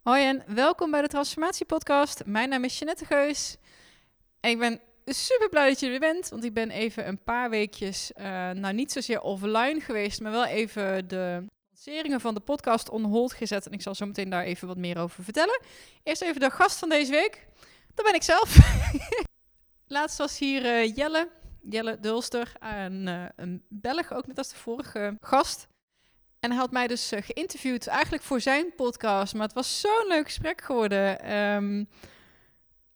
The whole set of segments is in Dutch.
Hoi en welkom bij de Transformatie Podcast. Mijn naam is Jeanette Geus. En ik ben super blij dat je er bent, want ik ben even een paar weekjes, uh, nou niet zozeer offline geweest, maar wel even de lanceringen van de podcast on hold gezet. En ik zal zo meteen daar even wat meer over vertellen. Eerst even de gast van deze week. Dat ben ik zelf. Laatst was hier uh, Jelle, Jelle Dulster, een, uh, een Belg, ook net als de vorige gast. En hij had mij dus uh, geïnterviewd, eigenlijk voor zijn podcast. Maar het was zo'n leuk gesprek geworden. Um,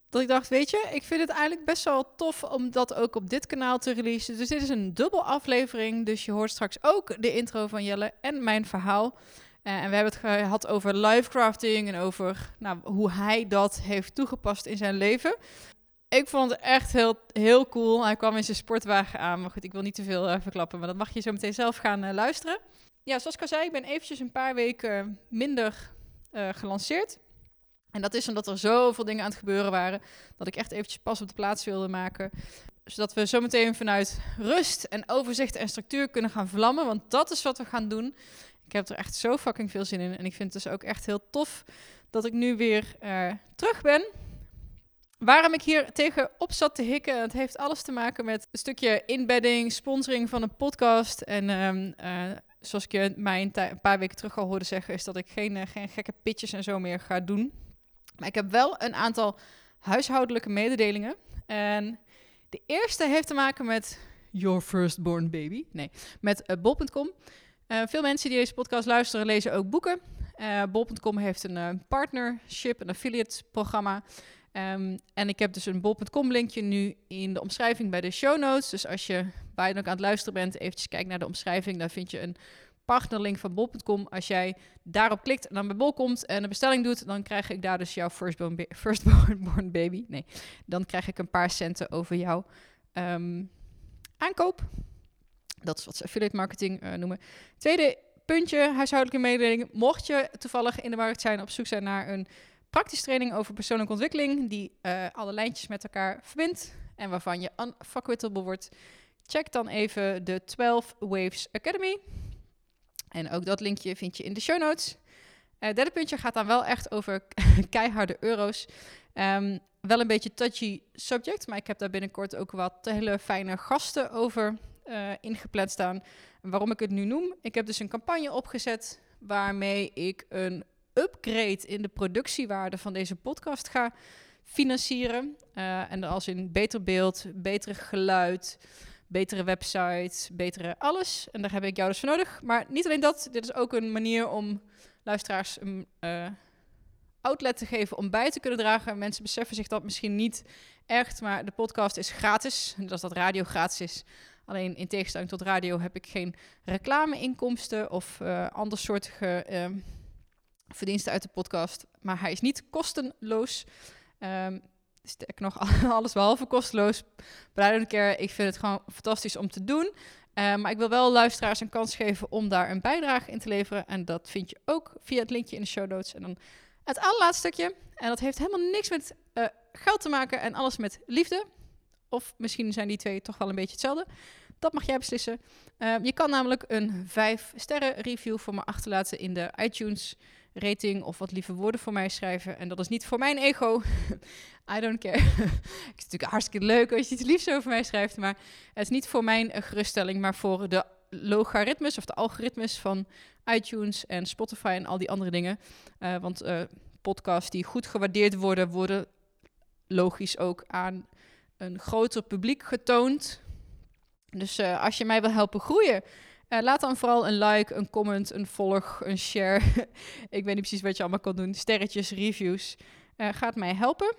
dat ik dacht, weet je, ik vind het eigenlijk best wel tof om dat ook op dit kanaal te releasen. Dus dit is een dubbel aflevering. Dus je hoort straks ook de intro van Jelle en mijn verhaal. Uh, en we hebben het gehad over livecrafting en over nou, hoe hij dat heeft toegepast in zijn leven. Ik vond het echt heel, heel cool. Hij kwam in zijn sportwagen aan. Maar goed, ik wil niet te veel uh, verklappen. Maar dat mag je zo meteen zelf gaan luisteren. Ja, zoals ik al zei, ik ben eventjes een paar weken minder gelanceerd. En dat is omdat er zoveel dingen aan het gebeuren waren, dat ik echt eventjes pas op de plaats wilde maken. Zodat we zometeen vanuit rust en overzicht en structuur kunnen gaan vlammen, want dat is wat we gaan doen. Ik heb er echt zo fucking veel zin in en ik vind het dus ook echt heel tof dat ik nu weer uh, terug ben. Waarom ik hier tegenop zat te hikken, het heeft alles te maken met een stukje inbedding, sponsoring van een podcast. En um, uh, zoals ik je mij een, paar weken terug al hoorde zeggen, is dat ik geen, uh, geen gekke pitches en zo meer ga doen. Maar ik heb wel een aantal huishoudelijke mededelingen. En de eerste heeft te maken met Your Firstborn Baby. Nee, met uh, bol.com. Uh, veel mensen die deze podcast luisteren lezen ook boeken. Bol.com heeft een partnership, een affiliate programma. Um, en ik heb dus een bol.com linkje nu in de omschrijving bij de show notes. Dus als je je ook aan het luisteren bent, eventjes kijk naar de omschrijving. Daar vind je een partnerlink van bol.com. Als jij daarop klikt en dan bij bol komt en een bestelling doet, dan krijg ik daar dus jouw firstborn, ba baby. Nee, dan krijg ik een paar centen over jouw um, aankoop. Dat is wat ze affiliate marketing uh, noemen. Tweede puntje, huishoudelijke mededeling. Mocht je toevallig in de markt zijn, op zoek zijn naar een praktische training over persoonlijke ontwikkeling, die uh, alle lijntjes met elkaar verbindt en waarvan je unfuckwittable wordt, check dan even de 12 Waves Academy. En ook dat linkje vind je in de show notes. Uh, derde puntje gaat dan wel echt over keiharde euro's. Um, wel een beetje touchy subject, maar ik heb daar binnenkort ook wat hele fijne gasten over uh, ingepland staan. Waarom ik het nu noem? Ik heb dus een campagne opgezet waarmee ik een upgrade in de productiewaarde van deze podcast ga financieren. Uh, en als in beter beeld, beter geluid, betere website, betere alles. En daar heb ik jou dus voor nodig. Maar niet alleen dat, dit is ook een manier om luisteraars een uh, outlet te geven om bij te kunnen dragen. Mensen beseffen zich dat misschien niet echt, maar de podcast is gratis. Is dat radio gratis is. Alleen in tegenstelling tot radio heb ik geen reclameinkomsten of uh, andersoortige uh, verdiensten uit de podcast. Maar hij is niet kostenloos. Um, sterk nog alles behalve kosteloos. Don't care. Ik vind het gewoon fantastisch om te doen. Uh, maar ik wil wel luisteraars een kans geven om daar een bijdrage in te leveren. En dat vind je ook via het linkje in de show notes. En dan het allerlaatste stukje. En dat heeft helemaal niks met uh, geld te maken en alles met liefde. Of misschien zijn die twee toch wel een beetje hetzelfde. Dat mag jij beslissen. Uh, je kan namelijk een 5 sterren review voor me achterlaten in de iTunes rating of wat lieve woorden voor mij schrijven. En dat is niet voor mijn ego. I don't care. het is natuurlijk hartstikke leuk als je iets liefs over mij schrijft, maar het is niet voor mijn geruststelling, maar voor de logaritmes of de algoritmes van iTunes en Spotify en al die andere dingen. Uh, want uh, podcasts die goed gewaardeerd worden, worden logisch ook aan een groter publiek getoond. Dus als je mij wil helpen groeien, uh, laat dan vooral een like, een comment, een volg, een share. ik weet niet precies wat je allemaal kan doen. Sterretjes, reviews. Uh, gaat mij helpen.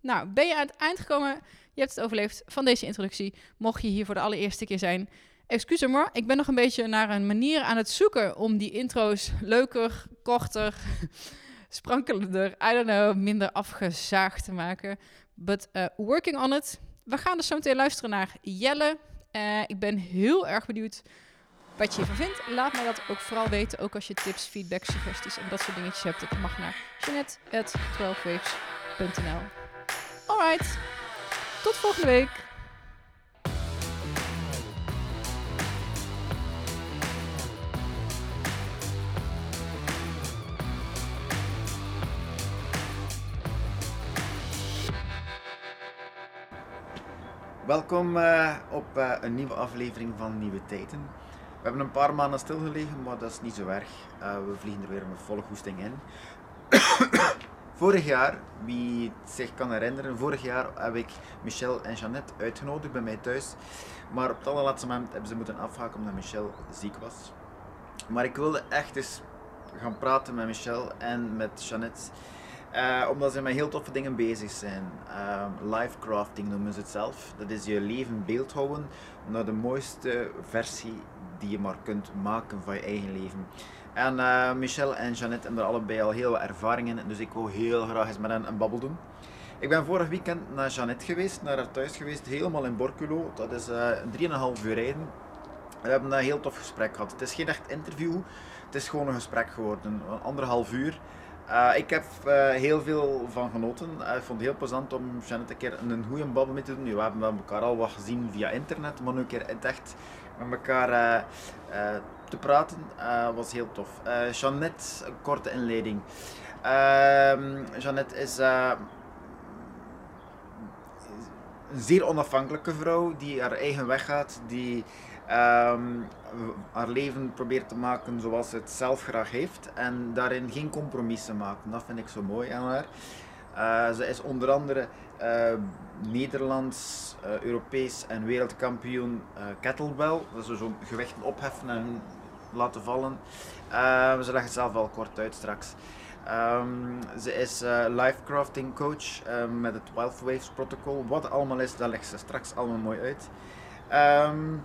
Nou, ben je aan het eind gekomen? Je hebt het overleefd van deze introductie. Mocht je hier voor de allereerste keer zijn. Excuus me, ik ben nog een beetje naar een manier aan het zoeken om die intro's leuker, korter, sprankelender, I don't know, minder afgezaagd te maken. But uh, working on it. We gaan dus zo meteen luisteren naar Jelle. Ik ben heel erg benieuwd wat je ervan vindt. Laat mij dat ook vooral weten. Ook als je tips, feedback, suggesties en dat soort dingetjes hebt. Dat mag naar jeanette.12waves.nl Alright, tot volgende week. Welkom eh, op eh, een nieuwe aflevering van Nieuwe Tijden. We hebben een paar maanden stilgelegen, maar dat is niet zo erg. Uh, we vliegen er weer met volle goesting in. vorig jaar, wie het zich kan herinneren, vorig jaar heb ik Michel en Jeannette uitgenodigd bij mij thuis. Maar op het allerlaatste moment hebben ze moeten afhaken omdat Michel ziek was. Maar ik wilde echt eens gaan praten met Michel en met Jeannette. Uh, omdat ze met heel toffe dingen bezig zijn. Uh, life crafting noemen ze het zelf. Dat is je leven beeldhouden naar de mooiste versie die je maar kunt maken van je eigen leven. En uh, Michel en Jeannette hebben er allebei al heel wat ervaring in, dus ik wil heel graag eens met hen een babbel doen. Ik ben vorig weekend naar Jeannette geweest, naar haar thuis geweest, helemaal in Borculo. Dat is uh, 3,5 uur rijden. We hebben een heel tof gesprek gehad. Het is geen echt interview, het is gewoon een gesprek geworden, anderhalf uur. Uh, ik heb heel veel van genoten. Ik vond het heel plezant om Janet een keer een goede babbel mee te doen. we hebben elkaar al wat gezien via internet, maar nu een keer echt met elkaar te praten was heel tof. Jeannette, een korte inleiding. Ehm, Jeannette is een zeer onafhankelijke vrouw die haar eigen weg gaat, die um, haar leven probeert te maken zoals ze het zelf graag heeft en daarin geen compromissen maakt. Dat vind ik zo mooi aan haar. Uh, ze is onder andere uh, Nederlands, uh, Europees en wereldkampioen kettlebell. Dat is zo'n gewichten opheffen en laten vallen. ze leggen het zelf al kort uit straks. Um, ze is life crafting coach met het Wild Waves protocol. Wat allemaal is, dat legt ze straks allemaal mooi uit. Um,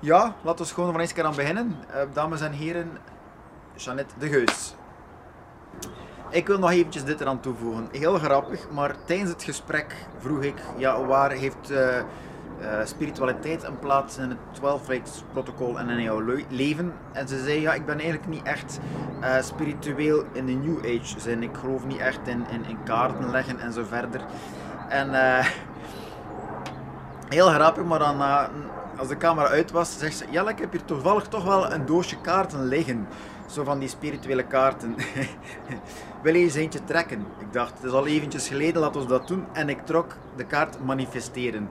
ja, laten we gewoon van eens keer aan beginnen. Dames en heren, Jeannette de Geus. Ik wil nog eventjes dit eraan toevoegen. Heel grappig, maar tijdens het gesprek vroeg ik, ja, waar heeft uh, uh, spiritualiteit een plaats in het 12 protocol en in jouw leven? En ze zei, ja, ik ben eigenlijk niet echt spiritueel in de New Age zin. Ik geloof niet echt in, in, in kaarten leggen en zo verder. En heel grappig, maar dan als de camera uit was, zegt ze: Ja, ik heb hier toevallig toch wel een doosje kaarten liggen. Zo van die spirituele kaarten. Wil je eens eentje trekken? Ik dacht, het is al eventjes geleden, laten we dat doen. En ik trok de kaart manifesteren.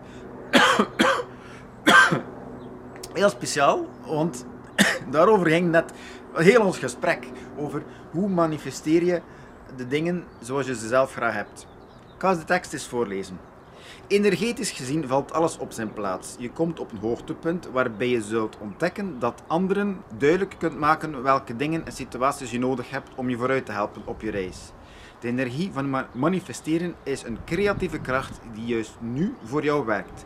Heel speciaal, want daarover ging net heel ons gesprek. Over hoe manifesteer je de dingen zoals je ze zelf graag hebt. Ik ga de tekst eens voorlezen. Energetisch gezien valt alles op zijn plaats. Je komt op een hoogtepunt waarbij je zult ontdekken dat anderen duidelijk kunt maken welke dingen en situaties je nodig hebt om je vooruit te helpen op je reis. De energie van manifesteren is een creatieve kracht die juist nu voor jou werkt.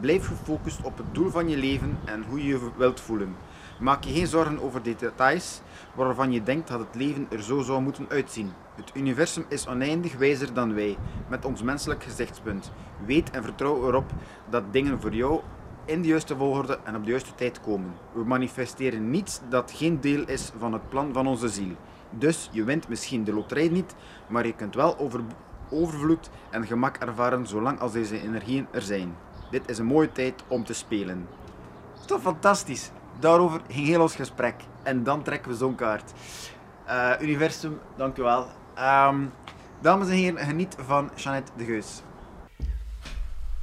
Blijf gefocust op het doel van je leven en hoe je je wilt voelen. Maak je geen zorgen over de details waarvan je denkt dat het leven er zo zou moeten uitzien. Het universum is oneindig wijzer dan wij, met ons menselijk gezichtspunt. Weet en vertrouw erop dat dingen voor jou in de juiste volgorde en op de juiste tijd komen. We manifesteren niets dat geen deel is van het plan van onze ziel. Dus je wint misschien de loterij niet, maar je kunt wel over, overvloed en gemak ervaren zolang als deze energieën er zijn. Dit is een mooie tijd om te spelen. toch fantastisch? Daarover ging heel ons gesprek. En dan trekken we zo'n kaart. Uh, universum, dank u wel. Um, dames en heren, geniet van Jeannette de Geus.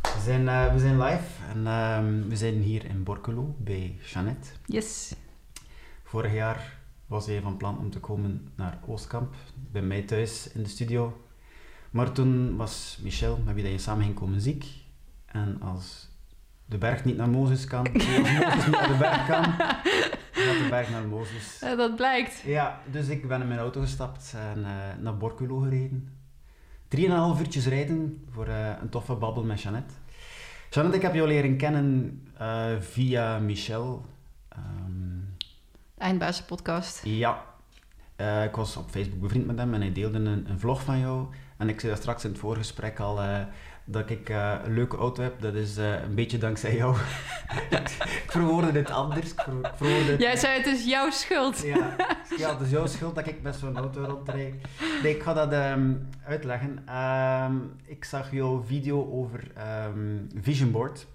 We zijn, uh, we zijn live en um, we zijn hier in Borculo bij Jeannette. Yes. Vorig jaar was hij van plan om te komen naar Oostkamp, bij mij thuis in de studio. Maar toen was Michel, met wie je samen ging komen, ziek. En als de berg niet naar Mozes kan, Mozes niet naar de berg kan, de berg naar Mozes. Dat blijkt. Ja, dus ik ben in mijn auto gestapt en uh, naar Borculo gereden. Drieënhalf uurtjes rijden voor uh, een toffe babbel met Jeannette. Jeannette, ik heb jou leren kennen uh, via Michel. Um, Eindbazen podcast. Ja. ik was op Facebook bevriend met hem en hij deelde een, een vlog van jou. En ik zei dat straks in het voorgesprek al dat ik uh, een leuke auto heb, dat is uh, een beetje dankzij jou. ik verwoordde dit anders. Ik verwoordde Jij zei het is jouw schuld. ja, ja, het is jouw schuld dat ik met zo'n auto rondrijd. Nee, ik ga dat um, uitleggen. Um, ik zag jouw video over um, Vision Board.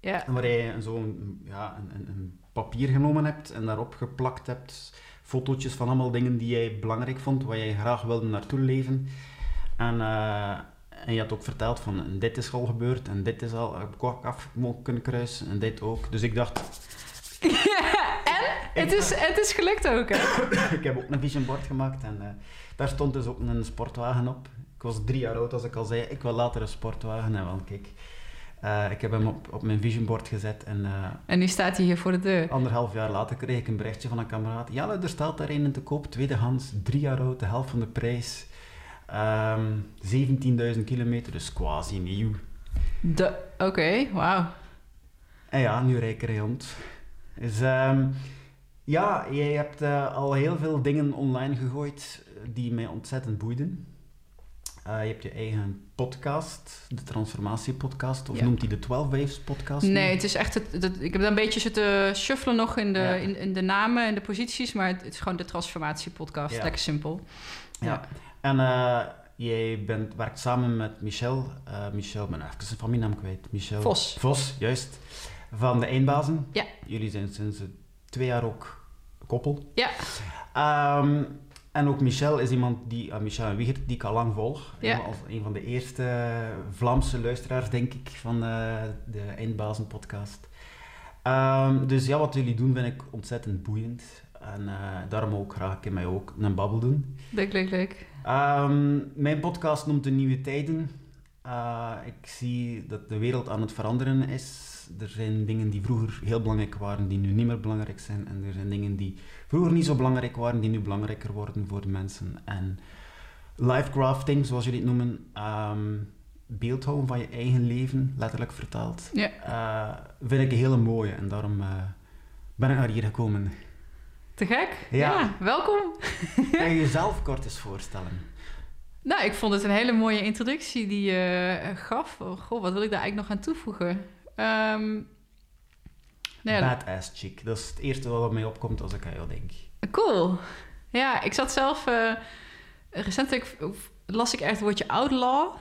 Ja. Waar je zo'n ja, een, een, papier genomen hebt en daarop geplakt hebt fotootjes van allemaal dingen die jij belangrijk vond, waar jij graag wilde naartoe leven. En... Uh, En je had ook verteld van dit is al gebeurd en dit is al, heb ik ook af kunnen kruisen en dit ook. Dus ik dacht, en? Het is, het is gelukt ook, hè? ik heb ook een vision board gemaakt en eh, daar stond dus ook een sportwagen op. Ik was drie jaar oud als ik al zei, ik wil later een sportwagen. En wel, kijk, eh, ik heb hem op, op mijn vision board gezet en eh, En nu staat hij hier voor de deur. anderhalf jaar later kreeg ik een berichtje van een kameraad. Ja, er staat daar een te koop, tweedehands, drie jaar oud, de helft van de prijs. Ehm 17.000 kilometer, dus quasi nieuw. Oké, wauw. En ja, nu rijker rond. Dus ehm, ja, jij hebt eh, al heel veel dingen online gegooid eh, die mij ontzettend boeiden. Eh, je hebt je eigen podcast, de Transformatie-podcast, of Ja. noemt hij de 12 Waves podcast? nu? Nee, het is echt... Het, het- ik heb daar een beetje zitten shuffelen nog in de, Ja. in, in de namen en de posities, maar het, het is gewoon de transformatie-podcast. Ja. Lekker simpel. Ja. En eh, jij bent, werkt samen met Michel, eh, Michel, ben even zijn familienaam kwijt. Michel Vos. Vos, juist. Van de Eindbazen. Ja. Jullie zijn sinds twee jaar ook koppel. Ja. Ehm, en ook Michel is iemand die, uh, Michel en Wiegert, die ik al lang volg. Ja. Als een van de eerste Vlaamse luisteraars, denk ik, van eh, de Eindbazen podcast. Ehm, dus ja, wat jullie doen vind ik ontzettend boeiend. En daarom ook graag in mij ook een babbel doen. Leuk, leuk, leuk. Ehm, mijn podcast noemt De Nieuwe Tijden. Uh, ik zie dat de wereld aan het veranderen is. Er zijn dingen die vroeger heel belangrijk waren, die nu niet meer belangrijk zijn. En er zijn dingen die vroeger niet zo belangrijk waren, die nu belangrijker worden voor de mensen. En lifecrafting, zoals jullie het noemen, ehm beeldhouden van je eigen leven, letterlijk vertaald, Ja. uh, vind ik een hele mooie. En daarom uh, ben ik naar hier gekomen. Te gek? Ja. welkom. Kan je jezelf kort eens voorstellen? Nou, ik vond het een hele mooie introductie die je eh, gaf. Oh, goh, wat wil ik daar eigenlijk nog aan toevoegen? Ehm nou ja, Badass chick. Dat is het eerste wat mij opkomt als ik aan jou denk. Cool. Ja, ik zat zelf... eh, recentelijk las ik echt het woordje outlaw.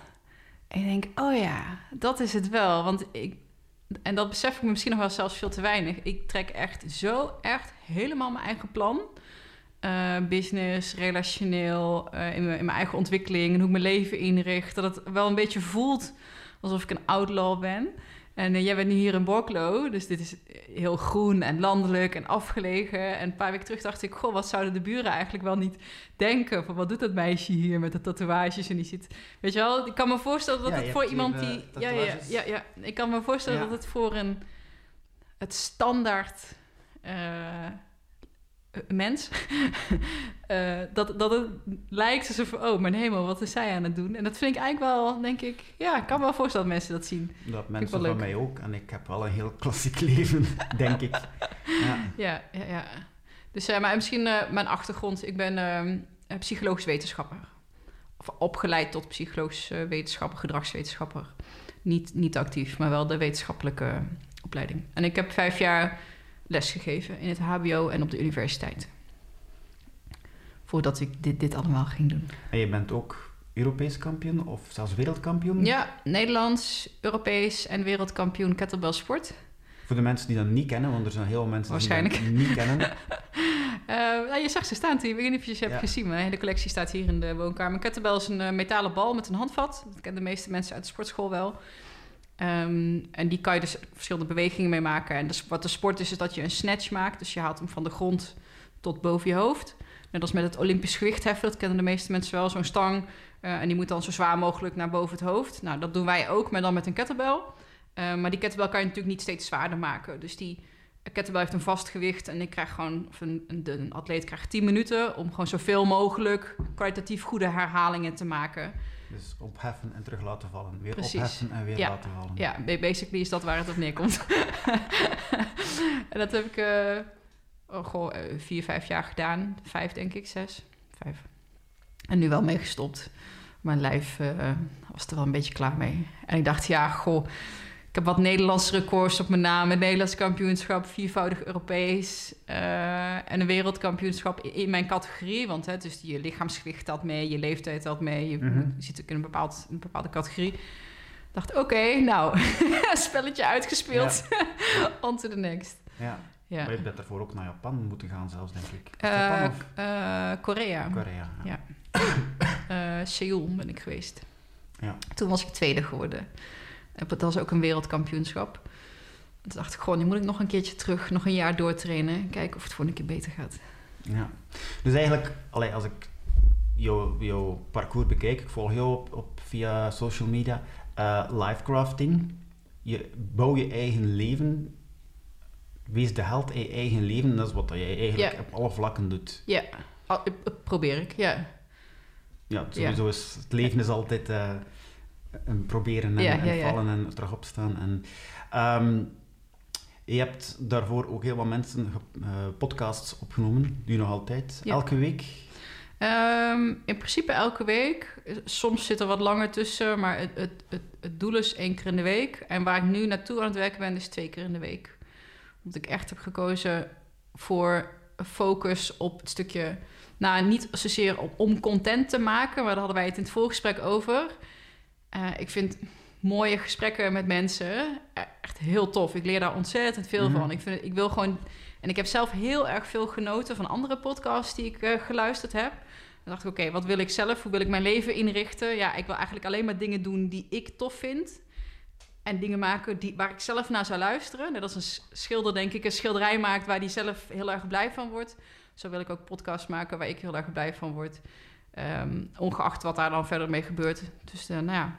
En ik denk, oh ja, dat is het wel. Want ik... En dat besef ik me misschien nog wel zelfs veel te weinig. Ik trek echt zo echt helemaal mijn eigen plan. Uh, business, relationeel, uh, in, in mijn eigen ontwikkeling... en hoe ik mijn leven inricht. Dat het wel een beetje voelt alsof ik een outlaw ben... En uh, jij bent nu hier in Borklo, dus dit is heel groen en landelijk en afgelegen. En een paar weken terug dacht ik, goh, wat zouden de buren eigenlijk wel niet denken? Van wat doet dat meisje hier met de tatoeages en die zit... Weet je wel, ik kan me voorstellen dat ja, het voor iemand die... Ja, ja, ja, ja, ik kan me voorstellen ja. dat het voor een... Het standaard... Uh, mens, uh, dat, dat het lijkt alsof, oh mijn hemel, wat is zij aan het doen? En dat vind ik eigenlijk wel, denk ik, ja, ik kan me wel voorstellen dat mensen dat zien. Dat mensen van mij ook. En ik heb wel een heel klassiek leven, denk ik. Ja, ja, ja. ja. Dus, uh, maar misschien uh, mijn achtergrond, ik ben uh, psychologisch wetenschapper. Of opgeleid tot psychologisch wetenschapper, gedragswetenschapper. Niet, niet actief, maar wel de wetenschappelijke opleiding. En ik heb vijf jaar lesgegeven in het HBO en op de universiteit. Voordat ik dit, dit allemaal ging doen. En je bent ook Europees kampioen of zelfs wereldkampioen? Ja, Nederlands, Europees en wereldkampioen kettlebell sport. Voor de mensen die dat niet kennen, want er zijn heel veel mensen Waarschijnlijk. die dat niet kennen. uh, nou, je zag ze staan toen. Ik weet niet of je ze hebt ja. gezien. Mijn hele collectie staat hier in de woonkamer. Een kettlebell is een uh, metalen bal met een handvat. Dat kennen de meeste mensen uit de sportschool wel. Um, en die kan je dus verschillende bewegingen mee maken. En dus wat de sport is, is dat je een snatch maakt. Dus je haalt hem van de grond tot boven je hoofd. Net als met het Olympisch gewichtheffen. Dat kennen de meeste mensen wel. Zo'n stang. Uh, en die moet dan zo zwaar mogelijk naar boven het hoofd. Nou, dat doen wij ook, maar dan met een kettlebell. Uh, maar die kettlebell kan je natuurlijk niet steeds zwaarder maken. Dus die kettlebell heeft een vast gewicht. En ik krijg gewoon, of een, een atleet krijgt 10 minuten... om gewoon zoveel mogelijk kwalitatief goede herhalingen te maken... Dus opheffen en terug laten vallen. Weer Precies. opheffen en weer ja. laten vallen. Ja, basically is dat waar het op neerkomt. en dat heb ik uh, oh, goh, uh, vier, vijf jaar gedaan. Vijf, denk ik, zes. Vijf. En nu wel mee gestopt. Mijn lijf uh, was er wel een beetje klaar mee. En ik dacht, ja, goh... Heb wat Nederlandse records op mijn naam. Het Nederlands kampioenschap, viervoudig Europees. Uh, en een wereldkampioenschap in mijn categorie. Want hè, dus je lichaamsgewicht telt mee, je leeftijd telt mee. Je, mm -hmm. je zit ook in een, bepaald, een bepaalde categorie. Ik dacht, oké, okay, nou, spelletje uitgespeeld. Ja. On to the next. Ja. ja. Maar je bent daarvoor ook naar Japan moeten gaan zelfs, denk ik. Uh, Japan of? Uh, Korea. Korea, ja. ja. Seoul ben ik geweest. Ja. Toen was ik tweede geworden. Dat was ook een wereldkampioenschap. Toen dacht ik gewoon, nu moet ik nog een keertje terug, nog een jaar doortrainen. Kijken of het voor een keer beter gaat. Ja. Dus eigenlijk, allee, als ik jouw jouw parcours bekijk, ik volg jou op, op via social media, eh lifecrafting. Je bouw je eigen leven. Wees de held in je eigen leven. Dat is wat jij eigenlijk Ja. op alle vlakken doet. Ja, al- probeer ik, ja. Ja, sowieso is het leven is altijd eh, een proberen en, Ja, en ja, vallen en terug opstaan. En, ehm, je hebt daarvoor ook heel wat mensen eh, podcasts opgenomen. Je nog altijd? Elke week? Ehm, in principe elke week. Soms zit er wat langer tussen, maar het, het, het, het doel is één keer in de week. En waar ik nu naartoe aan het werken ben, is twee keer in de week. Omdat ik echt heb gekozen voor focus op het stukje... Nou, niet zozeer om, om content te maken, maar daar hadden wij het in het voorgesprek over. Eh, ik vind mooie gesprekken met mensen e- echt heel tof. Ik leer daar ontzettend veel Mhm. van. Ik, vind, ik wil gewoon... En ik heb zelf heel erg veel genoten van andere podcasts die ik eh, geluisterd heb. Dan dacht ik, oké, wat wil ik zelf? Hoe wil ik mijn leven inrichten? Ja, ik wil eigenlijk alleen maar dingen doen die ik tof vind. En dingen maken die, waar ik zelf naar zou luisteren. Net als een schilder, denk ik, een schilderij maakt waar die zelf heel erg blij van wordt. Zo wil ik ook podcasts maken waar ik heel erg blij van word. Ehm, ongeacht wat daar dan verder mee gebeurt. Dus eh, nou ja.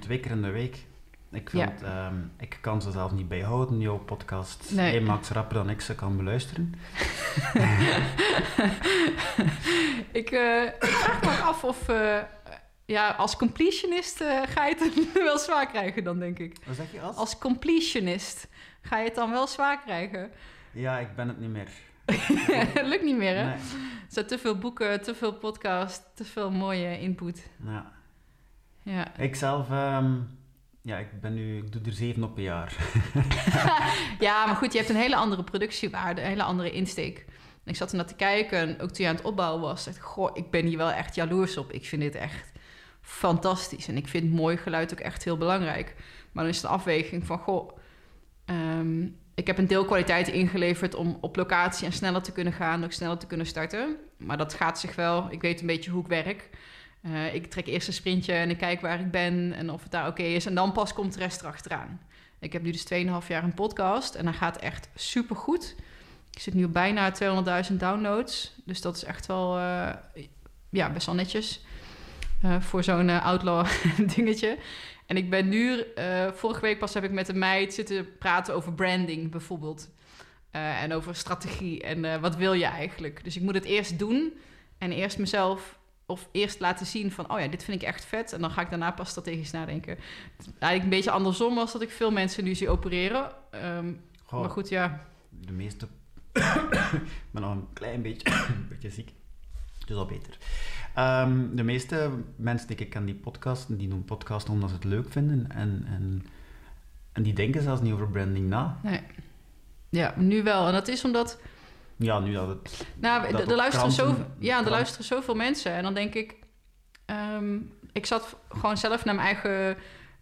twee keer in de week. Ik, vind, ehm, ik kan ze zelf niet bijhouden, jouw podcast. Nee. Jij maakt ze rapper dan ik ze kan beluisteren. ik, ik vraag me af of... eh, ja, als completionist ga je het wel zwaar krijgen dan, denk ik. Wat zeg je als? Als completionist ga je het dan wel zwaar krijgen. Ja, ik ben het niet meer. Lukt niet meer, hè? Nee. Er zijn te veel boeken, te veel podcasts, te veel mooie input. Ja. Ja. Ik zelf, ehm, ja, ik ben nu, ik doe er zeven op een jaar. ja, maar goed, je hebt een hele andere productiewaarde, een hele andere insteek. En ik zat er naar te kijken en ook toen je aan het opbouwen was, dacht ik, goh, ik ben hier wel echt jaloers op. Ik vind dit echt fantastisch en ik vind mooi geluid ook echt heel belangrijk. Maar dan is het een afweging van, goh, ehm, ik heb een deel kwaliteit ingeleverd om op locatie en sneller te kunnen gaan, ook sneller te kunnen starten. Maar dat gaat zich wel, ik weet een beetje hoe ik werk. Eh, ik trek eerst een sprintje en ik kijk waar ik ben en of het daar oké is. En dan pas komt de rest erachteraan. Ik heb nu dus 2,5 jaar een podcast en hij gaat echt super goed. Ik zit nu op bijna 200.000 downloads. Dus dat is echt wel eh, ja, best wel netjes eh, voor zo'n outlaw dingetje. En ik ben nu, eh, vorige week pas heb ik met een meid zitten praten over branding bijvoorbeeld. Eh, en over strategie en eh, wat wil je eigenlijk. Dus ik moet het eerst doen en eerst mezelf of eerst laten zien van, oh ja, dit vind ik echt vet. En dan ga ik daarna pas strategisch nadenken. Het is eigenlijk een beetje andersom als dat ik veel mensen nu zie opereren. Ehm, Goh, Maar goed, ja. De meeste... ik ben nog een klein beetje, beetje ziek. Dus al beter. Ehm, de meeste mensen die ik ken die podcasten, die doen podcasten omdat ze het leuk vinden. En, en, en die denken zelfs niet over branding na. Nee. Ja, nu wel. En dat is omdat... Ja, nu dat het... Nou, Dat er- er luisteren, kranten- ja, er luisteren zoveel mensen. En dan denk ik... ehm, ik zat gewoon zelf naar mijn eigen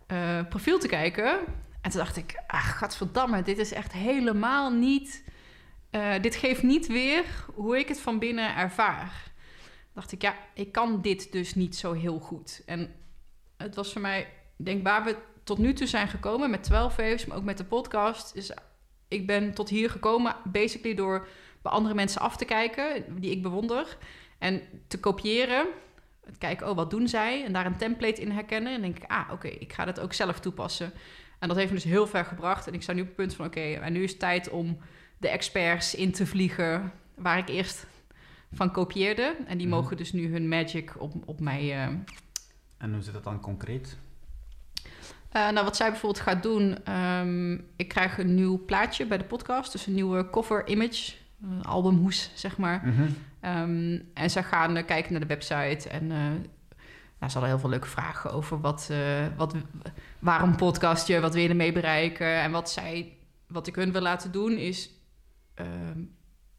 eh, profiel te kijken. En toen dacht ik... Ach, gadverdamme, dit is echt helemaal niet... eh, dit geeft niet weer hoe ik het van binnen ervaar. Dacht ik, ja, ik kan dit dus niet zo heel goed. En het was voor mij... Denk, waar we tot nu toe zijn gekomen met 12 Waves... maar ook met de podcast... is ik ben tot hier gekomen basically door bij andere mensen af te kijken, die ik bewonder. En te kopiëren. Kijken, oh, wat doen zij? En daar een template in herkennen. En denk ik, ah, oké, ik ga dat ook zelf toepassen. En dat heeft me dus heel ver gebracht. En ik sta nu op het punt van, oké, en nu is het tijd om de experts in te vliegen... waar ik eerst van kopieerde. En die Mhm. mogen dus nu hun magic op, op mij... eh, En hoe zit dat dan concreet? eh, nou, wat zij bijvoorbeeld gaat doen, ehm, ik krijg een nieuw plaatje bij de podcast, dus een nieuwe cover image, een albumhoes, zeg maar. Mhm. Ehm, en zij gaan eh, kijken naar de website en eh nou, ze hadden heel veel leuke vragen over wat, eh, wat, waarom podcast je, wat wil je ermee bereiken. En wat, zij, wat ik hun wil laten doen is ehm,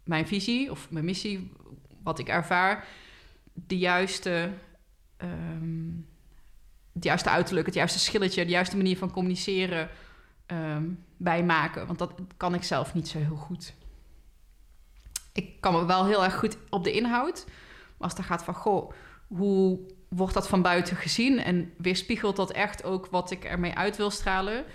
mijn visie of mijn missie, wat ik ervaar, de juiste, het juiste uiterlijk, het juiste schilletje, de juiste manier van communiceren ehm, bijmaken. Want dat kan ik zelf niet zo heel goed. Ik kan me wel heel erg goed op de inhoud. Maar als het gaat van, goh, hoe wordt dat van buiten gezien en weerspiegelt dat echt ook wat ik ermee uit wil stralen.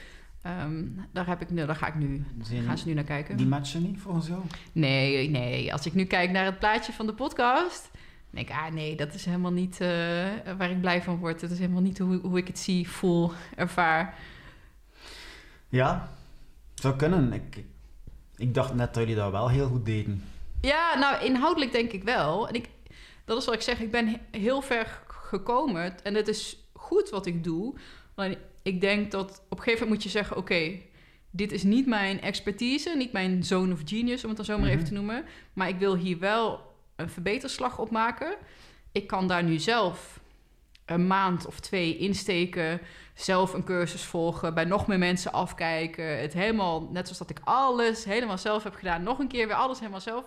Ehm, daar, heb ik, nu- daar ga ik nu, gaan ze nu naar kijken. die matchen niet volgens jou? Nee, nee. Als ik nu kijk naar het plaatje van de podcast, denk ik, ah nee, dat is helemaal niet eh, waar ik blij van word. Dat is helemaal niet hoe, hoe ik het zie, voel, ervaar. Ja, zou kunnen. Ik, ik, dacht net dat jullie dat wel heel goed deden. Ja, nou, inhoudelijk denk ik wel. En ik, dat is wat ik zeg, ik ben he- heel ver gekomen. En het is goed wat ik doe. Alleen ik denk dat op een gegeven moment moet je zeggen... oké, dit is niet mijn expertise, niet mijn zone of genius... om het dan zo maar Mhm. even te noemen. Maar ik wil hier wel een verbeterslag op maken. Ik kan daar nu zelf een maand of twee insteken... zelf een cursus volgen, bij nog meer mensen afkijken. Het helemaal, net zoals dat ik alles helemaal zelf heb gedaan... nog een keer weer alles helemaal zelf...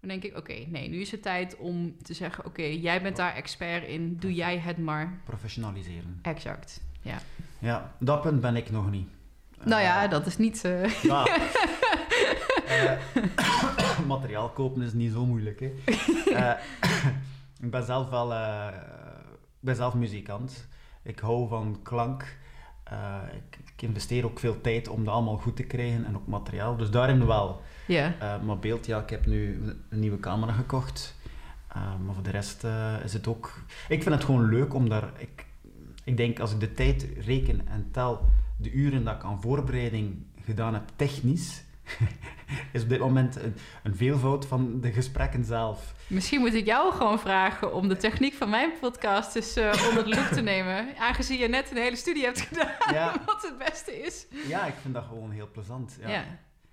Dan denk ik, oké, nee, nu is het tijd om te zeggen... oké, jij bent daar expert in, doe jij het maar. Professionaliseren. Exact. Ja. Ja, dat punt ben ik nog niet. nou ja, Eh, dat is niet... eh, Ja. Eh, materiaal kopen is niet zo moeilijk. Hè. Eh, ik ben zelf wel eh, ben zelf muzikant. Ik hou van klank. Eh, ik, ik investeer ook veel tijd om dat allemaal goed te krijgen en ook materiaal. Dus daarin wel. ja, Eh, maar beeld, ja, ik heb nu een nieuwe camera gekocht. Eh, maar voor de rest eh, is het ook... Ik vind het gewoon leuk om daar... Ik, ik denk, als ik de tijd reken en tel de uren dat ik aan voorbereiding gedaan heb technisch, is op dit moment een, een veelvoud van de gesprekken zelf. misschien moet ik jou gewoon vragen... om de techniek van mijn podcast eens eh, onder de loep te nemen. Aangezien je net een hele studie hebt gedaan... Ja, wat het beste is. ja ik vind dat gewoon heel plezant. Ja. Ja.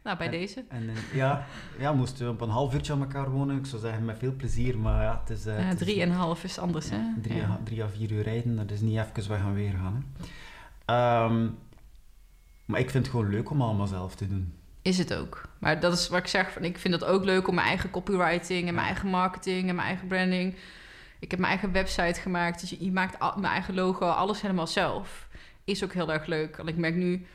Nou, bij En- deze. En eh, ja, ja, moesten we op een half uurtje aan elkaar wonen, ik zou zeggen met veel plezier, maar ja, het is... Eh, het is- drie en een half is anders, hè? Drie, Ja. à- drie à vier uur rijden, dat is niet even weg en weer gaan. Hè. Ehm, maar ik vind het gewoon leuk om allemaal zelf te doen. Is het ook. Maar dat is wat ik zeg. Van, ik vind het ook leuk om mijn eigen copywriting en mijn eigen marketing en mijn eigen branding. Ik heb mijn eigen website gemaakt. Dus je, je maakt al, mijn eigen logo, alles helemaal zelf. Is ook heel erg leuk. Want ik merk nu,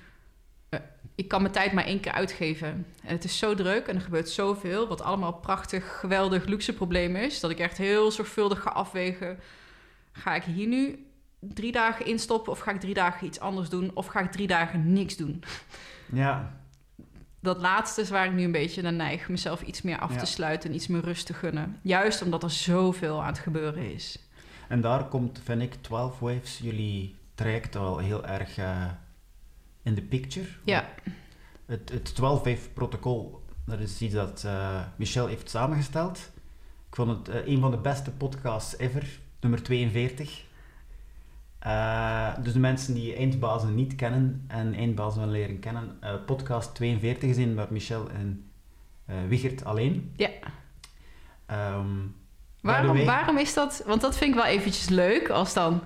eh, ik kan mijn tijd maar één keer uitgeven. En het is zo druk en er gebeurt zoveel. Wat allemaal prachtig, geweldig, luxe probleem is. Dat ik echt heel zorgvuldig ga afwegen. Ga ik hier nu drie dagen instoppen of ga ik drie dagen iets anders doen? Of ga ik drie dagen niks doen? Ja, dat laatste is waar ik nu een beetje naar neig. Mezelf iets meer af Ja. te sluiten en iets meer rust te gunnen. Juist omdat er zoveel aan het gebeuren is. en daar komt, vind ik, 12 Waves, jullie traject al heel erg eh, in de picture. Ja, Het, het 12 Wave protocol, dat is iets dat eh, Michel heeft samengesteld. Ik vond het eh, een van de beste podcasts ever, nummer 42. Eh, dus de mensen die eindbazen niet kennen en eindbazen willen leren kennen, podcast 42 is in met Michel en Wigert alleen. Ja. Ehm, waarom, way- waarom is dat? Want dat vind ik wel eventjes leuk als dan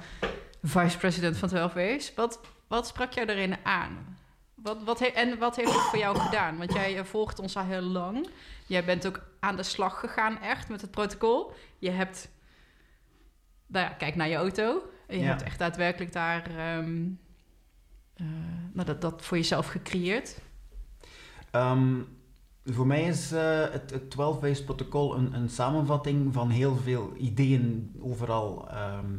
vice-president van 12 Ways. Wat, wat sprak jou erin aan? Wat, wat en wat heeft het voor jou gedaan? Want jij eh, volgt ons al heel lang. Jij bent ook aan de slag gegaan echt met het protocol. Je hebt... Nou ja, kijk naar je auto. Je Ja. hebt echt daadwerkelijk daar... ehm, eh, nou, dat, dat voor jezelf gecreëerd. Ehm, voor mij is eh, het, het 12 Ways protocol een, een samenvatting van heel veel ideeën overal ehm,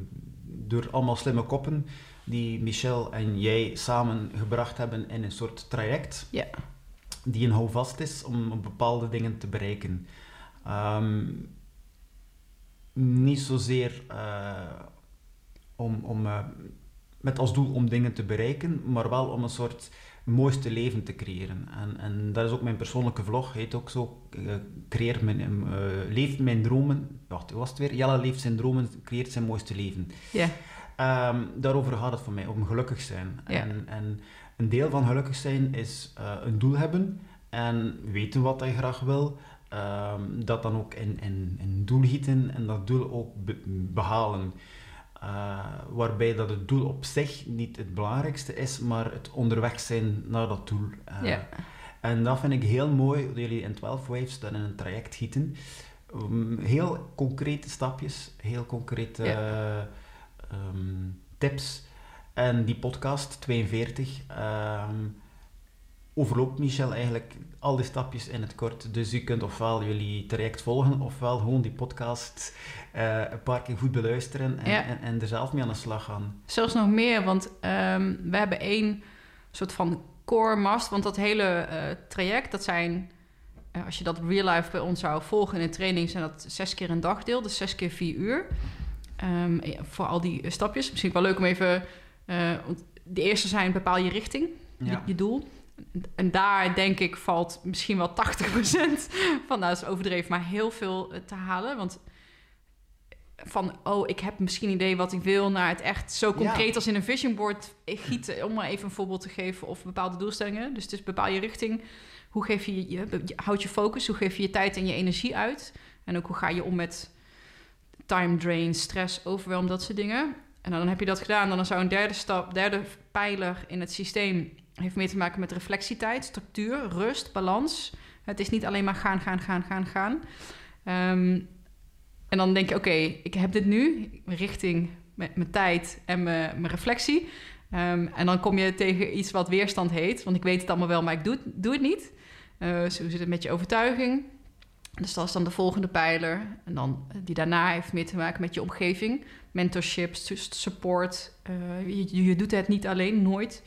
door allemaal slimme koppen die Michel en jij samen gebracht hebben in een soort traject Ja. die een houvast is om bepaalde dingen te bereiken. Ehm, niet zozeer eh, om, om, eh, met als doel om dingen te bereiken, maar wel om een soort mooiste leven te creëren. En, en dat is ook mijn persoonlijke vlog, heet ook zo, eh, creëer mijn, eh, leef mijn dromen, wacht, hoe was het weer? Jelle leeft zijn dromen, creëert zijn mooiste leven. Ja. Ehm, daarover gaat het voor mij, om gelukkig zijn. Ja. En, en een deel van gelukkig zijn is eh, een doel hebben en weten wat je graag wil. ehm, dat dan ook in, in, doel gieten en dat doel ook be- behalen. Eh, waarbij dat het doel op zich niet het belangrijkste is, maar het onderweg zijn naar dat doel. Eh, Ja. En dat vind ik heel mooi, dat jullie in 12 Waves dat in een traject gieten. Um, heel concrete stapjes, heel concrete Ja. Ehm, tips. En die podcast 42, ehm, overloopt Michel eigenlijk al die stapjes in het kort. Dus u kunt ofwel jullie traject volgen, ofwel gewoon die podcast eh, een paar keer goed beluisteren en, Ja. en, en er zelf mee aan de slag gaan. Zelfs nog meer, want ehm, we hebben één soort van core mast. Want dat hele eh, traject, dat zijn, eh, als je dat real life bij ons zou volgen in een training, zijn dat zes keer een dagdeel, dus zes keer vier uur. Ehm, ja, voor al die eh, stapjes. Misschien wel leuk om even. eh, de eerste zijn bepaal je richting, je, Ja. je doel. En daar denk ik valt misschien wel 80% van, nou dat is overdreven, maar heel veel eh, te halen. Want van, oh, ik heb misschien een idee wat ik wil, naar het echt zo concreet Ja. als in een vision board gieten, om maar even een voorbeeld te geven, of bepaalde doelstellingen. Dus het is bepaal je richting. Hoe geef je, je, je houd je focus? Hoe geef je je tijd en je energie uit? En ook hoe ga je om met time drain, stress, overwhelm, dat soort dingen. En dan heb je dat gedaan, dan zou een derde stap, derde pijler in het systeem heeft meer te maken met reflectietijd, structuur, rust, balans. Het is niet alleen maar gaan, gaan, gaan, gaan, gaan. Ehm, en dan denk je, oké, ik heb dit nu, richting, mijn, tijd en mijn, reflectie. Ehm, en dan kom je tegen iets wat weerstand heet, want ik weet het allemaal wel, maar ik doe het, doe het niet. Eh, zo zit het met je overtuiging. Dus dat is dan de volgende pijler. En dan eh, die daarna heeft meer te maken met je omgeving. Mentorship, su- support. Eh, je, je doet het niet alleen, nooit.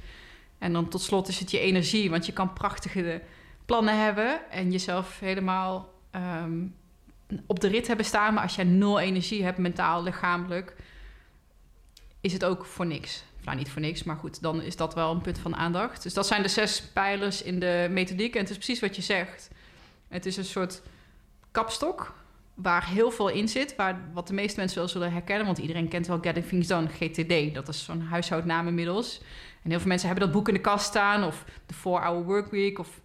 En dan tot slot is het je energie. Want je kan prachtige plannen hebben en jezelf helemaal ehm, op de rit hebben staan. Maar als jij nul energie hebt, mentaal, lichamelijk, is het ook voor niks. Nou, niet voor niks, maar goed, dan is dat wel een punt van aandacht. Dus dat zijn de zes pijlers in de methodiek. En het is precies wat je zegt. Het is een soort kapstok waar heel veel in zit, waar, wat de meeste mensen wel zullen herkennen, want iedereen kent wel Getting Things Done, GTD, dat is zo'n huishoudnaam inmiddels. En heel veel mensen hebben dat boek in de kast staan, of de 4-hour workweek, of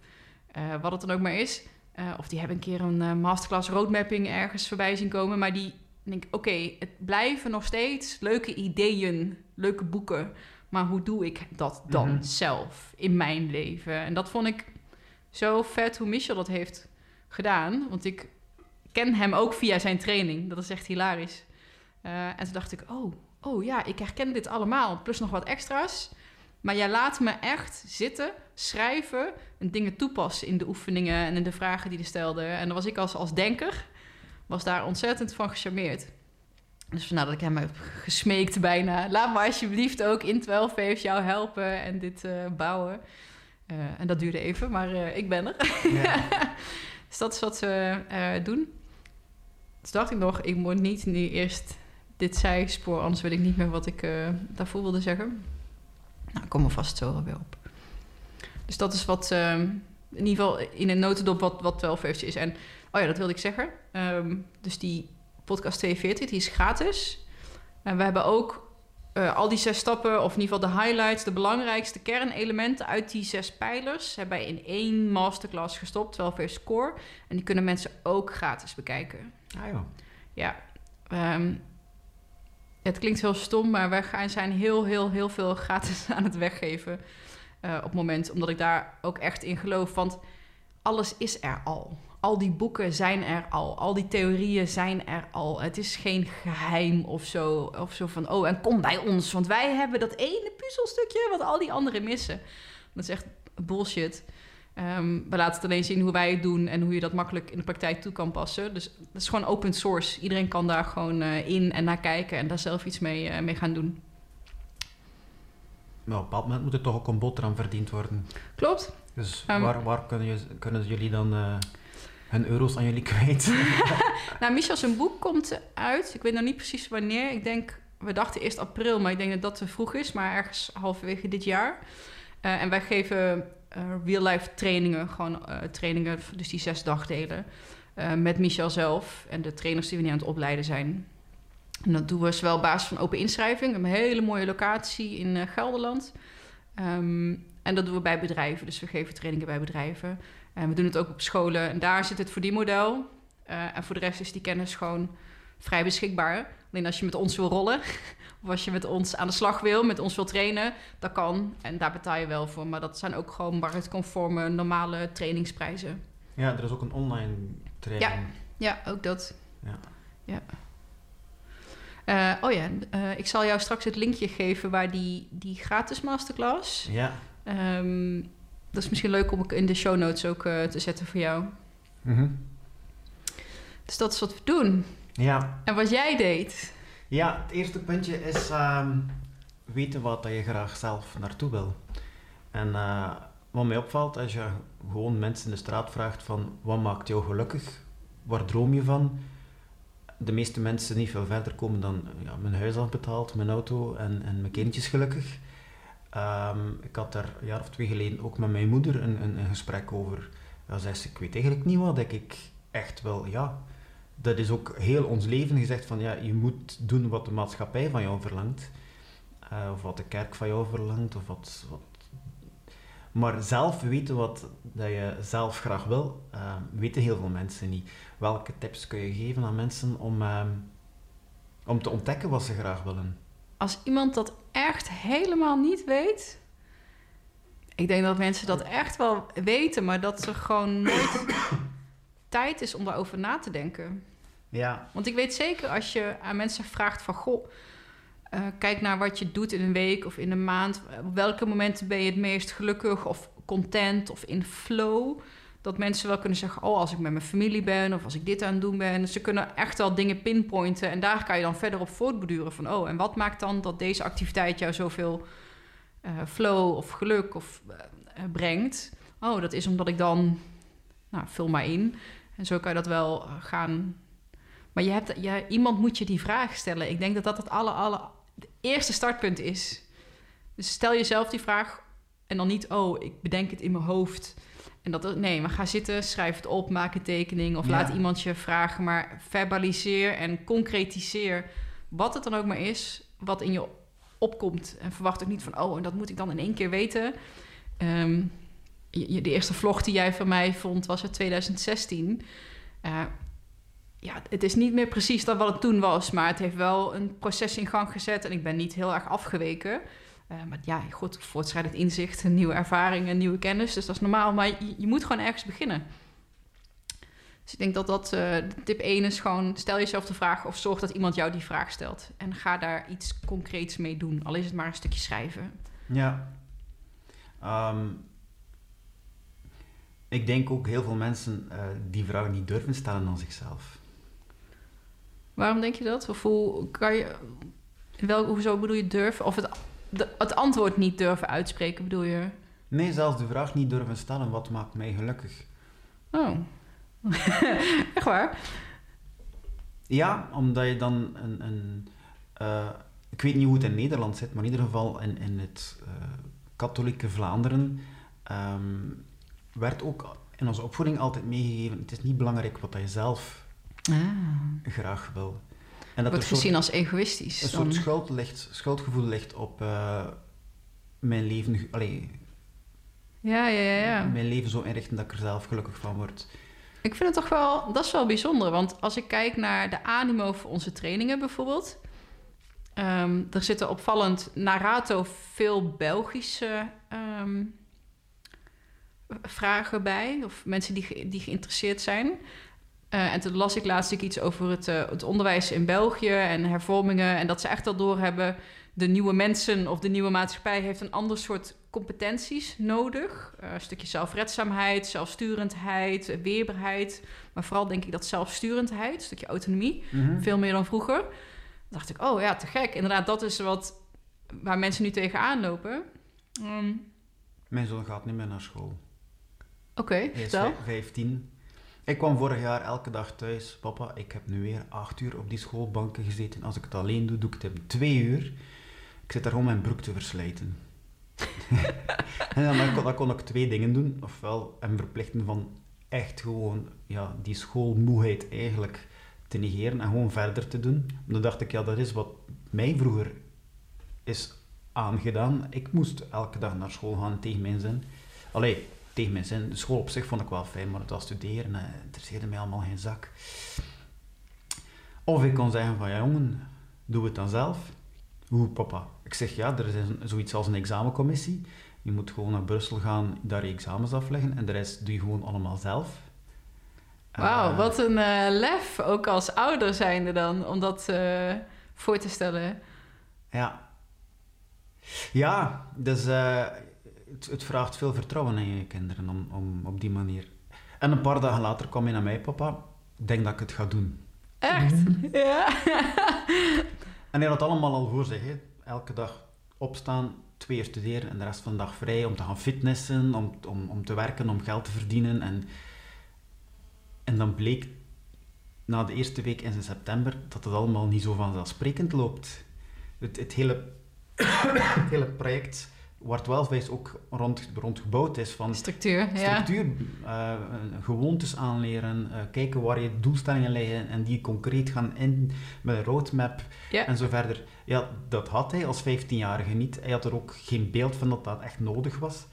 eh, wat het dan ook maar is. Eh, of die hebben een keer een eh, masterclass roadmapping ergens voorbij zien komen, maar die denk ik, oké, het blijven nog steeds leuke ideeën, leuke boeken, maar hoe doe ik dat dan Mhm. zelf in mijn leven? En dat vond ik zo vet hoe Michel dat heeft gedaan, want ik ken hem ook via zijn training. Dat is echt hilarisch. Eh, en toen dacht ik, oh, oh ja, ik herken dit allemaal. Plus nog wat extra's. Maar jij laat me echt zitten, schrijven en dingen toepassen in de oefeningen en in de vragen die hij stelde. En dan was ik als, als denker, was daar ontzettend van gecharmeerd. Dus vandaar dat ik hem heb gesmeekt bijna. Laat me alsjeblieft ook in 12 heeft jou helpen en dit eh, bouwen. Eh, en dat duurde even, maar ik ben er. Ja. Dus dat is wat ze doen. Dus dacht ik nog, ik moet niet nu eerst dit zijspoor, anders weet ik niet meer wat ik eh, daarvoor wilde zeggen. Nou, ik kom er vast zo wel weer op. Dus dat is wat, ehm, in ieder geval in een notendop wat, wat 12 heeft is. En, oh ja, dat wilde ik zeggen. Ehm, dus die podcast 42, die is gratis. En we hebben ook eh, al die zes stappen, of in ieder geval de highlights, de belangrijkste kernelementen uit die zes pijlers, hebben wij in één masterclass gestopt, 12 Years Core. En die kunnen mensen ook gratis bekijken. Ah. Ja, ehm, het klinkt heel stom, maar wij zijn heel, heel, heel veel gratis aan het weggeven eh, op het moment. Omdat ik daar ook echt in geloof. Want alles is er al. Al die boeken zijn er al. Al die theorieën zijn er al. Het is geen geheim of zo. Of zo van, oh, en kom bij ons. Want wij hebben dat ene puzzelstukje wat al die anderen missen. Dat is echt bullshit. Ehm, we laten het alleen zien hoe wij het doen en hoe je dat makkelijk in de praktijk toe kan passen. Dus dat is gewoon open source. Iedereen kan daar gewoon eh, in en naar kijken en daar zelf iets mee, eh, mee gaan doen. Maar op een bepaald moment moet er toch ook een boterham verdiend worden. Klopt. Dus Ehm. waar, waar kunnen, je, kunnen jullie dan eh, hun euro's aan jullie kwijt? Nou, Michel, zijn boek komt uit. Ik weet nog niet precies wanneer. Ik denk, we dachten eerst april, maar ik denk dat dat te vroeg is. Maar ergens halverwege dit jaar. En wij geven real-life trainingen, gewoon eh, trainingen, dus die zes dagdelen. eh, met Michel zelf en de trainers die we nu aan het opleiden zijn. En dat doen we zowel op basis van open inschrijving. Een hele mooie locatie in eh, Gelderland. Ehm, en dat doen we bij bedrijven. Dus we geven trainingen bij bedrijven. En we doen het ook op scholen. En daar zit het verdienmodel. Eh en voor de rest is die kennis gewoon vrij beschikbaar. Alleen als je met ons wil rollen, of als je met ons aan de slag wil, met ons wil trainen, dat kan. En daar betaal je wel voor. Maar dat zijn ook gewoon marktconforme, normale trainingsprijzen. ja, er is ook een online training. Ja, ook dat. Ja. ja. Eh, oh ja, eh, ik zal jou straks het linkje geven waar die, die gratis masterclass. Ja. Ehm, dat is misschien leuk om in de show notes ook eh, te zetten voor jou. Mhm. Dus dat is wat we doen. Ja. En wat jij deed. Ja, het eerste puntje is ehm, weten wat je graag zelf naartoe wil. En eh, wat mij opvalt, als je gewoon mensen in de straat vraagt van wat maakt jou gelukkig, waar droom je van, de meeste mensen niet veel verder komen dan ja, mijn huis afbetaald, mijn auto en, en mijn kindjes gelukkig. Ehm, ik had daar een jaar of twee geleden ook met mijn moeder een, een, gesprek over. Ja, zei ze, ik weet eigenlijk niet wat ik echt wil. Ja, dat is ook heel ons leven gezegd van ja, je moet doen wat de maatschappij van jou verlangt. Eh, of wat de kerk van jou verlangt, of wat, wat... Maar zelf weten wat dat je zelf graag wil, eh, weten heel veel mensen niet. Welke tips kun je geven aan mensen om, eh, om te ontdekken wat ze graag willen? Als iemand dat echt helemaal niet weet. Ik denk dat mensen dat echt wel weten, maar dat er gewoon nooit tijd is om daarover na te denken. Ja, Want ik weet zeker als je aan mensen vraagt van... Goh, eh, kijk naar wat je doet in een week of in een maand. Op welke momenten ben je het meest gelukkig of content of in flow? Dat mensen wel kunnen zeggen... oh, als ik met mijn familie ben of als ik dit aan het doen ben. Ze kunnen echt wel dingen pinpointen. En daar kan je dan verder op voortborduren van... oh, en wat maakt dan dat deze activiteit jou zoveel eh, flow of geluk of, eh, brengt? Oh, dat is omdat ik dan... Nou, vul maar in. En zo kan je dat wel gaan maar je hebt, ja, iemand moet je die vraag stellen. Ik denk dat dat het alle, alle het eerste startpunt is. Dus stel jezelf die vraag en dan niet, oh, ik bedenk het in mijn hoofd. En dat, nee, maar ga zitten, schrijf het op, maak een tekening of Ja. laat iemand je vragen. Maar verbaliseer en concretiseer wat het dan ook maar is, wat in je opkomt. En verwacht ook niet van, oh, en dat moet ik dan in één keer weten. Ehm, je- de eerste vlog die jij van mij vond was uit 2016. Eh, ja, het is niet meer precies dat wat het toen was, maar het heeft wel een proces in gang gezet en ik ben niet heel erg afgeweken. Eh, maar ja, goed, voortschrijdend inzicht, nieuwe ervaring, een nieuwe kennis, dus dat is normaal. Maar je, moet gewoon ergens beginnen. Dus ik denk dat dat eh, tip 1 is gewoon, stel jezelf de vraag of zorg dat iemand jou die vraag stelt. En ga daar iets concreets mee doen, al is het maar een stukje schrijven. Ja. Ehm, ik denk ook heel veel mensen eh, die vraag niet durven stellen aan zichzelf. Waarom denk je dat? Of hoe kan je, in welk, hoezo bedoel je durven? Of het, het antwoord niet durven uitspreken, bedoel je? Nee, zelfs de vraag niet durven stellen, wat maakt mij gelukkig? Oh. Echt waar? Ja, omdat je dan een... een eh, ik weet niet hoe het in Nederland zit, maar in ieder geval in, in het eh, katholieke Vlaanderen ehm, werd ook in onze opvoeding altijd meegegeven, het is niet belangrijk wat je zelf graag wil. En Wordt dat soort- gezien als egoïstisch. Een dan. soort schuld ligt, schuldgevoel ligt op eh, mijn leven. Allee, Ja, ja, ja, ja. Mijn leven zo inrichten dat ik er zelf gelukkig van word. Ik vind het toch wel, dat is wel bijzonder. Want als ik kijk naar de animo voor onze trainingen bijvoorbeeld. ehm, er zitten opvallend Narato veel Belgische ehm, vragen bij. Of mensen die, ge- die geïnteresseerd zijn. Eh, en toen las ik laatst iets over het, eh, het onderwijs in België en hervormingen. En dat ze echt al doorhebben, de nieuwe mensen of de nieuwe maatschappij heeft een ander soort competenties nodig. Eh, een stukje zelfredzaamheid, zelfsturendheid, weerbaarheid. Maar vooral denk ik dat zelfsturendheid, een stukje autonomie, veel meer dan vroeger. Dan dacht ik, oh ja, te gek. Inderdaad, dat is wat waar mensen nu tegenaan lopen. Ehm, Mijn zoon gaat niet meer naar school. Oké, is vertel. vij- 15. Ik kwam vorig jaar elke dag thuis. Papa, ik heb nu weer acht uur op die schoolbanken gezeten. Als ik het alleen doe, doe ik het in twee uur. Ik zit daar gewoon mijn broek te verslijten. en dan, kon ik twee dingen doen. Ofwel hem verplichten van echt gewoon ja, die schoolmoeheid eigenlijk te negeren en gewoon verder te doen. Dan dacht ik, ja, dat is wat mij vroeger is aangedaan. Ik moest elke dag naar school gaan tegen mijn zin. Allee, tegen mijn zin. De school op zich vond ik wel fijn, maar het was studeren eh, interesseerde mij allemaal geen zak. Of ik kon zeggen van, ja jongen, doe het dan zelf. Hoe, papa? Ik zeg, ja, er is een- zoiets als een examencommissie. Je moet gewoon naar Brussel gaan, daar je examens afleggen en de rest doe je gewoon allemaal zelf. Wauw, Eh, wat een eh, lef, ook als ouder zijnde dan, om dat eh, voor te stellen. Ja. Ja, dus het, het vraagt veel vertrouwen in je kinderen om, om op die manier. En een paar dagen later kwam hij naar mij, papa, ik denk dat ik het ga doen. Echt? Ja. En hij had allemaal al voor zich. Hè. Elke dag opstaan, twee uur studeren en de rest van de dag vrij om te gaan fitnessen, om, om, om te werken, om geld te verdienen. En, en dan bleek na de eerste week in september dat het allemaal niet zo vanzelfsprekend loopt. Het, het, hele, het hele project waar Twelfbase ook rond, rond gebouwd is. Van structuur, structuur uh, gewoontes aanleren, uh, kijken waar je doelstellingen liggen en die concreet gaan in met een roadmap ja. en zo verder. Ja, dat had hij als 15-jarige niet. Hij had er ook geen beeld van dat dat echt nodig was.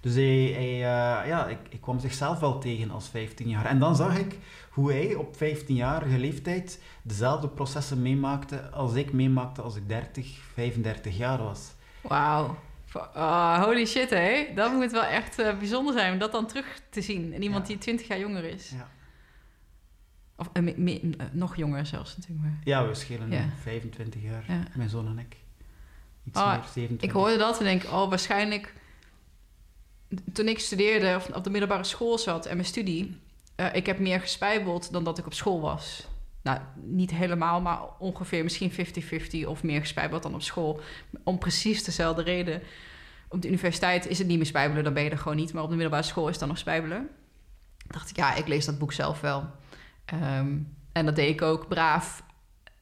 Dus hij, hij uh, ja, ik, ik, kwam zichzelf wel tegen als 15 jaar. En dan zag ik hoe hij op 15-jarige leeftijd dezelfde processen meemaakte als ik meemaakte als ik 30, 35 jaar was. Wauw. Oh, holy shit, hé. Dat moet wel echt uh, bijzonder zijn om dat dan terug te zien. En iemand ja. die 20 jaar jonger is. Ja. Of uh, me, me, uh, nog jonger zelfs natuurlijk. Maar. Ja, we schelen ja. 25 jaar, mijn zoon en ik. Iets oh, meer, 27. Ik hoorde dat en denk, oh, waarschijnlijk... Toen ik studeerde of op de middelbare school zat en mijn studie... ik heb meer gespijbeld dan dat ik op school was nou, niet helemaal, maar ongeveer misschien 50-50 of meer gespijbeld dan op school. Om precies dezelfde reden. Op de universiteit is het niet meer spijbelen, dan ben je er gewoon niet. Maar op de middelbare school is dan nog spijbelen. dacht ik, ja, ik lees dat boek zelf wel. Um, en dat deed ik ook braaf.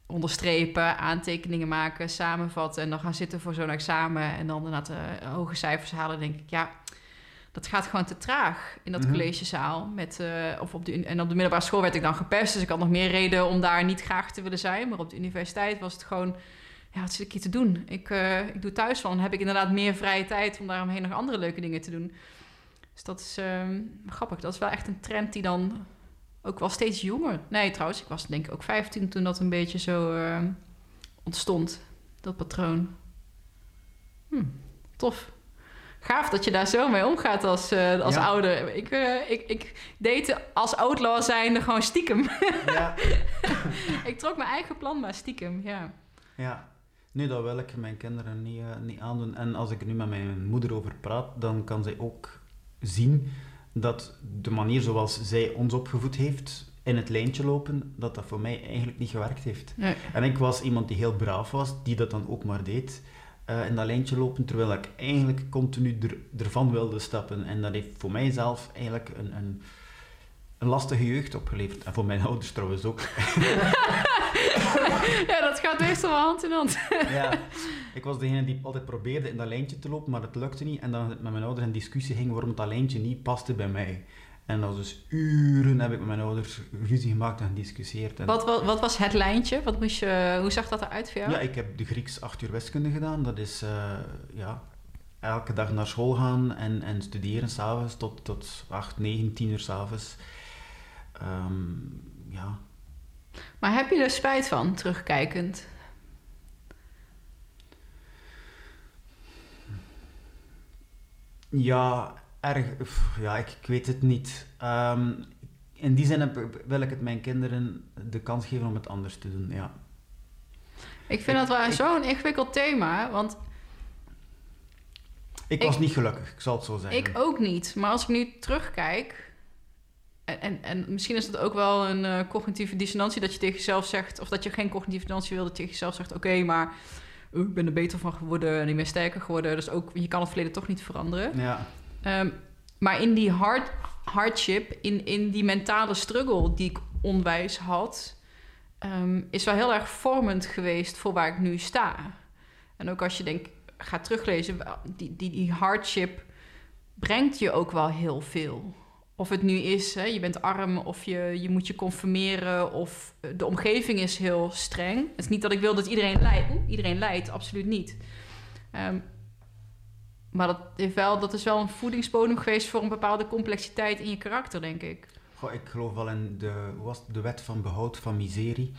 Onderstrepen, aantekeningen maken, samenvatten. En dan gaan zitten voor zo'n examen. En dan inderdaad uh, hoge cijfers halen. denk ik, ja, dat gaat gewoon te traag in dat Mhm. collegezaal. Met, uh, of op de, en op de middelbare school werd ik dan gepest. Dus ik had nog meer reden om daar niet graag te willen zijn. Maar op de universiteit was het gewoon... Ja, wat zit ik hier te doen? Ik, uh, ik doe thuis van. Dan heb ik inderdaad meer vrije tijd om daaromheen nog andere leuke dingen te doen. Dus dat is uh, grappig. Dat is wel echt een trend die dan ook wel steeds jonger... Nee, trouwens, ik was denk ik ook 15 toen dat een beetje zo uh, ontstond. Dat patroon. Hm, tof gaaf dat je daar zo mee omgaat als, uh, als ja. ouder. Ik, uh, ik, ik deed als outlaw zijnde gewoon stiekem. Ja. ik trok mijn eigen plan maar stiekem, ja. Ja, nee, dat wil ik mijn kinderen niet, uh, niet aandoen. En als ik er nu met mijn moeder over praat, dan kan zij ook zien dat de manier zoals zij ons opgevoed heeft, in het lijntje lopen, dat dat voor mij eigenlijk niet gewerkt heeft. Nee. En ik was iemand die heel braaf was, die dat dan ook maar deed uh, in dat lijntje lopen, terwijl ik eigenlijk continu er, ervan wilde stappen. En dat heeft voor mijzelf eigenlijk een, een, een lastige jeugd opgeleverd. En voor mijn ouders trouwens ook. ja, dat gaat meestal wel hand in hand. ja, ik was degene die altijd probeerde in dat lijntje te lopen, maar het lukte niet. En dan met mijn ouders in discussie ging waarom dat lijntje niet paste bij mij. En dat was dus uren heb ik met mijn ouders ruzie gemaakt en gediscussieerd. En wat, wat, wat, was het lijntje? Wat moest je, hoe zag dat eruit voor jou? Ja, ik heb de Grieks acht uur wiskunde gedaan. Dat is uh, ja, elke dag naar school gaan en, en studeren s'avonds tot, tot 8, 9, 10 uur s'avonds. Um, ja. Maar heb je er spijt van, terugkijkend? Ja, erg. Ja, ik, ik weet het niet. Um, in die zin heb, wil ik het mijn kinderen de kans geven om het anders te doen, ja. Ik vind ik, dat wel zo'n ingewikkeld thema, want... Ik was niet gelukkig, ik zal het zo zeggen. Ik ook niet, maar als ik nu terugkijk... En, en, en misschien is het ook wel een uh, cognitieve dissonantie dat je tegen jezelf zegt... of dat je geen cognitieve dissonantie wil, dat je tegen jezelf zegt... oké, okay, maar ik ben er beter van geworden en ik ben sterker geworden. Dus ook, je kan het verleden toch niet veranderen. Ja. Um, maar in die hard, hardship, in, in die mentale struggle die ik onwijs had, um, is wel heel erg vormend geweest voor waar ik nu sta. En ook als je denk, gaat teruglezen, die, die, die hardship brengt je ook wel heel veel. Of het nu is, hè, je bent arm of je, je moet je conformeren of de omgeving is heel streng. Het is niet dat ik wil dat iedereen lijdt, iedereen lijdt, absoluut niet. Um, maar dat, heeft wel, dat is wel een voedingsbodem geweest voor een bepaalde complexiteit in je karakter, denk ik. Goh, ik geloof wel in de, was de wet van behoud van miserie.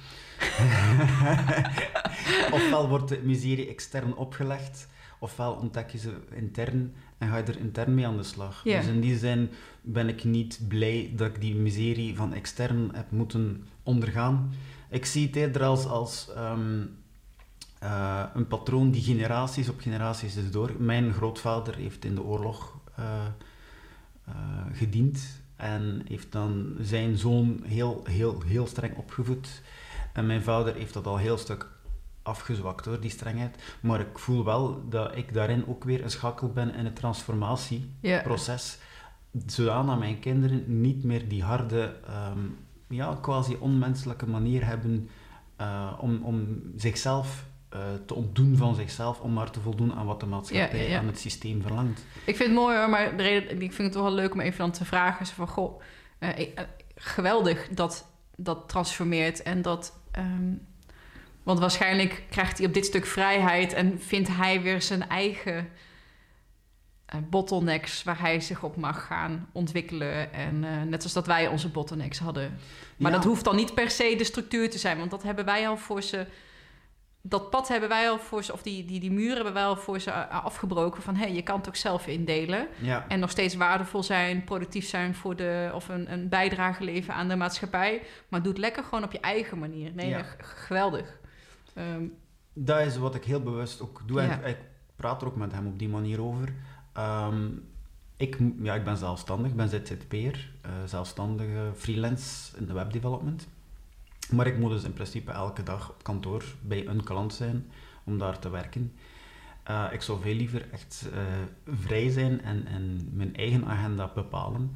ofwel wordt de miserie extern opgelegd, ofwel ontdek je ze intern en ga je er intern mee aan de slag. Dus in die zin ben ik niet blij dat ik die miserie van extern heb moeten ondergaan. Ik zie het eerder als, als um, uh, een patroon die generaties op generaties is door. Mijn grootvader heeft in de oorlog eh, eh, gediend en heeft dan zijn zoon heel, heel, heel streng opgevoed. En mijn vader heeft dat al heel stuk afgezwakt hoor, die strengheid. Maar ik voel wel dat ik daarin ook weer een schakel ben in het transformatieproces. Zodat mijn kinderen niet meer die harde, ehm, ja, quasi onmenselijke manier hebben uh, om, om zichzelf uh, te ontdoen van zichzelf om maar te voldoen aan wat de maatschappij, ja, ja, aan het systeem verlangt. Ik vind het mooi hoor, maar de reden, ik vind het toch wel leuk om even dan te vragen. van, goh, uh, geweldig dat dat transformeert en dat... Um, want waarschijnlijk krijgt hij op dit stuk vrijheid en vindt hij weer zijn eigen bottlenecks waar hij zich op mag gaan ontwikkelen. En uh, net zoals dat wij onze bottlenecks hadden. Maar ja. dat hoeft dan niet per se de structuur te zijn, want dat hebben wij al voor ze. Dat pad hebben wij al voor ze, of die, die, die muren hebben wij al voor ze afgebroken. Van hé, hey, je kan het ook zelf indelen. Ja. En nog steeds waardevol zijn, productief zijn voor de. of een, een bijdrage leveren aan de maatschappij. Maar doe het lekker gewoon op je eigen manier. Nee, ja. geweldig. Um, dat is wat ik heel bewust ook doe. En ik praat er ook met hem op die manier over. Um, ik, ja, ik ben zelfstandig, ik ben ZZP'er, uh, zelfstandige freelance in de webdevelopment. Maar ik moet dus in principe elke dag op kantoor bij een klant zijn om daar te werken. Uh, ik zou veel liever echt uh, vrij zijn en, en mijn eigen agenda bepalen.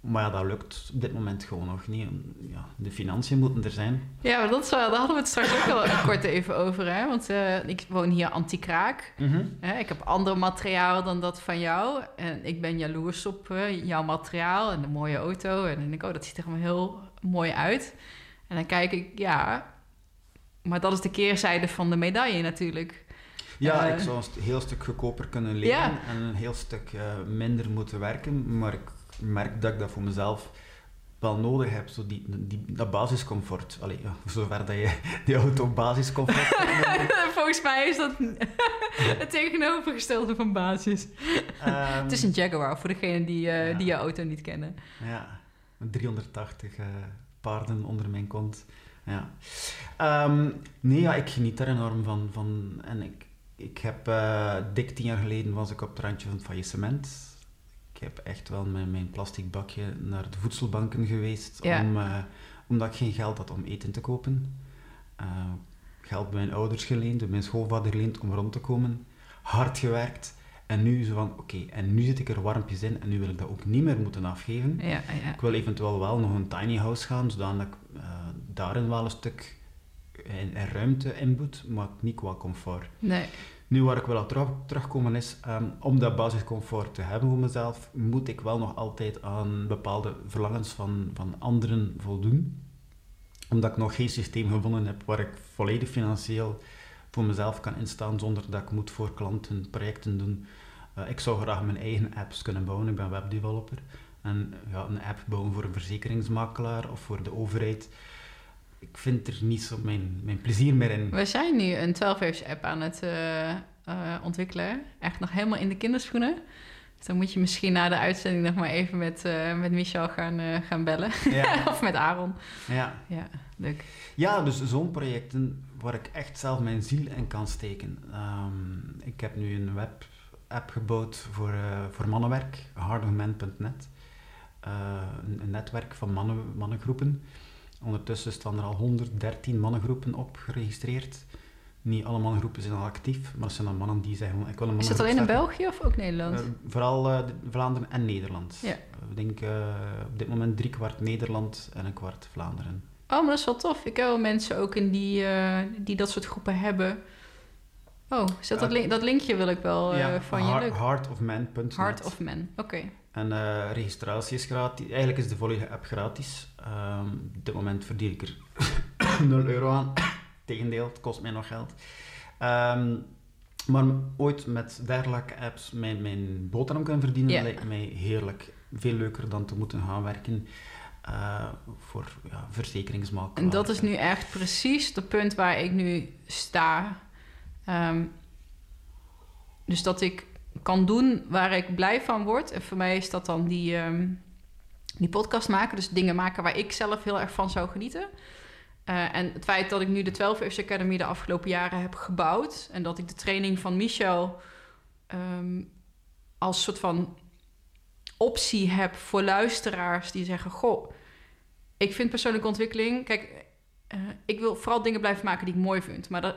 Maar ja, dat lukt op dit moment gewoon nog niet. Ja, de financiën moeten er zijn. Ja, maar dat is, daar hadden we het straks ook al kort even over. Hè? Want uh, ik woon hier anti-kraak. Mm -hmm. Ik heb ander materiaal dan dat van jou. En ik ben jaloers op uh, jouw materiaal en de mooie auto. En dan denk ik, oh, dat ziet er allemaal heel mooi uit. En dan kijk ik, ja... Maar dat is de keerzijde van de medaille natuurlijk. Ja, uh, ik zou een heel stuk goedkoper kunnen leven ja. en een heel stuk minder moeten werken. Maar ik merk dat ik dat voor mezelf wel nodig heb, zo die, die, dat basiscomfort. Allee, ja, zover dat je die auto basiscomfort Volgens mij is dat het tegenovergestelde van basis. Um, het is een Jaguar, voor degenen die, uh, ja. die je auto niet kennen. Ja, 380 uh, paarden onder mijn kont. Ja. Um, nee, ja, ik geniet er enorm van. van en ik, ik heb uh, dik tien jaar geleden was ik op het randje van het faillissement ik heb echt wel met mijn plastic bakje naar de voedselbanken geweest, ja. om, uh, omdat ik geen geld had om eten te kopen. Uh, geld bij mijn ouders geleend, bij mijn schoonvader geleend om rond te komen. Hard gewerkt. En nu zo van, oké, okay, en nu zit ik er warmpjes in en nu wil ik dat ook niet meer moeten afgeven. Ja, ja. Ik wil eventueel wel nog een tiny house gaan, zodat ik uh, daarin wel een stuk in, in ruimte inboet, maar niet qua comfort. Nee. Nu, waar ik wel op terug, terugkomen is, um, om dat basiscomfort te hebben voor mezelf, moet ik wel nog altijd aan bepaalde verlangens van, van anderen voldoen. Omdat ik nog geen systeem gevonden heb waar ik volledig financieel voor mezelf kan instaan zonder dat ik moet voor klanten projecten doen. Uh, ik zou graag mijn eigen apps kunnen bouwen, ik ben webdeveloper. En ja, een app bouwen voor een verzekeringsmakelaar of voor de overheid ik vind er niet zo mijn, mijn plezier meer in. We zijn nu een 12 app aan het uh, uh, ontwikkelen. Echt nog helemaal in de kinderschoenen. Dus dan moet je misschien na de uitzending nog maar even met, uh, met Michel gaan, gaan bellen. Ja. of met Aaron. Ja. Ja, leuk. Ja, dus zo'n projecten waar ik echt zelf mijn ziel in kan steken. Um, ik heb nu een web-app gebouwd voor, voor mannenwerk, hardofman.net. Een, een netwerk van mannen, mannengroepen. Ondertussen staan er al 113 mannengroepen op geregistreerd. Niet alle mannengroepen zijn al actief, maar er zijn dan mannen die zeggen... Ik wil een Is dat alleen in België of ook Nederland? Uh, vooral Vlaanderen en Nederland. Ja. Ik denk uh, op dit moment drie kwart Nederland en een kwart Vlaanderen. Oh, maar dat is wel tof. Ik heb wel mensen ook in die, die dat soort groepen hebben. Oh, zet dat, link, dat linkje wil ik wel ja, van heart, je leuk. Heartofman.net Heart of Man, oké. Okay. En uh, registratie is gratis. Eigenlijk is de volledige app gratis. Um, op dit moment verdien ik er 0 euro aan. Tegendeel, het kost mij nog geld. Um, maar ooit met dergelijke apps mijn, mijn boterham kunnen verdienen, Ja. lijkt mij heerlijk. Veel leuker dan te moeten gaan werken uh, voor ja, verzekeringsmakelaar. En dat is nu echt precies het punt waar ik nu sta. Um, dus dat ik kan doen waar ik blij van word. En voor mij is dat dan die, um, die podcast maken. Dus dingen maken waar ik zelf heel erg van zou genieten. Eh, en het feit dat ik nu de 12 F's Academy de afgelopen jaren heb gebouwd... en dat ik de training van Michel ehm, als soort van optie heb voor luisteraars die zeggen... goh, ik vind persoonlijke ontwikkeling... Kijk, eh, ik wil vooral dingen blijven maken die ik mooi vind. Maar dat,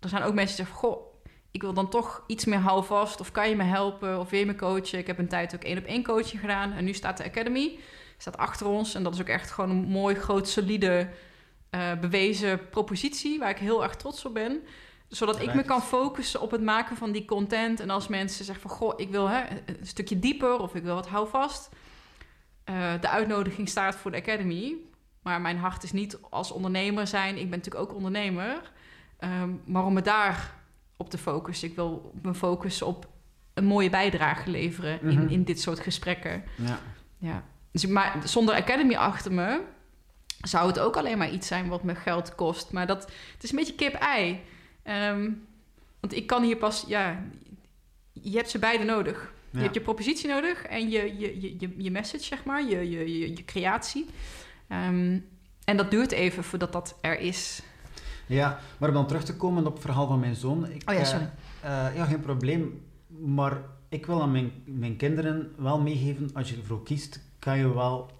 er zijn ook mensen die zeggen... goh, ik wil dan toch iets meer houvast... of kan je me helpen of wil je me coachen? Ik heb een tijd ook één op één coaching gedaan... en nu staat de Academy staat achter ons. En dat is ook echt gewoon een mooi, groot, solide, eh, bewezen propositie... waar ik heel erg trots op ben zodat ik me kan focussen op het maken van die content. En als mensen zeggen van... goh, ik wil hè, een stukje dieper of ik wil wat houvast... Uh, de uitnodiging staat voor de Academy. Maar mijn hart is niet als ondernemer zijn. Ik ben natuurlijk ook ondernemer. Um, maar om me daar op te focussen. Ik wil me focussen op een mooie bijdrage leveren in, Mhm. in dit soort gesprekken. Ja. Ja. Dus, maar zonder Academy achter me zou het ook alleen maar iets zijn wat me geld kost. Maar dat, het is een beetje kip-ei. Ehm, want ik kan hier pas, ja, je hebt ze beide nodig. Je hebt je propositie nodig en je, je, je, je, je message, zeg maar, je, je, je, je creatie. Ehm, en dat duurt even voordat dat er is. Ja, maar om dan terug te komen op het verhaal van mijn zoon. Ik, Oh ja, eh, sorry. eh, ja, geen probleem. Maar ik wil aan mijn, mijn kinderen wel meegeven, als je ervoor kiest, kan je wel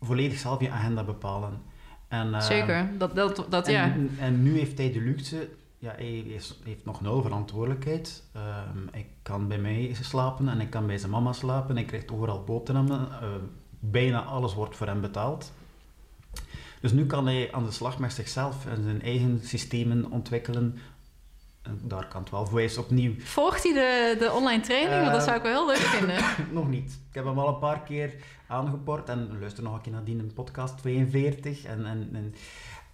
volledig zelf je agenda bepalen. En, eh, Zeker, dat, dat, dat en, ja. en nu heeft hij de luxe, ja, hij is, heeft nog nul verantwoordelijkheid. Ehm, hij kan bij mij slapen en ik kan bij zijn mama slapen. Hij krijgt overal boterhammen. Eh, bijna alles wordt voor hem betaald. Dus nu kan hij aan de slag met zichzelf en zijn eigen systemen ontwikkelen. En daar kan het wel voor. Is opnieuw Volgt hij de, de online training? Want dat Eh, zou ik wel heel leuk vinden. nog niet. Ik heb hem al een paar keer aangeport en luister nog een keer naar die podcast 42. En, en, en,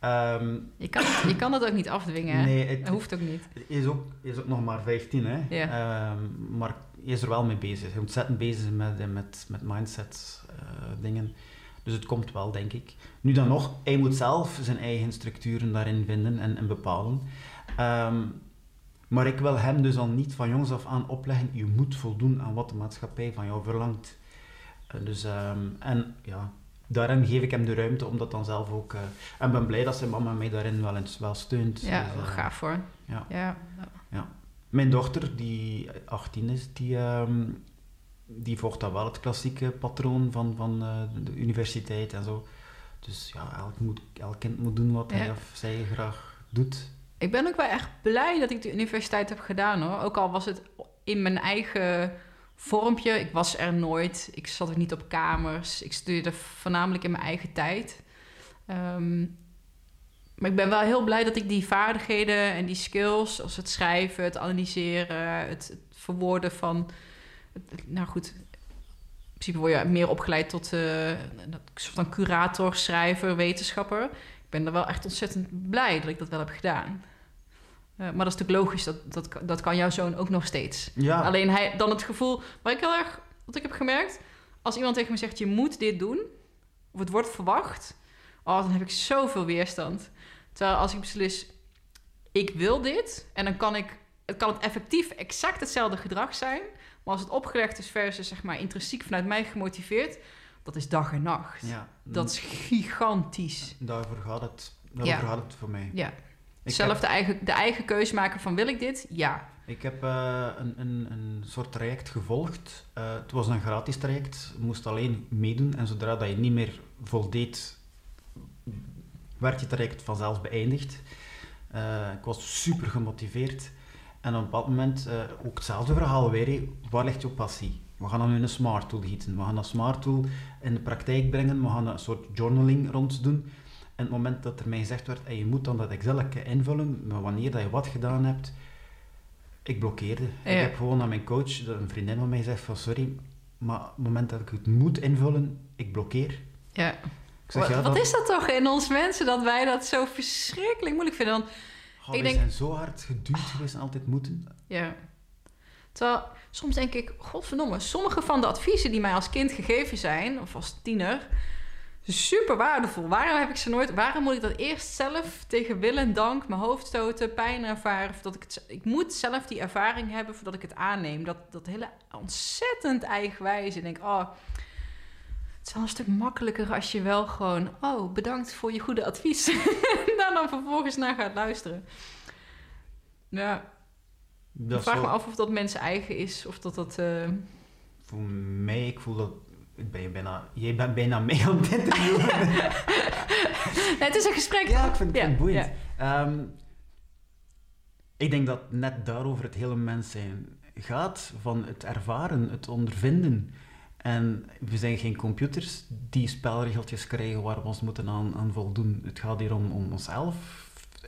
ehm, Je kan, het- je kan dat ook niet afdwingen. nee, het, Dat hoeft ook niet. Hij is ook, is ook nog maar 15, hè. Ja. Ehm, maar hij is er wel mee bezig. Ontzettend bezig met, eh, met, met mindset eh, dingen. Dus het komt wel, denk ik. Nu dan nog, hij moet zelf zijn eigen structuren daarin vinden en, en bepalen. Ehm, maar ik wil hem dus al niet van jongs af aan opleggen, je moet voldoen aan wat de maatschappij van jou verlangt. Eh, dus, en ja, daarin geef ik hem de ruimte om dat dan zelf ook... eh, en ben blij dat zijn mama mij daarin wel, eens, wel steunt. Ja, Dus, wel eh, gaaf hoor. ja. ja. mijn dochter, die 18 is, die, ehm, die volgt dan wel het klassieke patroon van, van eh, de universiteit en zo. Dus ja, elk, moet, elk kind moet doen wat hij Ja. of zij graag doet. Ik ben ook wel echt blij dat ik de universiteit heb gedaan hoor. Ook al was het in mijn eigen vormpje. Ik was er nooit. Ik zat ook niet op kamers. Ik studeerde voornamelijk in mijn eigen tijd. Ehm, maar ik ben wel heel blij dat ik die vaardigheden en die skills, zoals het schrijven, het analyseren, het, verwoorden van. nou goed, in principe word je meer opgeleid tot eh, een soort van curator, schrijver, wetenschapper. Ik ben er wel echt ontzettend blij dat ik dat wel heb gedaan. Eh, maar dat is natuurlijk logisch, dat, dat, dat kan jouw zoon ook nog steeds. Ja, Alleen hij, dan het gevoel, waar ik heel erg, wat ik heb gemerkt, als iemand tegen me zegt, je moet dit doen, of het wordt verwacht, oh, dan heb ik zoveel weerstand. Terwijl als ik beslis, ik wil dit, en dan kan ik, het kan het effectief exact hetzelfde gedrag zijn, maar als het opgelegd is versus, zeg maar, intrinsiek vanuit mij gemotiveerd, dat is dag en nacht. ja, Dat is gigantisch. daarvoor gaat het, daarvoor Ja. gaat het voor mij. Ja. Ik Zelf heb, de eigen, de eigen keus maken van wil ik dit? Ja. ik heb eh, een, een, een soort traject gevolgd. Eh, het was een gratis traject, je moest alleen meedoen. En zodra dat je niet meer voldeed, werd je traject vanzelf beëindigd. Eh, ik was super gemotiveerd. En op een bepaald moment, ook hetzelfde verhaal weer, hé. waar ligt jouw passie? We gaan dan nu een smart tool gieten. We gaan dat smart tool in de praktijk brengen. We gaan een soort journaling rond doen. En het moment dat er mij gezegd werd, en je moet dan dat Excel invullen, maar wanneer dat je wat gedaan hebt, ik blokkeerde. Ja. Ik heb gewoon aan mijn coach, een vriendin van mij zegt van sorry, maar op het moment dat ik het moet invullen, ik blokkeer. ja. Ik zeg, Wat, ja, wat is dat toch in ons mensen dat wij dat zo verschrikkelijk moeilijk vinden? Want, Oh, Ik we denk- zijn zo hard geduwd geweest en altijd moeten. ja. Terwijl soms denk ik, godverdomme, sommige van de adviezen die mij als kind gegeven zijn, of als tiener, super waardevol. Waarom heb ik ze nooit? Waarom moet ik dat eerst zelf tegen wil en dank mijn hoofd stoten, pijn ervaren? Voordat ik, het, ik moet zelf die ervaring hebben voordat ik het aanneem. Dat, dat hele ontzettend eigenwijze. Ik denk, oh, Het is wel een stuk makkelijker als je wel gewoon... Oh, bedankt voor je goede advies. Daar dan vervolgens naar gaat luisteren. Ja, ik Dat vraag zou- me af of dat mensen eigen is. Of dat dat... eh, Voor mij, ik voel dat... Ik ben je bijna, jij bent bijna mee aan het interviewen. Nee, het is een gesprek. ja, ik vind het Ja, vind het boeiend. Ehm, ik denk dat net daarover het hele mens zijn gaat. Van het ervaren, het ondervinden. En we zijn geen computers die spelregeltjes krijgen waar we ons moeten aan, aan voldoen. Het gaat hier om, om onszelf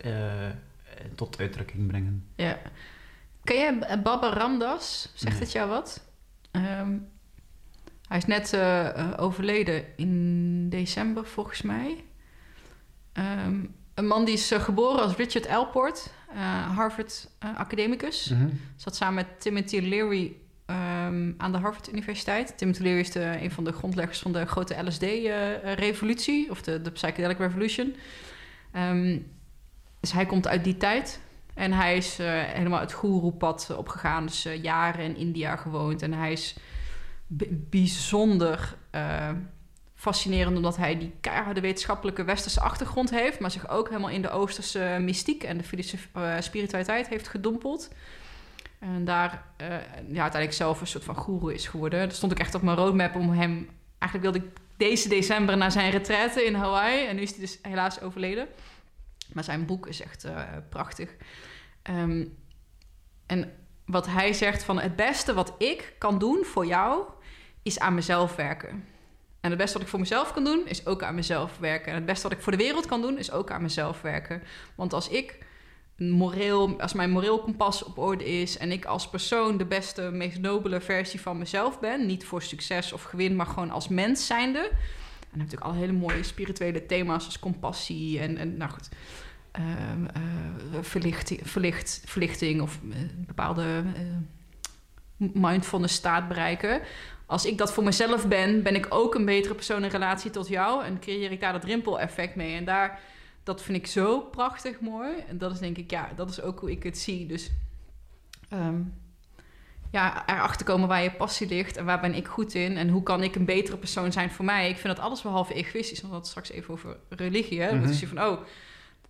eh, tot uitdrukking brengen. Ja. Ken jij Baba Ramdas? Zegt Nee. het jou wat? Ehm, hij is net eh, eh, overleden in december, volgens mij. Ehm, een man die is eh, geboren als Richard Alport, eh, Harvard eh, academicus. Zat samen met Timothy Leary ehm, aan de Harvard Universiteit. Timothy Leary is de, een van de grondleggers van de grote LSD-revolutie, of de, de Psychedelic Revolution. Ehm, dus hij komt uit die tijd. En hij is helemaal het goeroepad opgegaan. Dus jaren in India gewoond. En hij is bijzonder eh, fascinerend... omdat hij die keiharde wetenschappelijke westerse achtergrond heeft... maar zich ook helemaal in de oosterse mystiek... en de eh, spiritualiteit heeft gedompeld. En daar eh, ja, uiteindelijk zelf een soort van goeroe is geworden. Dat stond ook echt op mijn roadmap om hem... Eigenlijk wilde ik deze december naar zijn retraite in Hawaii. En nu is hij dus helaas overleden. Maar zijn boek is echt prachtig. Ehm, en wat hij zegt van het beste wat ik kan doen voor jou is aan mezelf werken. En het beste wat ik voor mezelf kan doen is ook aan mezelf werken. En het beste wat ik voor de wereld kan doen is ook aan mezelf werken. Want als ik moreel, als mijn moreel kompas op orde is en ik als persoon de beste, meest nobele versie van mezelf ben, niet voor succes of gewin, maar gewoon als mens zijnde. Dan heb ik natuurlijk al hele mooie spirituele thema's als compassie en, en nou goed, ehm, eh, verlichting, verlicht, verlichting of eh, bepaalde eh, mindfulness staat bereiken. Als ik dat voor mezelf ben, ben ik ook een betere persoon in relatie tot jou en creëer ik daar dat rimpel-effect mee. En daar, dat vind ik zo prachtig mooi. En dat is denk ik, ja, dat is ook hoe ik het zie. Dus ehm, ja, erachter komen waar je passie ligt en waar ben ik goed in en hoe kan ik een betere persoon zijn voor mij. Ik vind dat alles behalve egoïstisch, want we hadden het straks even over religie. Hè? Dat is je van, oh,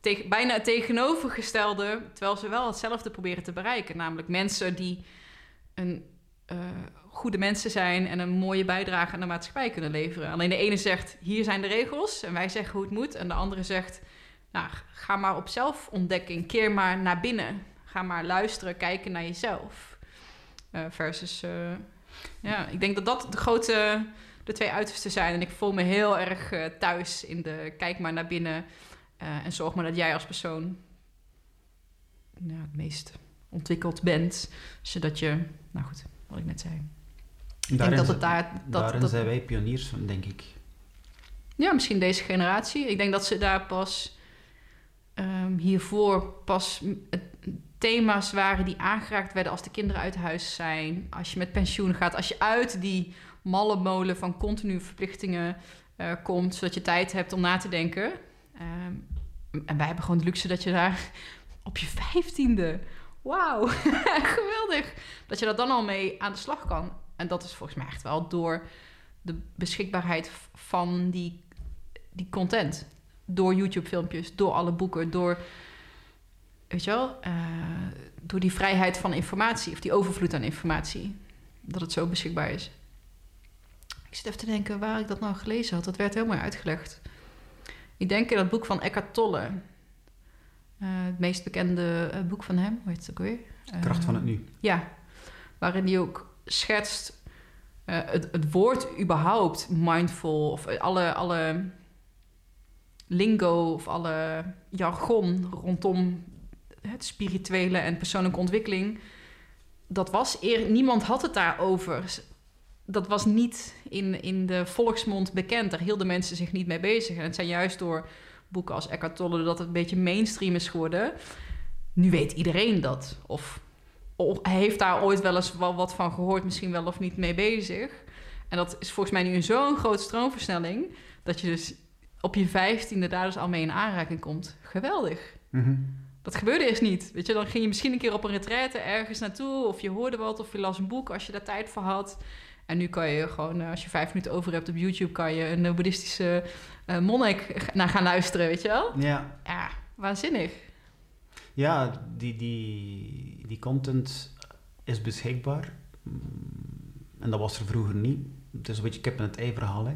tegen, bijna het tegenovergestelde, terwijl ze wel hetzelfde proberen te bereiken. Namelijk mensen die een eh, goede mensen zijn en een mooie bijdrage aan de maatschappij kunnen leveren. Alleen de ene zegt, hier zijn de regels en wij zeggen hoe het moet. En de andere zegt, nou, ga maar op zelfontdekking, keer maar naar binnen. Ga maar luisteren, kijken naar jezelf. Eh, versus, eh, ja, ik denk dat dat de grote, de twee uitersten zijn. En ik voel me heel erg thuis in de kijk maar naar binnen en zorg maar dat jij als persoon ja, het meest ontwikkeld bent. Zodat je, nou goed, wat ik net zei. Ik denk dat het daar... Dat, daarin dat, zijn wij pioniers, van, denk ik. ja, misschien deze generatie. Ik denk dat ze daar pas ehm, hiervoor pas thema's waren die aangeraakt werden als de kinderen uit huis zijn. Als je met pensioen gaat. Als je uit die malle molen van continu verplichtingen eh, komt. Zodat je tijd hebt om na te denken. Ehm, en wij hebben gewoon de luxe dat je daar op je vijftiende... Wauw, geweldig. Dat je daar dan al mee aan de slag kan. En dat is volgens mij echt wel door de beschikbaarheid van die, die content. Door YouTube-filmpjes, door alle boeken, door, weet je wel, eh, door die vrijheid van informatie of die overvloed aan informatie. Dat het zo beschikbaar is. Ik zit even te denken waar ik dat nou gelezen had. Dat werd mooi uitgelegd. Ik denk in dat boek van Eckhart Tolle. Eh, het meest bekende eh, boek van hem. Hoe heet het ook weer? Kracht van Eh, het nu. ja, waarin hij ook schetst eh, het, het woord überhaupt mindful of alle, alle lingo of alle jargon rondom het spirituele en persoonlijke ontwikkeling. Dat was eer, niemand had het daarover. Dat was niet in, in de volksmond bekend. Daar hielden mensen zich niet mee bezig. En het zijn juist door boeken als Eckhart Tolle dat het een beetje mainstream is geworden. Nu weet iedereen dat. Of heeft daar ooit wel eens wel wat van gehoord, misschien wel of niet mee bezig. En dat is volgens mij nu een zo'n grote stroomversnelling, dat je dus op je vijftiende daar dus al mee in aanraking komt. Geweldig. Mhm. Dat gebeurde eerst niet. Weet je, dan ging je misschien een keer op een retraite ergens naartoe, of je hoorde wat, of je las een boek als je daar tijd voor had. En nu kan je gewoon, eh, als je vijf minuten over hebt op YouTube, kan je een boeddhistische uh, monnik naar gaan luisteren, weet je wel? Ja. Ja, waanzinnig. Ja, die, die, die content is beschikbaar. Mm, en dat was er vroeger niet. Het is een beetje kip en het ei verhaal. Hè.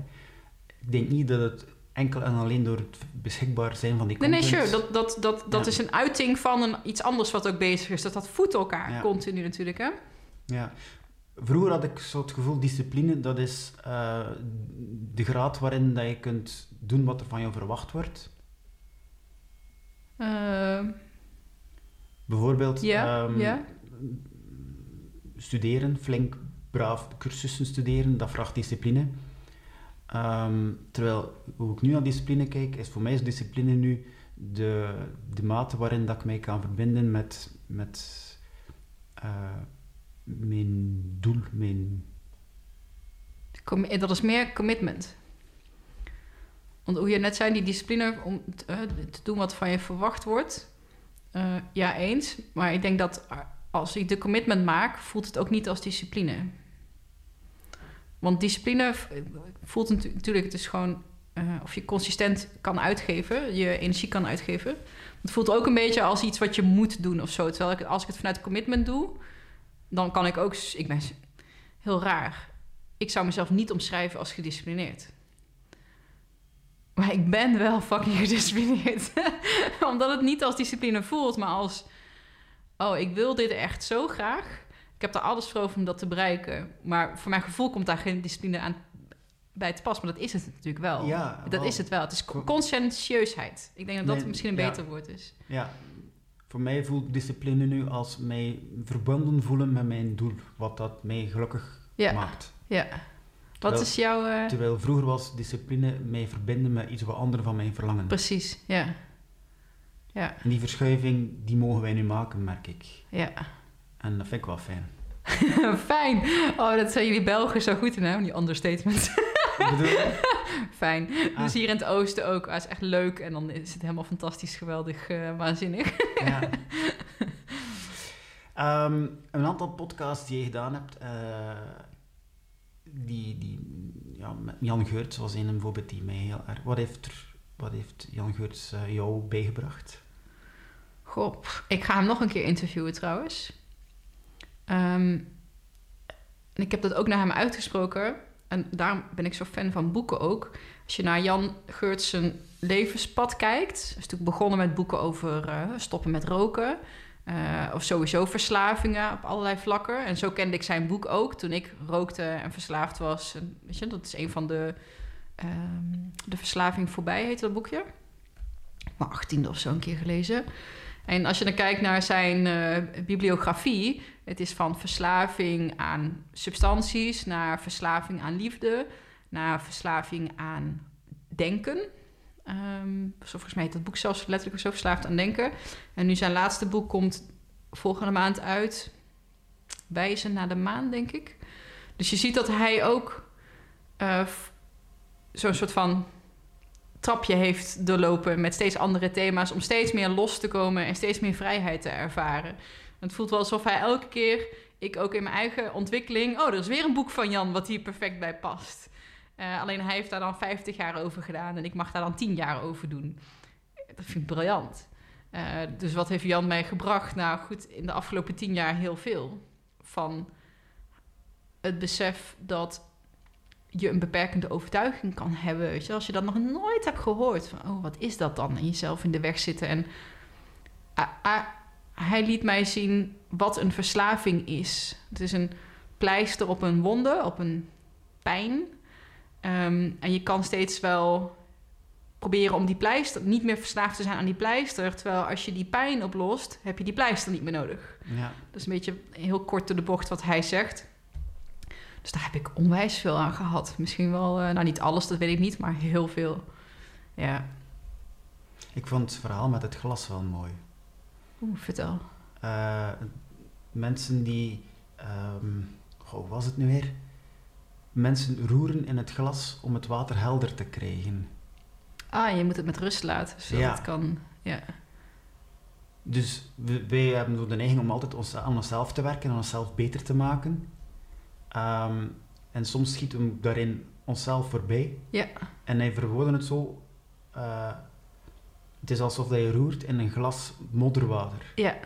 Ik denk niet dat het enkel en alleen door het beschikbaar zijn van die content... Nee, nee, sure. Dat, dat, dat, dat is een uiting van een, iets anders wat ook bezig is. Dat dat voedt elkaar Ja. continu natuurlijk, hè? Ja. Vroeger had ik zo het gevoel, discipline, dat is eh, de graad waarin dat je kunt doen wat er van jou verwacht wordt. Eh, Bijvoorbeeld ehm, studeren, flink braaf cursussen studeren, dat vraagt discipline. Ehm, terwijl, hoe ik nu naar discipline kijk, is voor mij is discipline nu de, de mate waarin dat ik mij kan verbinden met, met eh, mijn doel, mijn... Com- dat is meer commitment. Want hoe je net zei, die discipline om eh, te doen wat van je verwacht wordt. eh, ja, eens. Maar ik denk dat als ik de commitment maak, voelt het ook niet als discipline. Want discipline voelt natu- natuurlijk, het is gewoon eh, of je consistent kan uitgeven, je energie kan uitgeven. Het voelt ook een beetje als iets wat je moet doen of zo. Terwijl ik, als ik het vanuit commitment doe, dan kan ik ook, ik ben heel raar. Ik zou mezelf niet omschrijven als gedisciplineerd. Maar ik ben wel fucking gedisciplineerd. Omdat het niet als discipline voelt, maar als... Oh, ik wil dit echt zo graag. Ik heb er alles voor over om dat te bereiken. Maar voor mijn gevoel komt daar geen discipline aan bij te pas. Maar dat is het natuurlijk wel. Ja, dat is het wel. Het is conscientieusheid. Ik denk dat dat Nee, misschien een ja. beter woord is. Ja, voor mij voelt discipline nu als mij verbonden voelen met mijn doel, wat dat mij gelukkig Ja, maakt. ja. Wat Wel, is jouw... eh, Terwijl vroeger was discipline mij verbinden met iets wat anderen van mij verlangen. Precies, ja. Ja, En die verschuiving, die mogen wij nu maken, merk ik. ja. En dat vind ik wel fijn. Fijn. Oh, dat zijn jullie Belgen zo goed in, hè? Die understatement. Fijn. Ah. Dus hier in het oosten ook. Ah, het is echt leuk. En dan is het helemaal fantastisch, geweldig, eh, waanzinnig. ja. Ehm, een aantal podcasts die je gedaan hebt, eh, die, die, ja, met Jan Geurts was een bijvoorbeeld die mij heel erg... Wat heeft, er, wat heeft Jan Geurts eh, jou bijgebracht? Goh, ik ga hem nog een keer interviewen trouwens. En ik heb dat ook naar hem uitgesproken. En daarom ben ik zo fan van boeken ook. Als je naar Jan Geurts zijn levenspad kijkt... is natuurlijk begonnen met boeken over eh, stoppen met roken... eh, of sowieso verslavingen op allerlei vlakken. En zo kende ik zijn boek ook toen ik rookte en verslaafd was. Weet je, dat is een van de... ehm, de verslaving voorbij heet dat boekje. Maar achttiende of zo een keer gelezen. En als je dan kijkt naar zijn eh, bibliografie, het is van verslaving aan substanties, naar verslaving aan liefde, naar verslaving aan denken. Ehm, volgens mij heet dat boek zelfs letterlijk zo verslaafd aan denken. En nu zijn laatste boek komt volgende maand uit. Wijzen naar de maan, denk ik. Dus je ziet dat hij ook eh, zo'n soort van trapje heeft doorlopen met steeds andere thema's om steeds meer los te komen en steeds meer vrijheid te ervaren. Het voelt wel alsof hij elke keer, ik ook in mijn eigen ontwikkeling, oh, er is weer een boek van Jan wat hier perfect bij past. Eh, alleen hij heeft daar dan 50 jaar over gedaan en ik mag daar dan 10 jaar over doen. Dat vind ik briljant. Eh, dus wat heeft Jan mij gebracht? Nou goed, in de afgelopen 10 jaar heel veel. Van het besef dat je een beperkende overtuiging kan hebben. Weet je, als je dat nog nooit hebt gehoord. Van, oh, wat is dat dan? En jezelf in de weg zitten. En hij liet mij zien wat een verslaving is. Het is een pleister op een wonde, op een pijn. Ehm, en je kan steeds wel proberen om die pleister... niet meer verslaafd te zijn aan die pleister. Terwijl als je die pijn oplost, heb je die pleister niet meer nodig. Ja. Dat is een beetje heel kort door de bocht wat hij zegt. Dus daar heb ik onwijs veel aan gehad. Misschien wel, eh, nou niet alles, dat weet ik niet, maar heel veel. Ja, Ik vond het verhaal met het glas wel mooi. Oeh, vertel. Eh, mensen die... goh, hoe was het nu weer? Mensen roeren in het glas om het water helder te krijgen. Ah, je moet het met rust laten, zodat Ja. het kan... Ja. Dus we, wij hebben de neiging om altijd ons, aan onszelf te werken, aan onszelf beter te maken. Ehm, En soms schieten we daarin onszelf voorbij. Ja. En hij verwoorden het zo... eh, het is alsof dat je roert in een glas modderwater. Ja.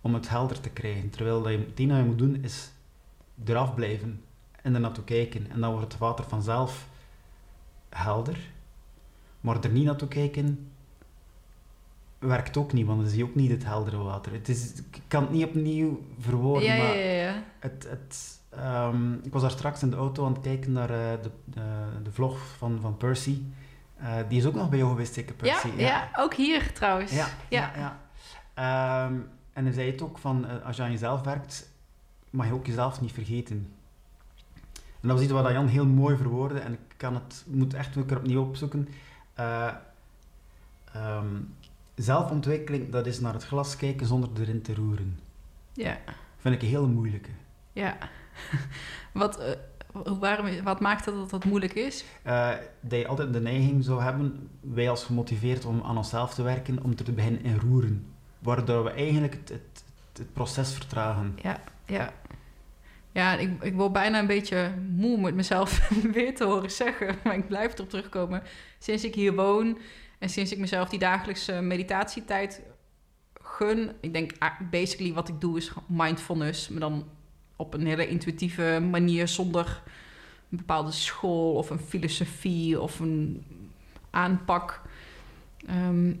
Om het helder te krijgen. Terwijl dat je, het enige wat je moet doen is eraf blijven en er naartoe kijken. En dan wordt het water vanzelf helder. Maar er niet naartoe kijken werkt ook niet, want dan zie je ook niet het heldere water. Het is, ik kan het niet opnieuw verwoorden, ja, maar ja, ja. het, het, ehm, ik was daar straks in de auto aan het kijken naar eh, de, de, de vlog van, van Percy. Eh, die is ook nog bij jou geweest, zeker Ja, Percy? ja, ook hier trouwens. Ja, Ja. ja. ja. Ehm, en hij zei het ook van, eh, als je aan jezelf werkt, mag je ook jezelf niet vergeten. En dat was iets wat Jan heel mooi verwoordde en ik kan het, moet echt een keer opnieuw opzoeken. Eh, ehm, zelfontwikkeling, dat is naar het glas kijken zonder erin te roeren. Ja. Vind ik een hele moeilijke. Ja. Wat, hoe- waarom, wat maakt het dat dat moeilijk is? Eh, dat je altijd de neiging zou hebben, wij als gemotiveerd om aan onszelf te werken, om te beginnen in roeren. Waardoor we eigenlijk het, het, het proces vertragen. Ja, ja. Ja, ik, ik word bijna een beetje moe om het mezelf weer te horen zeggen. Maar ik blijf erop terugkomen. Sinds ik hier woon en sinds ik mezelf die dagelijkse meditatietijd gun. Ik denk ah, basically wat ik doe is mindfulness. Maar dan op een hele intuïtieve manier zonder een bepaalde school of een filosofie of een aanpak. Ehm,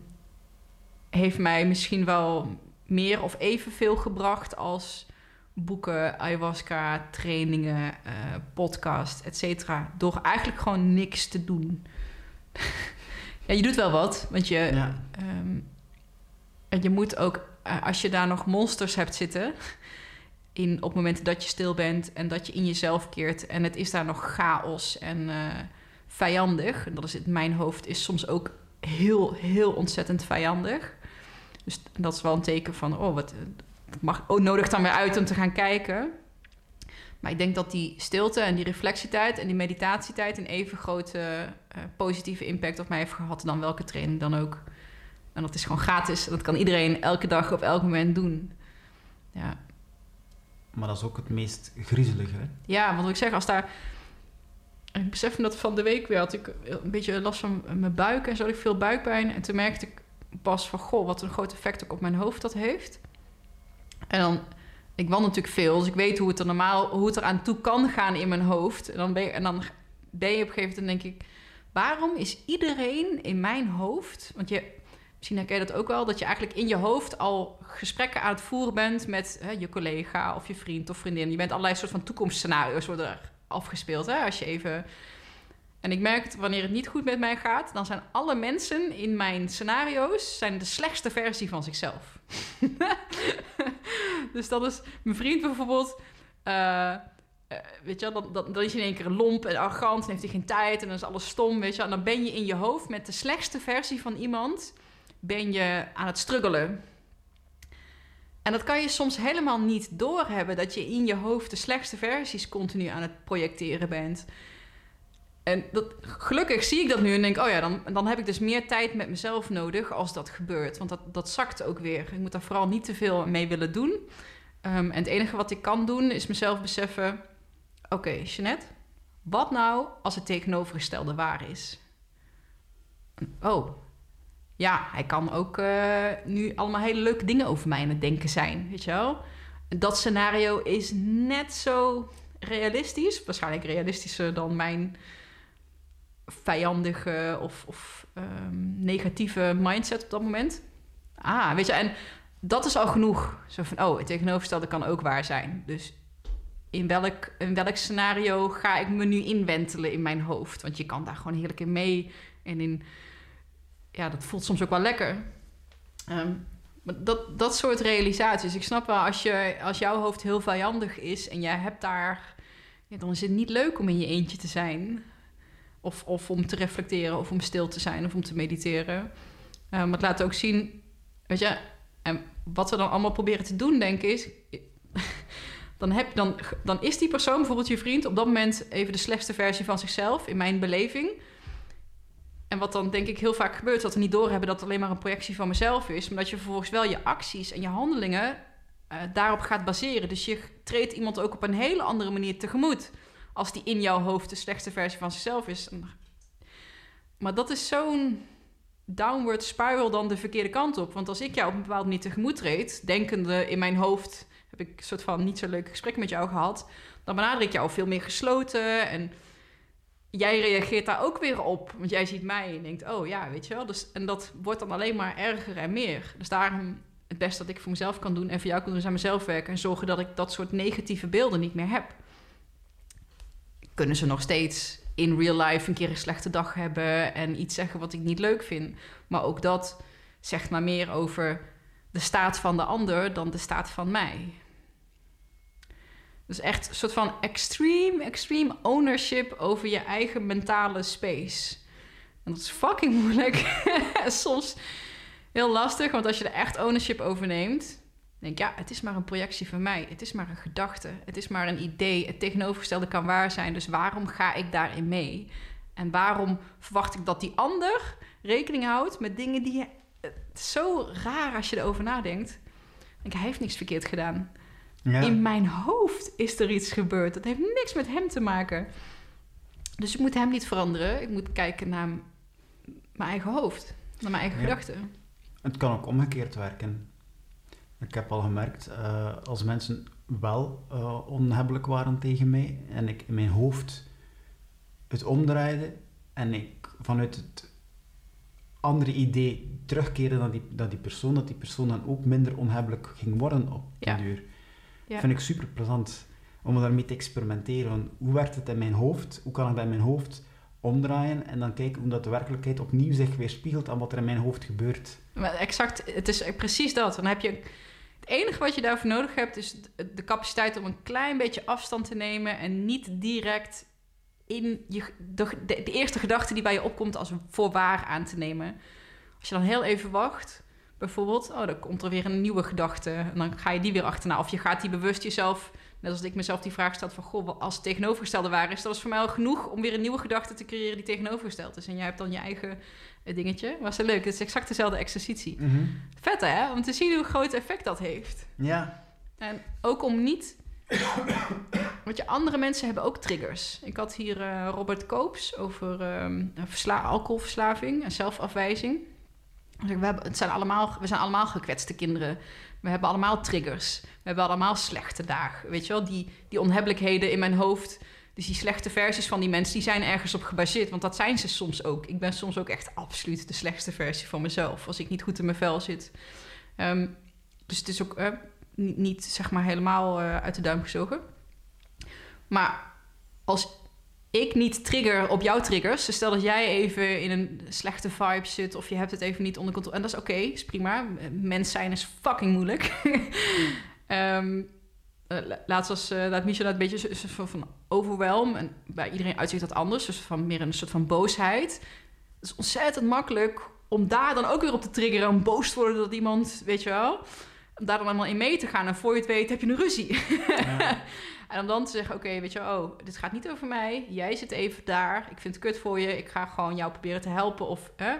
heeft mij misschien wel meer of evenveel gebracht als boeken, ayahuasca, trainingen, eh, podcast, et cetera. Door eigenlijk gewoon niks te doen. ja, je doet wel wat, want je, Ja. ehm, en je moet ook, eh, als je daar nog monsters hebt zitten, op momenten dat je stil bent en dat je in jezelf keert en het is daar nog chaos en eh, vijandig, dat is het, mijn hoofd is soms ook heel, heel ontzettend vijandig. Dus dat is wel een teken van, oh, wat het mag, oh, nodig dan weer uit om te gaan kijken. Maar ik denk dat die stilte en die reflectietijd en die meditatietijd een even grote eh, positieve impact op mij heeft gehad dan welke training dan ook. En dat is gewoon gratis. Dat kan iedereen elke dag op elk moment doen. Ja, Maar dat is ook het meest griezelige. hè. ja want ik zeg, als daar... Ik besef dat van de week weer had ik een beetje last van mijn buik en zo. had Ik veel buikpijn. En toen merkte ik pas van, goh, wat een groot effect ook op mijn hoofd dat heeft. En dan, ik wandel natuurlijk veel, dus ik weet hoe het er normaal, hoe het er aan toe kan gaan in mijn hoofd. En dan ben je, en dan ben je op een gegeven moment, denk ik, waarom is iedereen in mijn hoofd? Want je, misschien herken je dat ook wel, dat je eigenlijk in je hoofd al gesprekken aan het voeren bent met hè, je collega of je vriend of vriendin. Je bent allerlei soort van toekomstscenario's worden er afgespeeld, hè, als je even... En ik merk het, wanneer het niet goed met mij gaat, dan zijn alle mensen in mijn scenario's zijn de slechtste versie van zichzelf. dus dat is mijn vriend bijvoorbeeld. eh, eh, weet je, dan, dan, dan is hij in één keer lomp en arrogant en heeft hij geen tijd en dan is alles stom, weet je. En dan ben je in je hoofd met de slechtste versie van iemand, ben je aan het struggelen. En dat kan je soms helemaal niet doorhebben, dat je in je hoofd de slechtste versies continu aan het projecteren bent. En dat, gelukkig zie ik dat nu en denk, oh ja, dan, dan heb ik dus meer tijd met mezelf nodig als dat gebeurt. Want dat, dat zakt ook weer. Ik moet daar vooral niet te veel mee willen doen. Ehm, en het enige wat ik kan doen is mezelf beseffen, oké, Jeanette, wat nou als het tegenovergestelde waar is? Oh, ja, hij kan ook eh, nu allemaal hele leuke dingen over mij aan het denken zijn, weet je wel? Dat scenario is net zo realistisch, waarschijnlijk realistischer dan mijn vijandige of, of ehm, negatieve mindset op dat moment. Ah, weet je, en dat is al genoeg. Zo van, oh, het tegenovergestelde kan ook waar zijn. Dus in welk, in welk scenario ga ik me nu inwentelen in mijn hoofd? Want je kan daar gewoon heerlijk in mee. En in, ja, dat voelt soms ook wel lekker. Ehm, maar dat, dat soort realisaties. Ik snap wel, als, je, als jouw hoofd heel vijandig is en jij hebt daar... Dan is het niet leuk om in je eentje te zijn. Of, of om te reflecteren, of om stil te zijn, of om te mediteren. Uh, maar het laat ook zien, weet je... En wat we dan allemaal proberen te doen, denk ik, is... Dan, heb, dan, dan is die persoon, bijvoorbeeld je vriend... op dat moment even de slechtste versie van zichzelf, in mijn beleving... En wat dan denk ik heel vaak gebeurt, dat we niet doorhebben dat het alleen maar een projectie van mezelf is, maar dat je vervolgens wel je acties en je handelingen uh, daarop gaat baseren. Dus je treedt iemand ook op een hele andere manier tegemoet. als die in jouw hoofd de slechtste versie van zichzelf is. Maar dat is zo'n downward spiral dan de verkeerde kant op. Want als ik jou op een bepaalde manier tegemoet treed, denkende in mijn hoofd heb ik een soort van niet zo leuk gesprek met jou gehad, dan benader ik jou veel meer gesloten en jij reageert daar ook weer op. Want jij ziet mij en denkt, oh ja, weet je wel. Dus, en dat wordt dan alleen maar erger en meer. Dus daarom het beste dat ik voor mezelf kan doen en voor jou kan doen, is aan mezelf werken en zorgen dat ik dat soort negatieve beelden niet meer heb. Kunnen ze nog steeds in real life een keer een slechte dag hebben en iets zeggen wat ik niet leuk vind. Maar ook dat zegt maar meer over de staat van de ander dan de staat van mij. Dus echt een soort van extreme, extreme ownership over je eigen mentale space. En dat is fucking moeilijk. Soms heel lastig, want als je er echt ownership over neemt, denk ja, het is maar een projectie van mij. Het is maar een gedachte. Het is maar een idee. Het tegenovergestelde kan waar zijn. Dus waarom ga ik daarin mee? En waarom verwacht ik dat die ander rekening houdt met dingen die je. Het is zo raar als je erover nadenkt. Denk, hij heeft niks verkeerd gedaan. Ja. In mijn hoofd is er iets gebeurd. Dat heeft niks met hem te maken. Dus ik moet hem niet veranderen. Ik moet kijken naar mijn eigen hoofd. Naar mijn eigen Ja. gedachten. Het kan ook omgekeerd werken. Ik heb al gemerkt, eh, als mensen wel eh, onhebbelijk waren tegen mij en ik in mijn hoofd het omdraaide en ik vanuit het andere idee terugkeerde naar die, die persoon, dat die persoon dan ook minder onhebbelijk ging worden op de Ja. duur. Ja. Vind ik super plezant om daarmee te experimenteren. Van hoe werkt het in mijn hoofd? Hoe kan ik dat in mijn hoofd omdraaien? En dan kijken hoe dat de werkelijkheid opnieuw zich weerspiegelt aan wat er in mijn hoofd gebeurt. Maar exact, het is precies dat. Dan heb je... Het enige wat je daarvoor nodig hebt... is de- capaciteit om een klein beetje afstand te nemen... en niet direct in je, de, de, de eerste gedachte die bij je opkomt... als voor waar aan te nemen. Als je dan heel even wacht... Bijvoorbeeld, oh, dan komt er weer een nieuwe gedachte. En dan ga je die weer achterna. Of je gaat die bewust jezelf... Net als ik mezelf die vraag stel van... Goh, als het tegenovergestelde waar is... dat is voor mij al genoeg om weer een nieuwe gedachte te creëren... die tegenovergesteld is. En jij hebt dan je eigen eh, dingetje. Was het leuk? Het is exact dezelfde exercitie. Vet hè? Om te zien hoe groot effect dat heeft. Ja, En ook om niet... Want je, andere mensen hebben ook triggers. Ik had hier eh, Robert Koops over versla alcoholverslaving en zelfafwijzing. Zegt, We, hebben, het zijn allemaal, we zijn allemaal gekwetste kinderen. We hebben allemaal triggers. We hebben allemaal slechte dagen. Weet je wel, die, die onhebbelijkheden in mijn hoofd... Dus die slechte versies van die mensen, die zijn ergens op gebaseerd. Want dat zijn ze soms ook. Ik ben soms ook echt absoluut de slechtste versie van mezelf. Als ik niet goed in mijn vel zit. Ehm, dus het is ook eh, niet, niet, zeg maar helemaal eh, uit de duim gezogen. Maar als ik niet trigger op jouw triggers... dus stel dat jij even in een slechte vibe zit... of je hebt het even niet onder controle... en dat is oké, is prima. Mens zijn is fucking moeilijk. La- laatst was, eh laat Michel een beetje van, van overwhelm. En bij iedereen uitzicht dat anders. Dus van meer een soort van boosheid. Het is ontzettend makkelijk om daar dan ook weer op te triggeren. Om boos te worden dat iemand, weet je wel. Om daar dan allemaal in mee te gaan. En voor je het weet heb je een ruzie. Ja. en om dan te zeggen, oké, weet je, oh, dit gaat niet over mij. Jij zit even daar. Ik vind het kut voor je. Ik ga gewoon jou proberen te helpen. Of hè,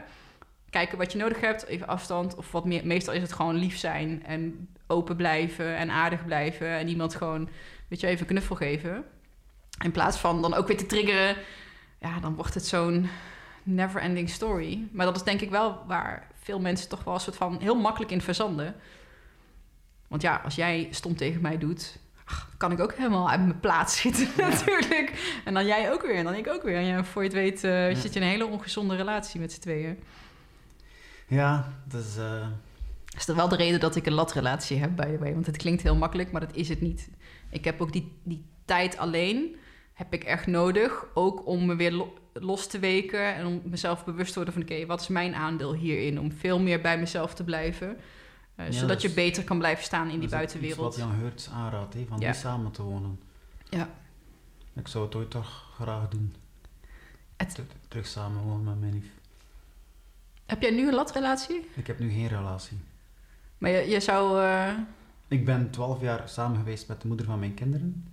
kijken wat je nodig hebt. Even afstand. Of wat meer. Meestal is het gewoon lief zijn. En open blijven. En aardig blijven. En iemand gewoon, weet je, even knuffel geven. In plaats van dan ook weer te triggeren. Ja, dan wordt het zo'n never-ending story. Maar dat is denk ik wel waar veel mensen toch wel een soort van heel makkelijk in verzanden. Want ja, als jij stom tegen mij doet, ach, kan ik ook helemaal uit mijn plaats schieten natuurlijk. En dan jij ook weer, en dan ik ook weer. En ja, voor je het weet eh, Ja. zit je in een hele ongezonde relatie met z'n tweeën. ja dus eh, Dat is wel de reden dat ik een latrelatie heb, by the way. Want het klinkt heel makkelijk, maar dat is het niet. Ik heb ook die, die tijd alleen, heb ik echt nodig. Ook om me weer lo- los te weken en om mezelf bewust te worden van... oké, wat is mijn aandeel hierin? Om veel meer bij mezelf te blijven. Eh, Ja, zodat dat je beter kan blijven staan in die dat is buitenwereld. Wat Jan Geurts aanraadt, hè, van Ja. niet samen te wonen. Ja. Ik zou het ooit toch graag doen. Het- Ter- Terug samen wonen met mijn lief. Heb jij nu een latrelatie? Ik heb nu geen relatie. Maar je, je zou... eh, Ik ben twaalf jaar samen geweest met de moeder van mijn kinderen.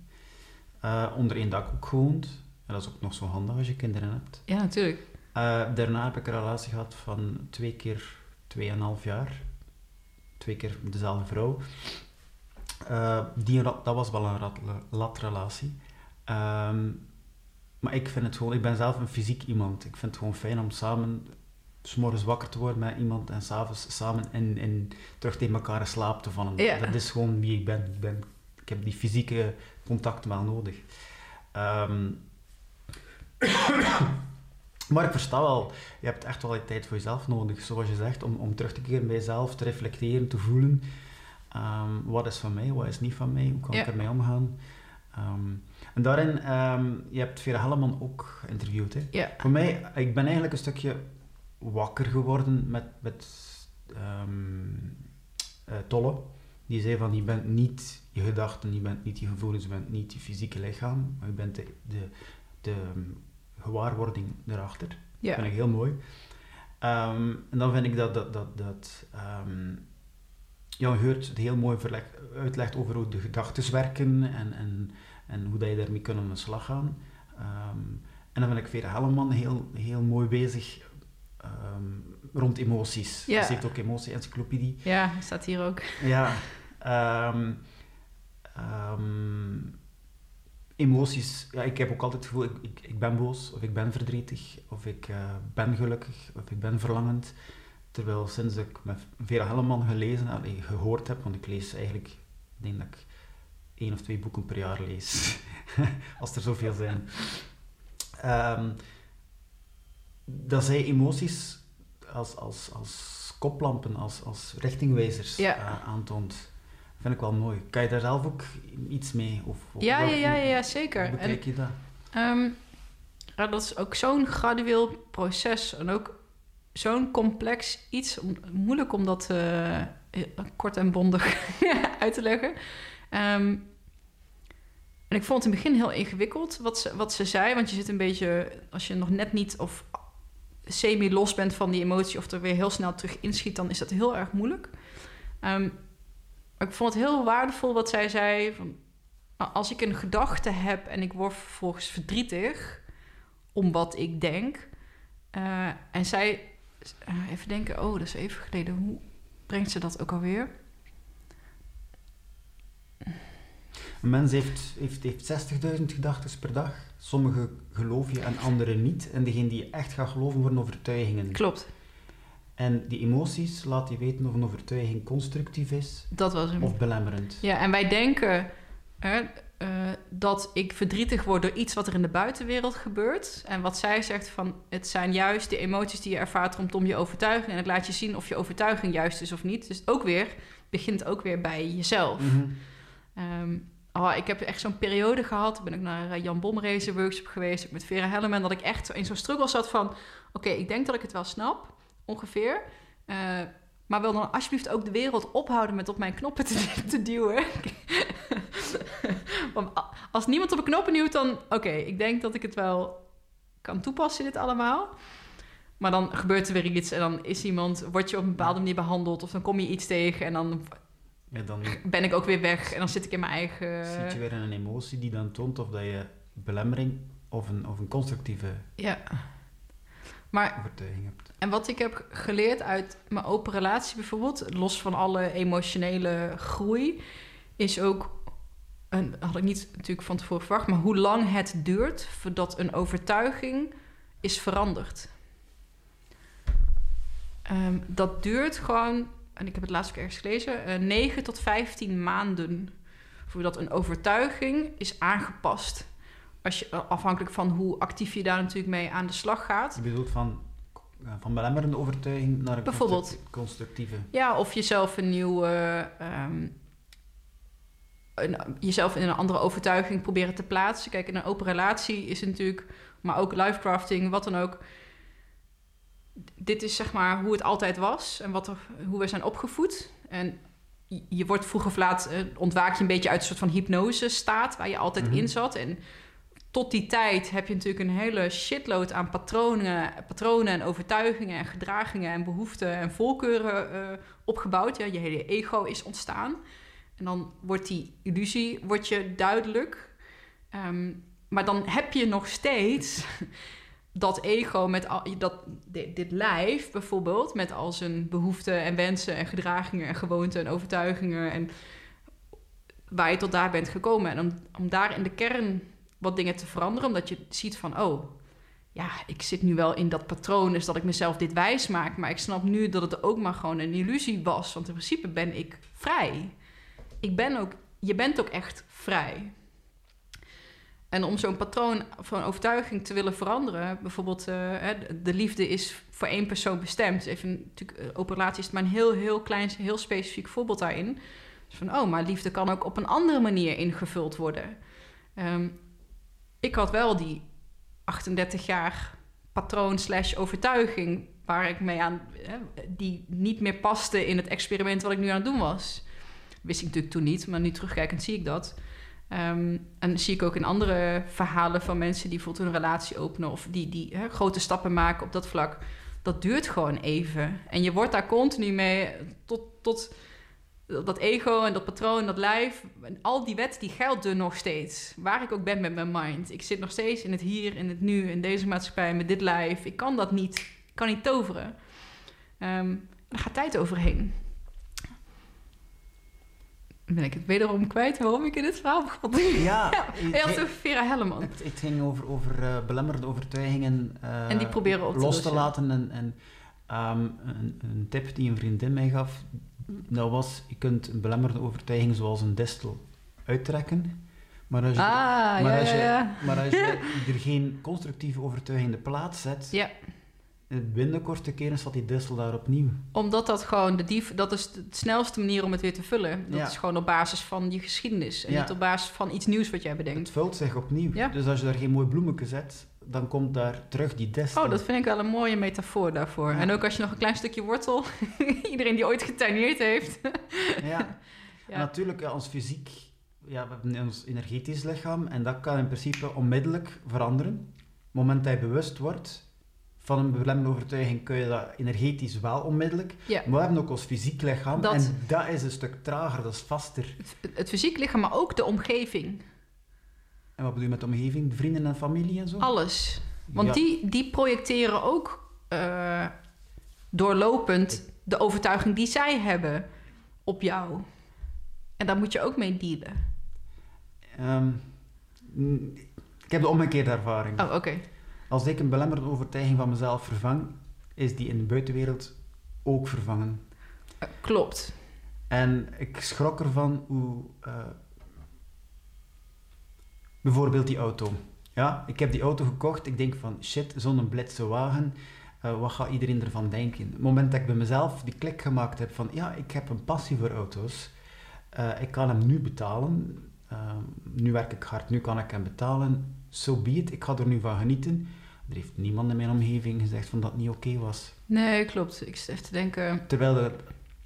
Eh, onder één dak ook gewoond. En dat is ook nog zo handig als je kinderen hebt. ja, natuurlijk. Daarna heb ik een relatie gehad van twee keer tweeënhalf jaar. Twee keer dezelfde vrouw. Eh, die, dat was wel een rat- latrelatie. Ehm, Maar ik vind het gewoon, ik ben zelf een fysiek iemand. Ik vind het gewoon fijn om samen s'morgens wakker te worden met iemand en s'avonds samen in, in, terug tegen elkaar in slaap te vallen. Ja. Dat is gewoon wie ik ben. ik ben. Ik heb die fysieke contact wel nodig. Ehm, maar ik versta wel, je hebt echt wel die tijd voor jezelf nodig, zoals je zegt, om, om terug te keren bij jezelf, te reflecteren, te voelen. Ehm, wat is van mij, wat is niet van mij, hoe kan ik ermee omgaan? Ehm, en daarin, ehm, je hebt Vera Helleman ook geïnterviewd. Hè? Ja. Voor mij, ik ben eigenlijk een stukje wakker geworden met, met eh, Tolle. Die zei van, je bent niet je gedachten, je bent niet je gevoelens, je bent niet je fysieke lichaam, maar je bent de, de, de gewaarwording erachter. Dat vind ik heel mooi. Ehm, en dan vind ik dat, dat, dat, dat ehm, Jan Geurt het heel mooi verleg, uitlegt over hoe de gedachten werken en, en, en hoe dat je daarmee kunt aan de slag gaan. Ehm, en dan vind ik Vera Helleman heel, heel mooi bezig rond emoties. Ja. Ze heeft ook emotie-encyclopedie. Ja, staat hier ook. Ja. Emoties. Ja, ik heb ook altijd het gevoel, ik, ik, ik ben boos, of ik ben verdrietig, of ik eh, ben gelukkig, of ik ben verlangend. Terwijl sinds ik met Vera Helleman gelezen, allee, gehoord heb, want ik lees eigenlijk, ik denk dat ik één of twee boeken per jaar lees. Als er zoveel zijn. Ehm, dat zij emoties als, als, als koplampen, als, als richtingwijzers Ja. eh, aantoont. Vind ik wel mooi. Kan je daar zelf ook iets mee? Of, of Ja, ja, hoe- ja, ja, Hoe zeker. En bekijk je dat? Ehm, ja, dat is ook zo'n gradueel proces en ook zo'n complex iets. Om, moeilijk om dat eh, kort en bondig uit te leggen. Ehm, en ik vond het in het begin heel ingewikkeld wat ze, wat ze zei. Want je zit een beetje, als je nog net niet of semi-los bent van die emotie... of er weer heel snel terug inschiet, dan is dat heel erg moeilijk. Ehm, ik vond het heel waardevol wat zij zei... Van, nou, als ik een gedachte heb en ik word vervolgens verdrietig om wat ik denk. eh, en zij, eh, even denken, oh, dat is even geleden. Hoe brengt ze dat ook alweer? Een mens heeft, heeft, heeft 60.000 gedachten per dag. Sommige geloof je en andere niet. En degene die je echt gaat geloven worden overtuigingen. Klopt, En die emoties laat je weten of een overtuiging constructief is dat was hem. of belemmerend. Ja, en wij denken hè, eh, dat ik verdrietig word door iets wat er in de buitenwereld gebeurt. En wat zij zegt van, het zijn juist de emoties die je ervaart rondom je overtuiging. En het laat je zien of je overtuiging juist is of niet. Dus ook weer, begint ook weer bij jezelf. Oh, ik heb echt zo'n periode gehad. Ik ben ook naar eh, Jan Bomrezen workshop geweest. Met Vera Helleman. Dat ik echt in zo'n struggle zat van... Oké, ik denk dat ik het wel snap. Ongeveer. Eh, maar wil dan alsjeblieft ook de wereld ophouden met op mijn knoppen te, te duwen. Want als niemand op de knoppen duwt, dan... Oké, ik denk dat ik het wel kan toepassen, dit allemaal. Maar dan gebeurt er weer iets en dan is iemand... Word je op een bepaalde manier behandeld of dan kom je iets tegen... en dan Ja, dan ben ik ook weer weg en dan zit ik in mijn eigen... zit je weer in een emotie die dan toont of dat je belemmering of een, of een constructieve Ja. Maar, en wat ik heb geleerd uit mijn open relatie bijvoorbeeld, los van alle emotionele groei, is ook, en had ik niet natuurlijk van tevoren verwacht, maar hoe lang het duurt voordat een overtuiging is veranderd. Ehm, dat duurt gewoon, en ik heb het laatst ook ergens gelezen, eh 9 tot 15 maanden voordat een overtuiging is aangepast. Als je, afhankelijk van hoe actief je daar natuurlijk mee aan de slag gaat. Je bedoelt van, ja, van belemmerende overtuiging naar een Bijvoorbeeld. construct- constructieve. Ja, of jezelf een nieuwe. ehm, een, jezelf in een andere overtuiging proberen te plaatsen. Kijk, in een open relatie is natuurlijk, maar ook lifecrafting, wat dan ook. Dit is zeg maar hoe het altijd was en wat er, hoe we zijn opgevoed. En je- je wordt vroeg of laat, eh, ontwaak je een beetje uit een soort van hypnose staat waar je altijd Mhm. in zat. En tot die tijd heb je natuurlijk een hele shitload aan patronen, patronen en overtuigingen en gedragingen en behoeften en voorkeuren eh, opgebouwd. Ja, je hele ego is ontstaan. En dan wordt die illusie wordt je duidelijk. Ehm, maar dan heb je nog steeds dat ego met al, dat, dit, dit lijf bijvoorbeeld, met al zijn behoeften en wensen en gedragingen en gewoonten en overtuigingen en waar je tot daar bent gekomen. En om, om daar in de kern wat dingen te veranderen. Omdat je ziet van, oh, ja, ik zit nu wel in dat patroon, dus dat ik mezelf dit wijs maak. Maar ik snap nu dat het ook maar gewoon een illusie was. Want in principe ben ik vrij. Ik ben ook, je bent ook echt vrij. En om zo'n patroon van overtuiging te willen veranderen, bijvoorbeeld uh, de liefde is voor één persoon bestemd. Even natuurlijk, uh, open relatie is maar een heel, heel klein, heel specifiek voorbeeld daarin. Dus van, oh, maar liefde kan ook op een andere manier ingevuld worden. Um, ik had wel die 38 jaar patroon slash overtuiging waar ik mee aan, hè, die niet meer paste in het experiment wat ik nu aan het doen was. Wist ik natuurlijk toen niet, maar nu terugkijkend zie ik dat. Um, en zie ik ook in andere verhalen van mensen die bijvoorbeeld een relatie openen of die, die grote stappen maken op dat vlak. Dat duurt gewoon even. En je wordt daar continu mee tot, tot dat ego en dat patroon, dat lijf, en al die wet die geldt er nog steeds. Waar ik ook ben met mijn mind. Ik zit nog steeds in het hier, in het nu, in deze maatschappij, met dit lijf. Ik kan dat niet. Ik kan niet toveren. Um, er gaat tijd overheen. Ben ik het wederom kwijt waarom ik in dit verhaal begon? Ja, ja had over Vera Helleman. Het, het, ging over, over uh, belemmerde overtuigingen uh, en die proberen op te los te laten. En, en um, een, een tip die een vriendin mij gaf, dat was, je kunt een belemmerde overtuiging zoals een distel uittrekken. Maar als je, ah, maar ja, als je, ja, Maar als je er geen constructieve overtuiging in de plaats zet, ja. binnen korte keren staat die distel daar opnieuw. Omdat dat gewoon, de dief, dat is de snelste manier om het weer te vullen. Dat Ja. is gewoon op basis van je geschiedenis. En niet op basis van iets nieuws wat jij Het bedenkt. vult zich opnieuw. Ja. Dus als je daar geen mooi bloemetje zet, dan komt daar terug die distel. Oh, dat vind ik wel een mooie metafoor daarvoor. Ja. En ook als je nog een klein stukje wortel... Iedereen die ooit getuineerd heeft. Ja. Ja. Natuurlijk, ja, ons fysiek, ja, we hebben ons energetisch lichaam en dat kan in principe onmiddellijk veranderen. Op het moment dat je bewust wordt van een belemmerde overtuiging, kun je dat energetisch wel onmiddellijk. Ja. Maar we hebben ook ons fysiek lichaam Dat- en dat is een stuk trager, dat is vaster. Het, het fysiek lichaam, maar ook de omgeving. En wat bedoel je met de omgeving? De vrienden en familie en zo? Alles. Want Ja. die, die projecteren ook eh, doorlopend de overtuiging die zij hebben op jou. En daar moet je ook mee dealen. Ehm, ik heb de omgekeerde ervaring. Oh, oké. Als ik een belemmerde overtuiging van mezelf vervang, is die in de buitenwereld ook vervangen. Eh, klopt. En ik schrok ervan hoe... eh, bijvoorbeeld die auto. Ja, ik heb die auto gekocht. Ik denk van, shit, zo'n blitse wagen. eh, wat gaat iedereen ervan denken? Het moment dat ik bij mezelf die klik gemaakt heb van, ja, ik heb een passie voor auto's. Eh, ik kan hem nu betalen. Eh, nu werk ik hard, nu kan ik hem betalen. So be it, ik ga er nu van genieten. Er heeft niemand in mijn omgeving gezegd van dat het niet oké was. Nee, klopt. Ik zit even te denken... Terwijl er,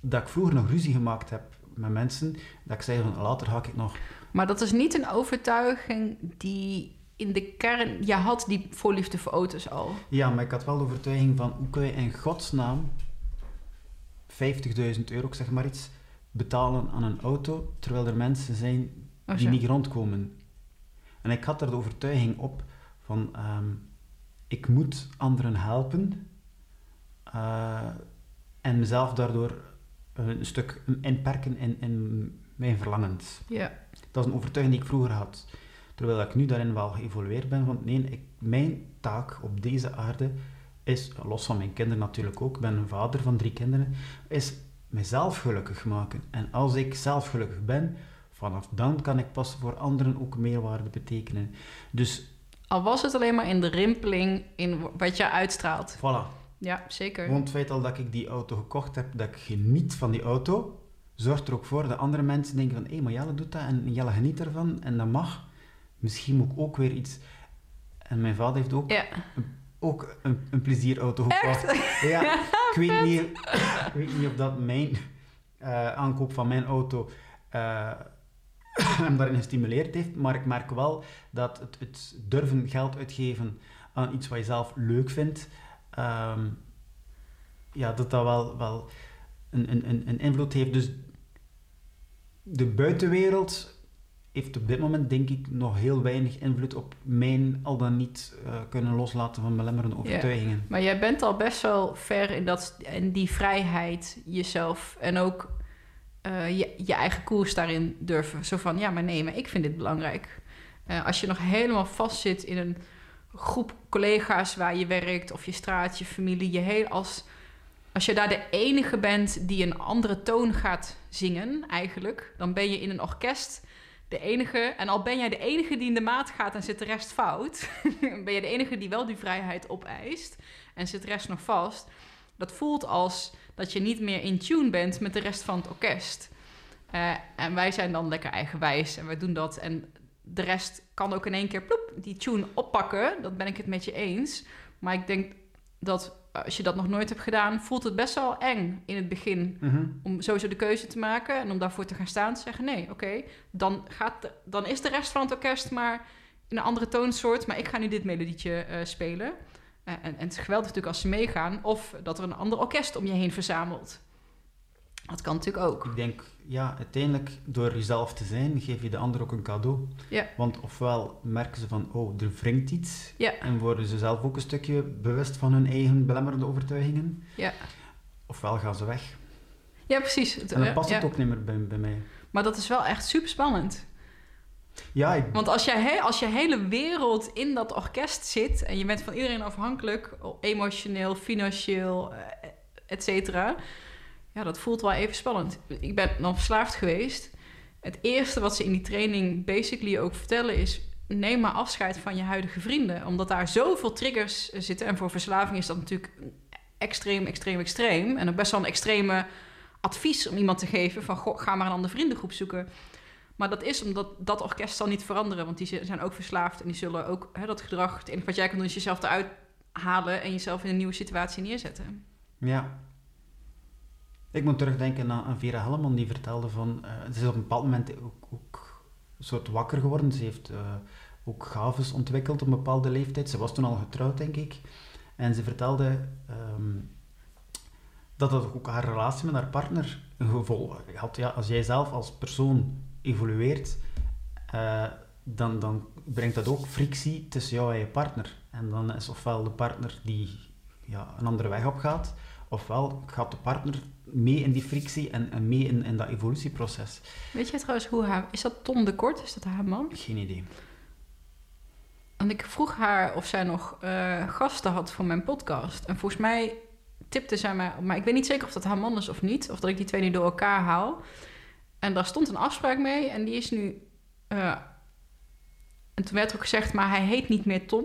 dat ik vroeger nog ruzie gemaakt heb met mensen, dat ik zei van later ga ik nog. Maar dat is niet een overtuiging die in de kern... Je had die voorliefde voor auto's al. Ja, maar ik had wel de overtuiging van hoe kun je in godsnaam 50.000 euro, ik zeg maar iets, betalen aan een auto, terwijl er mensen zijn Oh, die niet rondkomen. En ik had er de overtuiging op van ehm, ik moet anderen helpen eh, en mezelf daardoor een stuk inperken in, in mijn verlangens. Ja. Dat is een overtuiging die ik vroeger had. Terwijl ik nu daarin wel geëvolueerd ben van nee, ik, mijn taak op deze aarde is, los van mijn kinderen natuurlijk ook, ik ben een vader van drie kinderen, is mezelf gelukkig maken. En als ik zelf gelukkig ben, vanaf dan kan ik pas voor anderen ook meerwaarde betekenen. Dus Al was het alleen maar in de rimpeling in wat je uitstraalt. voilà. Ja, zeker. Gewoon het feit al dat ik die auto gekocht heb, dat ik geniet van die auto, zorgt er ook voor dat andere mensen denken van, hé, maar Jelle doet dat en Jelle geniet ervan en dat mag. Misschien moet ik ook weer iets... En mijn vader heeft ook, Ja. ook een, een plezierauto gekocht. Ja, ik weet niet, ik weet niet of dat mijn eh, aankoop van mijn auto eh, hem daarin gestimuleerd heeft, maar ik merk wel dat het, het durven geld uitgeven aan iets wat je zelf leuk vindt, ehm, ja, dat dat wel, wel een, een, een, een invloed heeft. Dus de buitenwereld heeft op dit moment, denk ik, nog heel weinig invloed op mijn al dan niet eh, kunnen loslaten van belemmerende overtuigingen. Maar jij bent al best wel ver in, dat, in die vrijheid jezelf en ook eh, je, je eigen koers daarin durven. Zo van, ja, maar nee, maar ik vind dit belangrijk. Eh, als je nog helemaal vastzit in een groep collega's waar je werkt, of je straat, je familie, je heel als, als je daar de enige bent die een andere toon gaat zingen, eigenlijk, dan ben je in een orkest de enige, en al ben jij de enige die in de maat gaat en zit de rest fout, ben je de enige die wel die vrijheid opeist en zit de rest nog vast. Dat voelt als dat je niet meer in tune bent met de rest van het orkest. Eh, en wij zijn dan lekker eigenwijs en wij doen dat. En de rest kan ook in één keer ploep, die tune oppakken. Dat ben ik het met je eens. Maar ik denk dat als je dat nog nooit hebt gedaan, voelt het best wel eng in het begin. Mhm. Om sowieso de keuze te maken en om daarvoor te gaan staan. Te zeggen: nee, oké, dan dan, dan is de rest van het orkest maar in een andere toonsoort. Maar ik ga nu dit melodietje uh, spelen. Uh, en, en, het is geweldig natuurlijk als ze meegaan. Of dat er een ander orkest om je heen verzamelt. Dat kan natuurlijk ook. Ik denk, ja, uiteindelijk door jezelf te zijn, geef je de ander ook een cadeau. Ja. Want ofwel merken ze van, oh, er wringt iets. Ja. En worden ze zelf ook een stukje bewust van hun eigen belemmerende overtuigingen. Ja. Ofwel gaan ze weg. Ja, precies. En dan past het ook niet meer bij, bij mij. Maar dat is wel echt super spannend. Ja, ik... Want als, jij, als je hele wereld in dat orkest zit en je bent van iedereen afhankelijk, emotioneel, financieel, eh, et cetera ja, dat voelt wel even spannend. Ik ben dan verslaafd geweest. Het eerste wat ze in die training basically ook vertellen is... neem maar afscheid van je huidige vrienden. Omdat daar zoveel triggers zitten. En voor verslaving is dat natuurlijk extreem, extreem, extreem. En ook best wel een extreme advies om iemand te geven... van goh, ga maar een andere vriendengroep zoeken. Maar dat is omdat dat orkest zal niet veranderen. Want die zijn ook verslaafd en die zullen ook hè, dat gedrag... het enige wat jij kan doen is jezelf eruit halen... en jezelf in een nieuwe situatie neerzetten. Ja, ik moet terugdenken aan, Vera Helleman, die vertelde van... Uh, ze is op een bepaald moment ook, ook een soort wakker geworden. Ze heeft uh, ook gaves ontwikkeld op een bepaalde leeftijd. Ze was toen al getrouwd, denk ik. En ze vertelde um, dat dat ook haar relatie met haar partner een gevolg had. Ja, als jij zelf als persoon evolueert, uh, dan, dan brengt dat ook frictie tussen jou en je partner. En dan is ofwel de partner die ja, een andere weg op gaat, ofwel gaat de partner mee in die frictie en, en mee in, in dat evolutieproces. Weet je trouwens hoe haar... Is dat Tom de Kort? Is dat haar man? Geen idee. En ik vroeg haar of zij nog uh, gasten had voor mijn podcast. En volgens mij tipte zij mij... Maar ik weet niet zeker of dat haar man is of niet. Of dat ik die twee nu door elkaar haal. En daar stond een afspraak mee. En die is nu... Uh, en toen werd ook gezegd, maar hij heet niet meer Tom.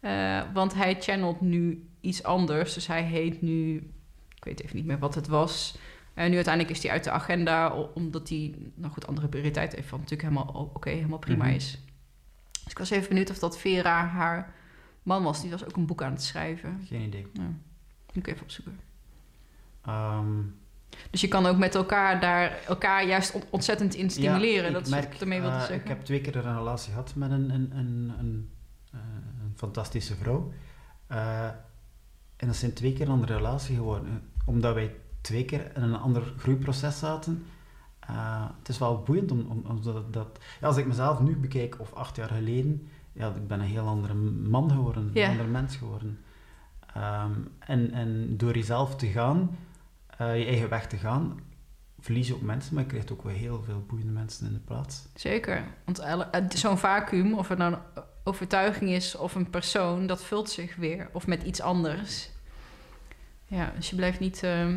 uh, want hij channelt nu iets anders. Dus hij heet nu weet even niet meer wat het was. En nu uiteindelijk is hij uit de agenda, omdat hij, nou goed, andere prioriteit heeft, van natuurlijk helemaal oké, helemaal prima mm -hmm. is. Dus ik was even benieuwd of dat Vera haar man was. Die was ook een boek aan het schrijven. Geen idee. Ja. Moet ik even opzoeken. Um, dus je kan ook met elkaar daar elkaar juist ontzettend in stimuleren. Ja, dat merk, is wat ik ermee wilde uh, zeggen. Ik heb twee keer een relatie gehad met een, een, een, een, uh, een fantastische vrouw. Uh, en dat zijn twee keer een andere relatie geworden omdat wij twee keer in een ander groeiproces zaten. Uh, het is wel boeiend om, om, om dat, dat, ja, als ik mezelf nu bekijk, of acht jaar geleden, ja, ik ben een heel andere man geworden, een ander mens geworden. Um, en, en door jezelf te gaan, uh, je eigen weg te gaan, verlies je ook mensen, maar je krijgt ook wel heel veel boeiende mensen in de plaats. Zeker, want zo'n vacuüm, of het nou een overtuiging is of een persoon, dat vult zich weer, of met iets anders. Ja, dus je blijft niet, uh,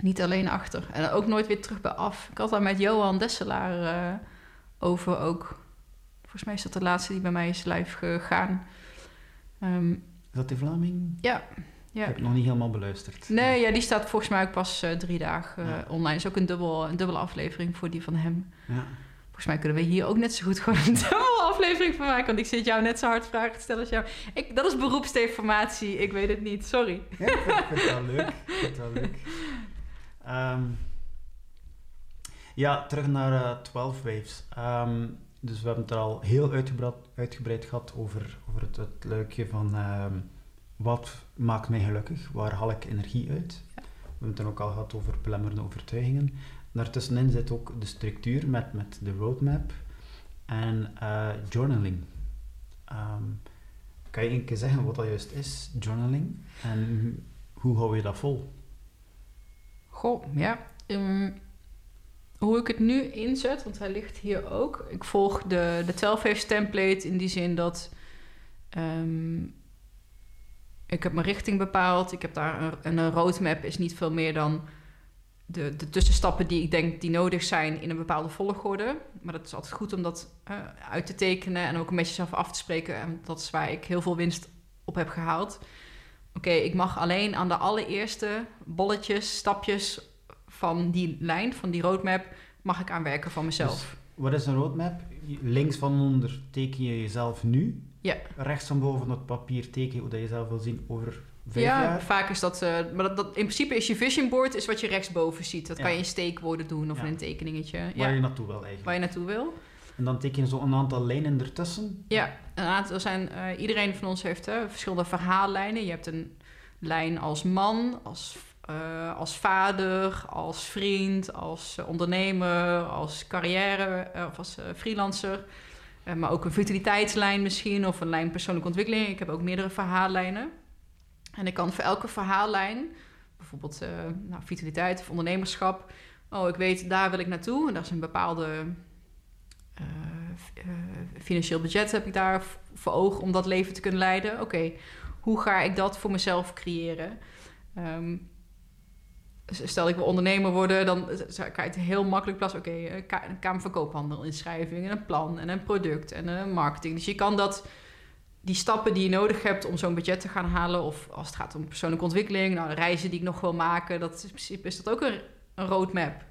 niet alleen achter. En ook nooit weer terug bij af. Ik had daar met Johan Desselaar uh, over ook. Volgens mij is dat de laatste die bij mij is live gegaan. Um, is dat die Vlaming? Ja. ja. Ik heb nog niet helemaal beluisterd. Nee, ja, die staat volgens mij ook pas uh, drie dagen ja. online. Is ook een, dubbel, een dubbele aflevering voor die van hem. Ja. Volgens mij kunnen we hier ook net zo goed gewoon een aflevering van maken. Want ik zit jou net zo hard vragen te stellen als jou. Ik, dat is beroepsdeformatie. Ik weet het niet. Sorry. Ja, ik vind, vind het wel leuk. Ik vind het wel leuk. Um, ja, terug naar uh, 12 Waves. Um, dus we hebben het er al heel uitgebreid, uitgebreid gehad over, over het, het luikje van um, wat maakt mij gelukkig? Waar haal ik energie uit? Ja. We hebben het dan ook al gehad over belemmerende overtuigingen. Daartussenin zit ook de structuur met, met de roadmap en uh, journaling. Um, kan je een keer zeggen wat dat juist is, journaling? En hoe hou je dat vol? Goh, ja. Um, hoe ik het nu inzet, want hij ligt hier ook. Ik volg de, de 12 waves template in die zin dat ehm, ik heb mijn richting bepaald. Ik heb daar een, een roadmap, is niet veel meer dan de, de tussenstappen die ik denk die nodig zijn in een bepaalde volgorde. Maar dat is altijd goed om dat uh, uit te tekenen en ook een beetje zelf af te spreken. En dat is waar ik heel veel winst op heb gehaald. Oké, ik mag alleen aan de allereerste bolletjes, stapjes van die lijn, van die roadmap, mag ik aanwerken van mezelf. Dus wat is een roadmap? Links van onder teken je jezelf nu. Ja. Rechts van boven op het papier teken je hoe dat je zelf wil zien over ja, vaak is dat... Uh, maar dat, dat, in principe is je vision board is wat je rechtsboven ziet. Dat kan je in steekwoorden doen of in een tekeningetje. Waar je naartoe wil eigenlijk. Waar je naartoe wil. En dan teken je zo een aantal lijnen ertussen. Ja, een aantal zijn... Uh, iedereen van ons heeft verschillende verhaallijnen. Je hebt een lijn als man, als uh, als vader, als vriend, als ondernemer, als carrière of als freelancer. maar ook een vitaliteitslijn misschien of een lijn persoonlijke ontwikkeling. Ik heb ook meerdere verhaallijnen. En ik kan voor elke verhaallijn, bijvoorbeeld nou, vitaliteit of ondernemerschap. Oh, ik weet, daar wil ik naartoe. En dat is een bepaalde financieel budget heb ik daar voor ogen om dat leven te kunnen leiden. Oké, hoe ga ik dat voor mezelf creëren? Um, stel ik wil ondernemer worden, dan kan je het heel makkelijk plaatsen. Oké, eh, een Kamer van Koophandel, inschrijving en een plan en een product en een marketing. Dus je kan dat, die stappen die je nodig hebt om zo'n budget te gaan halen, of als het gaat om persoonlijke ontwikkeling, nou, de reizen die ik nog wil maken, dat is, in principe is dat ook een, een roadmap.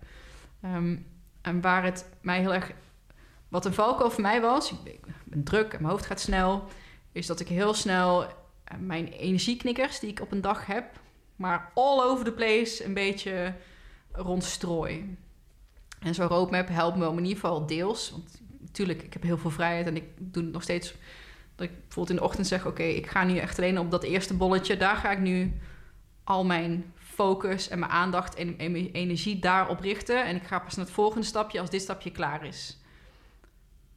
Ehm, en waar het mij heel erg, wat een valkuil voor mij was, ik ben druk en mijn hoofd gaat snel, is dat ik heel snel eh, mijn energieknikkers die ik op een dag heb, maar all over the place een beetje rondstrooi. En zo'n roadmap helpt me in ieder geval deels. Want natuurlijk, ik heb heel veel vrijheid en ik doe het nog steeds. Dat ik bijvoorbeeld in de ochtend zeg: Oké, ik ga nu echt alleen op dat eerste bolletje. Daar ga ik nu al mijn focus en mijn aandacht en energie daarop richten. En ik ga pas naar het volgende stapje als dit stapje klaar is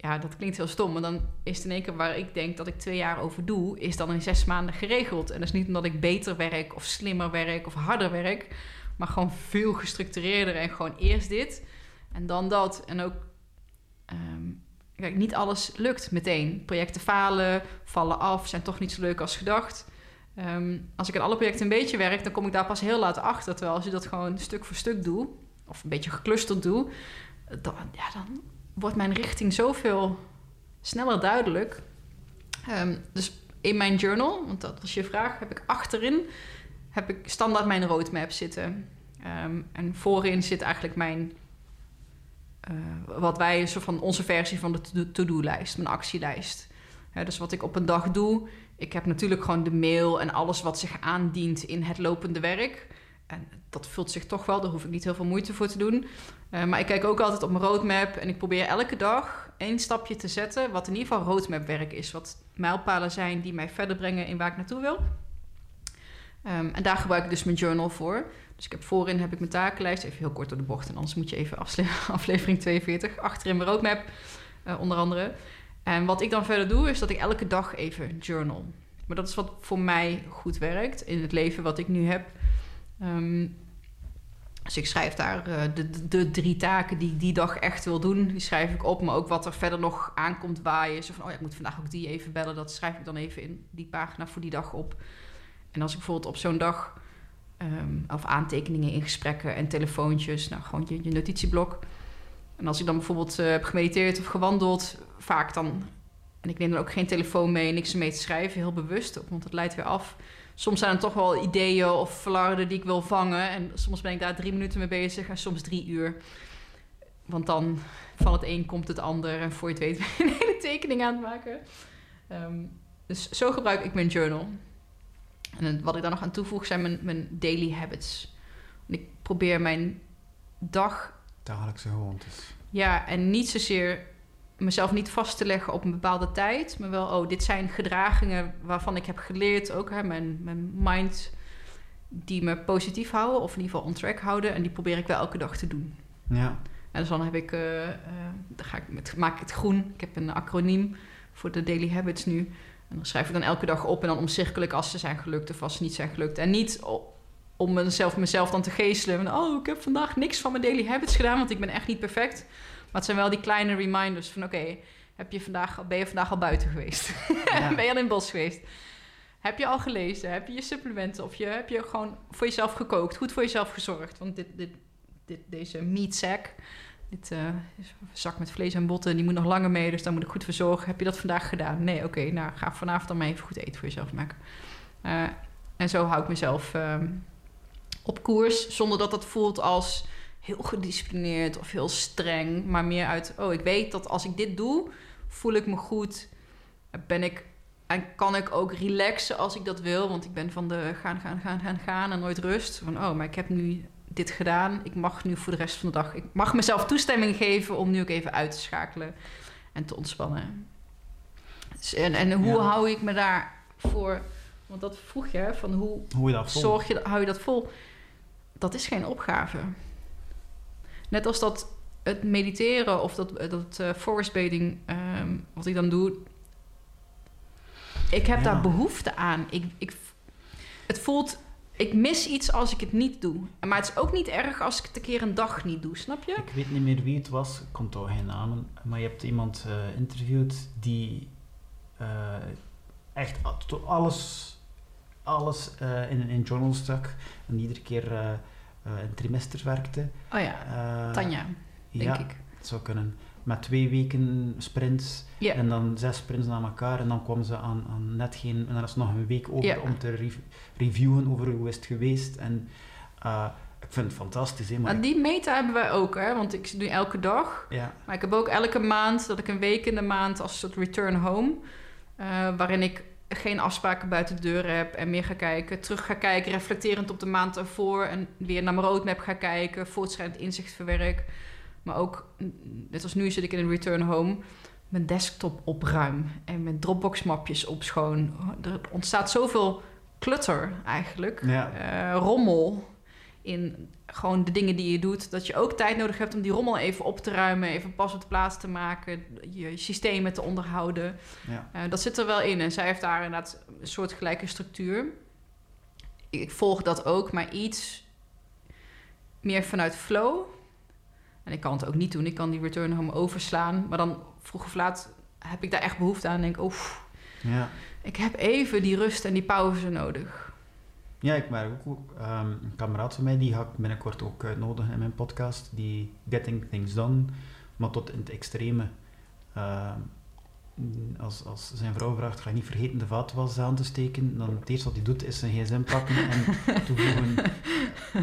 ja, dat klinkt heel stom, maar dan is het in één keer waar ik denk dat ik twee jaar over doe, is dan in zes maanden geregeld. En dat is niet omdat ik beter werk of slimmer werk of harder werk, maar gewoon veel gestructureerder en gewoon eerst dit en dan dat. En ook, um, kijk, niet alles lukt meteen. Projecten falen, vallen af, zijn toch niet zo leuk als gedacht. Um, als ik aan alle projecten een beetje werk, dan kom ik daar pas heel laat achter. Terwijl als je dat gewoon stuk voor stuk doet, of een beetje geclusterd doet, dan, ja, dan wordt mijn richting zoveel sneller duidelijk. Ehm, dus in mijn journal, want dat was je vraag, heb ik achterin heb ik standaard mijn roadmap zitten. Ehm, en voorin zit eigenlijk mijn, uh, wat wij een soort van onze versie van de to-do-lijst, mijn actielijst. dus wat ik op een dag doe, ik heb natuurlijk gewoon de mail en alles wat zich aandient in het lopende werk. En dat vult zich toch wel, daar hoef ik niet heel veel moeite voor te doen. Uh, maar ik kijk ook altijd op mijn roadmap en ik probeer elke dag één stapje te zetten, wat in ieder geval roadmapwerk is. Wat mijlpalen zijn die mij verder brengen in waar ik naartoe wil. Um, en daar gebruik ik dus mijn journal voor. Dus ik heb voorin heb ik mijn takenlijst, even heel kort door de bocht, en anders moet je even aflevering 42, achterin mijn roadmap, uh, onder andere. En wat ik dan verder doe, is dat ik elke dag even journal. Maar dat is wat voor mij goed werkt in het leven wat ik nu heb. Um, dus ik schrijf daar uh, de, de, drie taken die ik die dag echt wil doen, die schrijf ik op. Maar ook wat er verder nog aankomt waaien. Zo van, oh ja, ik moet vandaag ook die even bellen. Dat schrijf ik dan even in die pagina voor die dag op. En als ik bijvoorbeeld op zo'n dag... Um, of aantekeningen in gesprekken en telefoontjes. Nou, gewoon je, notitieblok. En als ik dan bijvoorbeeld uh, heb gemediteerd of gewandeld... vaak dan... En ik neem dan ook geen telefoon mee, niks mee te schrijven. Heel bewust, want het leidt weer af soms zijn er toch wel ideeën of flarden die ik wil vangen. En soms ben ik daar drie minuten mee bezig en soms drie uur. Want dan van het een komt het ander en voor je het weet ben je een hele tekening aan het maken. Um, dus zo gebruik ik mijn journal. En wat ik daar nog aan toevoeg zijn mijn, mijn daily habits. ik probeer mijn dag... Dagelijkse gewoontes. Ja, en niet zozeer mezelf niet vast te leggen op een bepaalde tijd, maar wel, oh, dit zijn gedragingen waarvan ik heb geleerd, ook hè, mijn, mijn mind, die me positief houden, of in ieder geval on track houden, en die probeer ik wel elke dag te doen. Ja. En dus dan heb ik, uh, uh, dan ga ik met, maak ik het groen. Ik heb een acroniem voor de daily habits nu. En dan schrijf ik dan elke dag op en dan omcirkel ik als ze zijn gelukt of als ze niet zijn gelukt. En niet om mezelf, mezelf dan te geestelen. Van, oh, ik heb vandaag niks van mijn daily habits gedaan, want ik ben echt niet perfect. Maar het zijn wel die kleine reminders van, oké, heb je vandaag, ben je vandaag al buiten geweest? Ja. ben je al in het bos geweest? Heb je al gelezen? Heb je je supplementen? Of je, heb je gewoon voor jezelf gekookt? Goed voor jezelf gezorgd? Want dit, dit, dit, deze meat sack, dit eh, is een zak met vlees en botten, die moet nog langer mee. Dus daar moet ik goed voor zorgen. Heb je dat vandaag gedaan? Nee, oké. nou, ga vanavond dan maar even goed eten voor jezelf maken. Eh, en zo hou ik mezelf ehm, op koers. Zonder dat dat voelt als heel gedisciplineerd of heel streng. Maar meer uit, oh, ik weet dat als ik dit doe, voel ik me goed. Ben ik en kan ik ook relaxen als ik dat wil. Want ik ben van de gaan, gaan, gaan, gaan, gaan en nooit rust. Van, oh, maar ik heb nu dit gedaan. Ik mag nu voor de rest van de dag... Ik mag mezelf toestemming geven om nu ook even uit te schakelen. En te ontspannen. Dus, en, en hoe Ja. hou ik me daarvoor... Want dat vroeg je, van hoe Hoe je dat vol? zorg je, hou je dat vol? Dat is geen opgave. Net als dat het mediteren of dat, dat eh, forest bathing, ehm, wat ik dan doe. Ik heb Ja. daar behoefte aan. Ik, ik, het voelt, ik mis iets als ik het niet doe. Maar het is ook niet erg als ik het een keer een dag niet doe, snap je? Ik weet niet meer wie het was, ik kon toch geen namen, maar je hebt iemand eh interviewd die eh, echt alles, alles eh, in, in journal stak en iedere keer een trimester werkte. Oh ja, Tanja, denk ja, ik. het zou kunnen. Met twee weken sprints en dan zes sprints na elkaar en dan kwam ze aan, aan net geen... En dan is nog een week over om te rev- reviewen over hoe is het geweest. En eh, ik vind het fantastisch, hè, maar... die meta hebben wij ook, hè? Want ik doe elke dag. ja, Maar ik heb ook elke maand dat ik een week in de maand als soort return home. eh, waarin ik geen afspraken buiten de deur heb en meer ga kijken. Terug ga kijken, reflecterend op de maand ervoor. En weer naar mijn roadmap ga kijken. Voortschrijdend inzicht verwerk. Maar ook, net als nu zit ik in een return home. Mijn desktop opruim. En mijn Dropbox mapjes opschoon. Er ontstaat zoveel clutter eigenlijk. Ja. Eh, rommel in gewoon de dingen die je doet. Dat je ook tijd nodig hebt om die rommel even op te ruimen, even pas op de plaats te maken, je systemen te onderhouden. ja. Eh, dat zit er wel in. En zij heeft daar inderdaad een soortgelijke structuur. Ik, ik volg dat ook, maar iets meer vanuit flow. En ik kan het ook niet doen. Ik kan die return home overslaan. Maar dan vroeg of laat heb ik daar echt behoefte aan. En denk ik, oef, ja. ik heb even die rust en die pauze nodig. Ja, ik merk ook, ehm, een kameraad van mij, die ga ik binnenkort ook uitnodigen in mijn podcast, die Getting Things Done, maar tot in het extreme. Ehm, als, als zijn vrouw vraagt, ga je niet vergeten de vaatwas aan te steken, dan het eerste wat hij doet is zijn gsm pakken en toevoegen,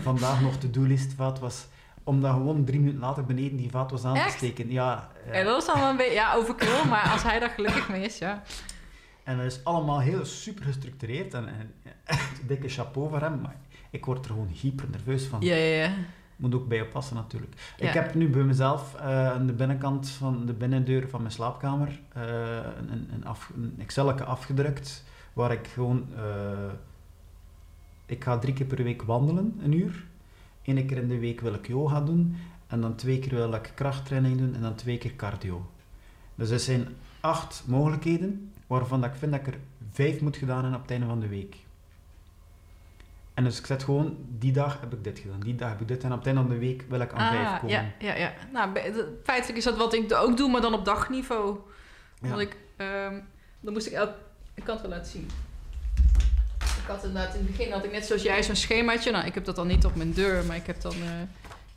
vandaag nog to-do-list vaatwas, om dan gewoon drie minuten later beneden die vaatwas aan te steken. Ja, En dat is allemaal een beetje, ja, overkill. Maar als hij daar gelukkig mee is, ja. En dat is allemaal heel super gestructureerd en, en echt dikke chapeau voor hem, maar ik word er gewoon hyper nerveus van. Ja, ja, ja. Moet ook bij je passen natuurlijk. Ja. Ik heb nu bij mezelf eh, aan de binnenkant van de binnendeur van mijn slaapkamer eh, een, een, een, af, een Excel afgedrukt waar ik gewoon... eh, ik ga drie keer per week wandelen, een uur. Eén keer in de week wil ik yoga doen. En dan twee keer wil ik krachttraining doen en dan twee keer cardio. Dus er zijn acht mogelijkheden waarvan dat ik vind dat ik er vijf moet gedaan hebben op het einde van de week. En dus ik zet gewoon, die dag heb ik dit gedaan, die dag heb ik dit en op het einde van de week wil ik aan vijf Ah, komen. ja, ja, ja. Nou, feitelijk is dat wat ik ook doe, maar dan op dagniveau. Ja. Want ik, ehm, dan moest ik elk... Ik kan het wel laten zien. Ik had inderdaad in het begin, had ik net zoals jij zo'n schemaatje. Nou, ik heb dat dan niet op mijn deur, maar ik heb dan eh,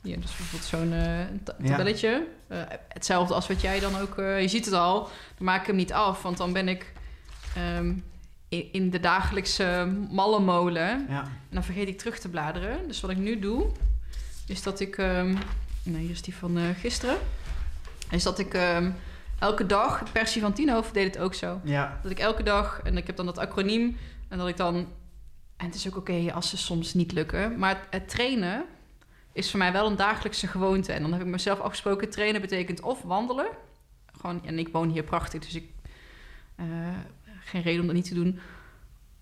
hier dus bijvoorbeeld zo'n eh, Ja. tabelletje. Eh, hetzelfde als wat jij dan ook... je ziet het al, dan maak ik hem niet af, want dan ben ik ehm, in, in de dagelijkse malle molen. Ja. En dan vergeet ik terug te bladeren. Dus wat ik nu doe, is dat ik... ehm, nee, hier is die van gisteren. Is dat ik ehm, elke dag... Persie van Tienhoven deed het ook zo. Ja. Dat ik elke dag... En ik heb dan dat acroniem. En dat ik dan... En het is ook oké als ze soms niet lukken. Maar het, trainen is voor mij wel een dagelijkse gewoonte. En dan heb ik mezelf afgesproken... Trainen betekent of wandelen. Gewoon, en ik woon hier prachtig, dus ik... eh, geen reden om dat niet te doen.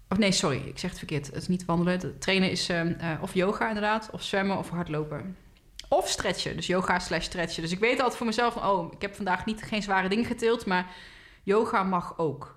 Of nee, sorry, ik zeg het verkeerd. Het is niet wandelen. Trainen is ehm, eh, of yoga inderdaad, of zwemmen of hardlopen. Of stretchen, dus yoga slash stretchen. Dus ik weet altijd voor mezelf van, oh, ik heb vandaag niet, geen zware dingen getild, maar yoga mag ook.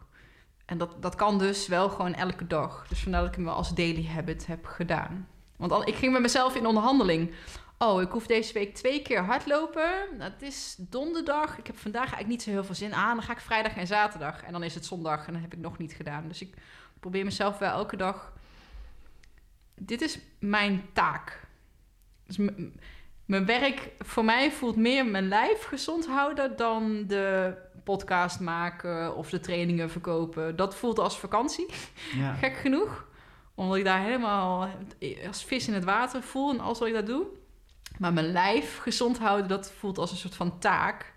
En dat, dat kan dus wel gewoon elke dag. Dus vandaar dat ik hem wel als daily habit heb gedaan. Want al, ik ging met mezelf in onderhandeling. Oh, ik hoef deze week twee keer hardlopen. Het is donderdag. Ik heb vandaag eigenlijk niet zo heel veel zin aan. Dan ga ik vrijdag en zaterdag. En dan is het zondag en dan heb ik nog niet gedaan. Dus ik probeer mezelf wel elke dag... Dit is mijn taak. Dus mijn werk voor mij voelt meer mijn lijf gezond houden... dan de podcast maken of de trainingen verkopen. Dat voelt als vakantie, Ja. gek genoeg. Omdat ik daar helemaal als vis in het water voel en alles wat ik dat doe. Maar mijn lijf gezond houden, dat voelt als een soort van taak.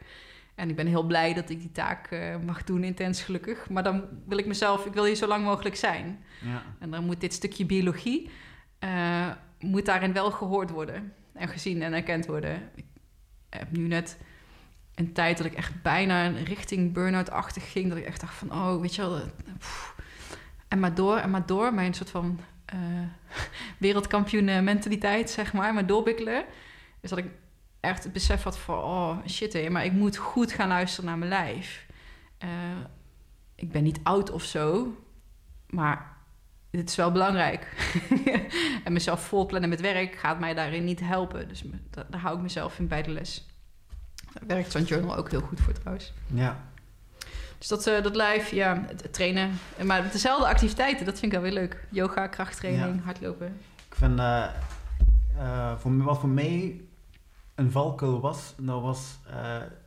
En ik ben heel blij dat ik die taak eh, mag doen, intens gelukkig. Maar dan wil ik mezelf, ik wil hier zo lang mogelijk zijn. Ja. En dan moet dit stukje biologie, eh, moet daarin wel gehoord worden. En gezien en erkend worden. Ik heb nu net een tijd dat ik echt bijna richting burn-out-achtig ging. Dat ik echt dacht van, oh, weet je wel... en maar door, en maar door. Mijn soort van eh wereldkampioen eh, mentaliteit, zeg maar. Maar doorbikkelen. Dus dat ik echt het besef had van, oh, shit hé. Maar ik moet goed gaan luisteren naar mijn lijf. Eh, ik ben niet oud of zo. Maar dit is wel belangrijk. en mezelf volplannen met werk gaat mij daarin niet helpen. Dus daar hou ik mezelf in bij de les. Daar werkt zo'n journal ook heel goed voor trouwens. ja. Dus dat, eh, dat live, ja, het, trainen. En Maar dezelfde activiteiten, dat vind ik wel weer leuk. Yoga, krachttraining, hardlopen. Ik vind, eh, eh, voor, wat voor mij een valkuil was, dat was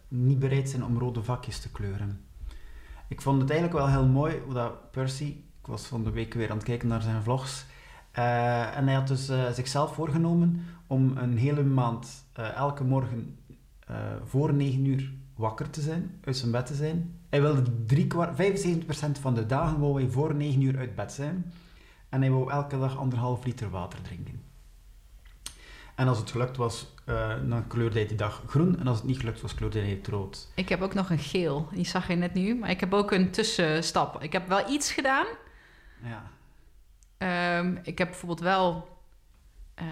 niet bereid zijn om rode vakjes te kleuren. Ik vond het eigenlijk wel heel mooi hoe dat Percy, ik was van de week weer aan het kijken naar zijn vlogs, en hij had dus zichzelf voorgenomen om een hele maand elke morgen eh, voor 9 uur wakker te zijn, uit zijn bed te zijn. Hij wilde drie kwart, 75% van de dagen wou hij voor 9 uur uit bed zijn. En hij wou elke dag anderhalf liter water drinken. En als het gelukt was, eh, dan kleurde hij die dag groen. En als het niet gelukt was, kleurde hij het rood. Ik heb ook nog een geel. Die zag je net nu. Maar ik heb ook een tussenstap. Ik heb wel iets gedaan. Ja. Ehm, ik heb bijvoorbeeld wel eh,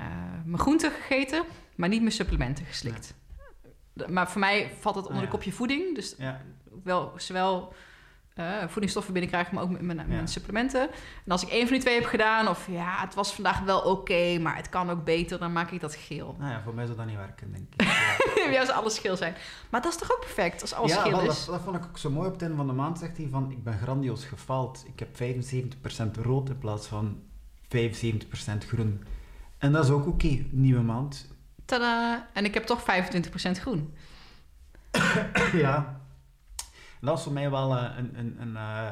mijn groenten gegeten, maar niet mijn supplementen geslikt. Maar voor mij valt het onder Ah, de kopje voeding. Dus Ja. wel zowel eh, voedingsstoffen binnenkrijgen, maar ook met mijn, supplementen. En als ik één van die twee heb gedaan, of ja, het was vandaag wel oké, maar het kan ook beter, dan maak ik dat geel. Nou ja, voor mij zou dat niet werken, denk ik. Ja. Zou alles geel zijn. Maar dat is toch ook perfect als alles ja, geel is? dat, dat vond ik ook zo mooi op het einde van de maand, zegt hij van, ik ben grandioos gefaald. Ik heb 75% rood in plaats van 75% groen. En dat is ook oké, nieuwe maand. Tada! En ik heb toch 25% groen. ja. Dat is voor mij wel eh, een, een, een, eh,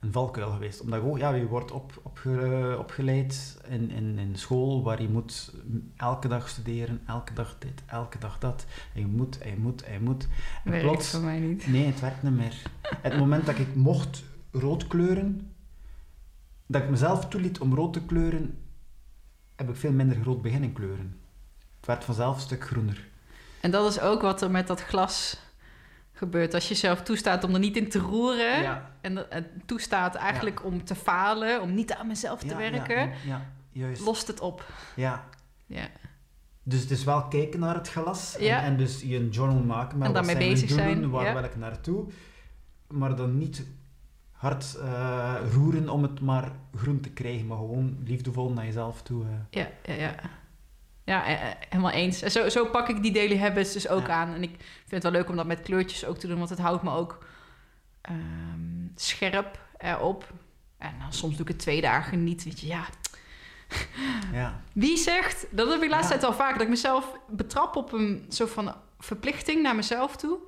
een valkuil geweest. Omdat je, ja, je wordt op, opge- opgeleid in, in, in school waar je moet elke dag studeren, elke dag dit, elke dag dat. En je moet, en je moet, en je moet. En Werkt plots, voor mij niet. nee, het werkt niet meer. Het moment dat ik mocht rood kleuren, dat ik mezelf toeliet om rood te kleuren, heb ik veel minder rood beginnen kleuren. Het werd vanzelf een stuk groener. En dat is ook wat er met dat glas gebeurt. Als je zelf toestaat om er niet in te roeren. Ja. En toestaat eigenlijk om te falen, om niet aan mezelf te Ja, werken, Ja, ja, juist. lost het op. Ja. Ja. Dus het is wel kijken naar het glas en, dus je een journal maken met En daarmee bezig doelen, zijn, waar wil ik naartoe, maar dan niet hard eh, roeren om het maar groen te krijgen, maar gewoon liefdevol naar jezelf toe. eh. Ja, ja, ja. Ja, eh, eh, helemaal eens. En zo, zo pak ik die daily habits dus ook Ja. aan. En ik vind het wel leuk om dat met kleurtjes ook te doen, want het houdt me ook ehm, scherp erop. En dan soms doe ik het twee dagen niet. Weet je, ja. Ja. Wie zegt, dat heb ik laatst Ja. tijd al vaak, dat ik mezelf betrap op een soort van verplichting naar mezelf toe.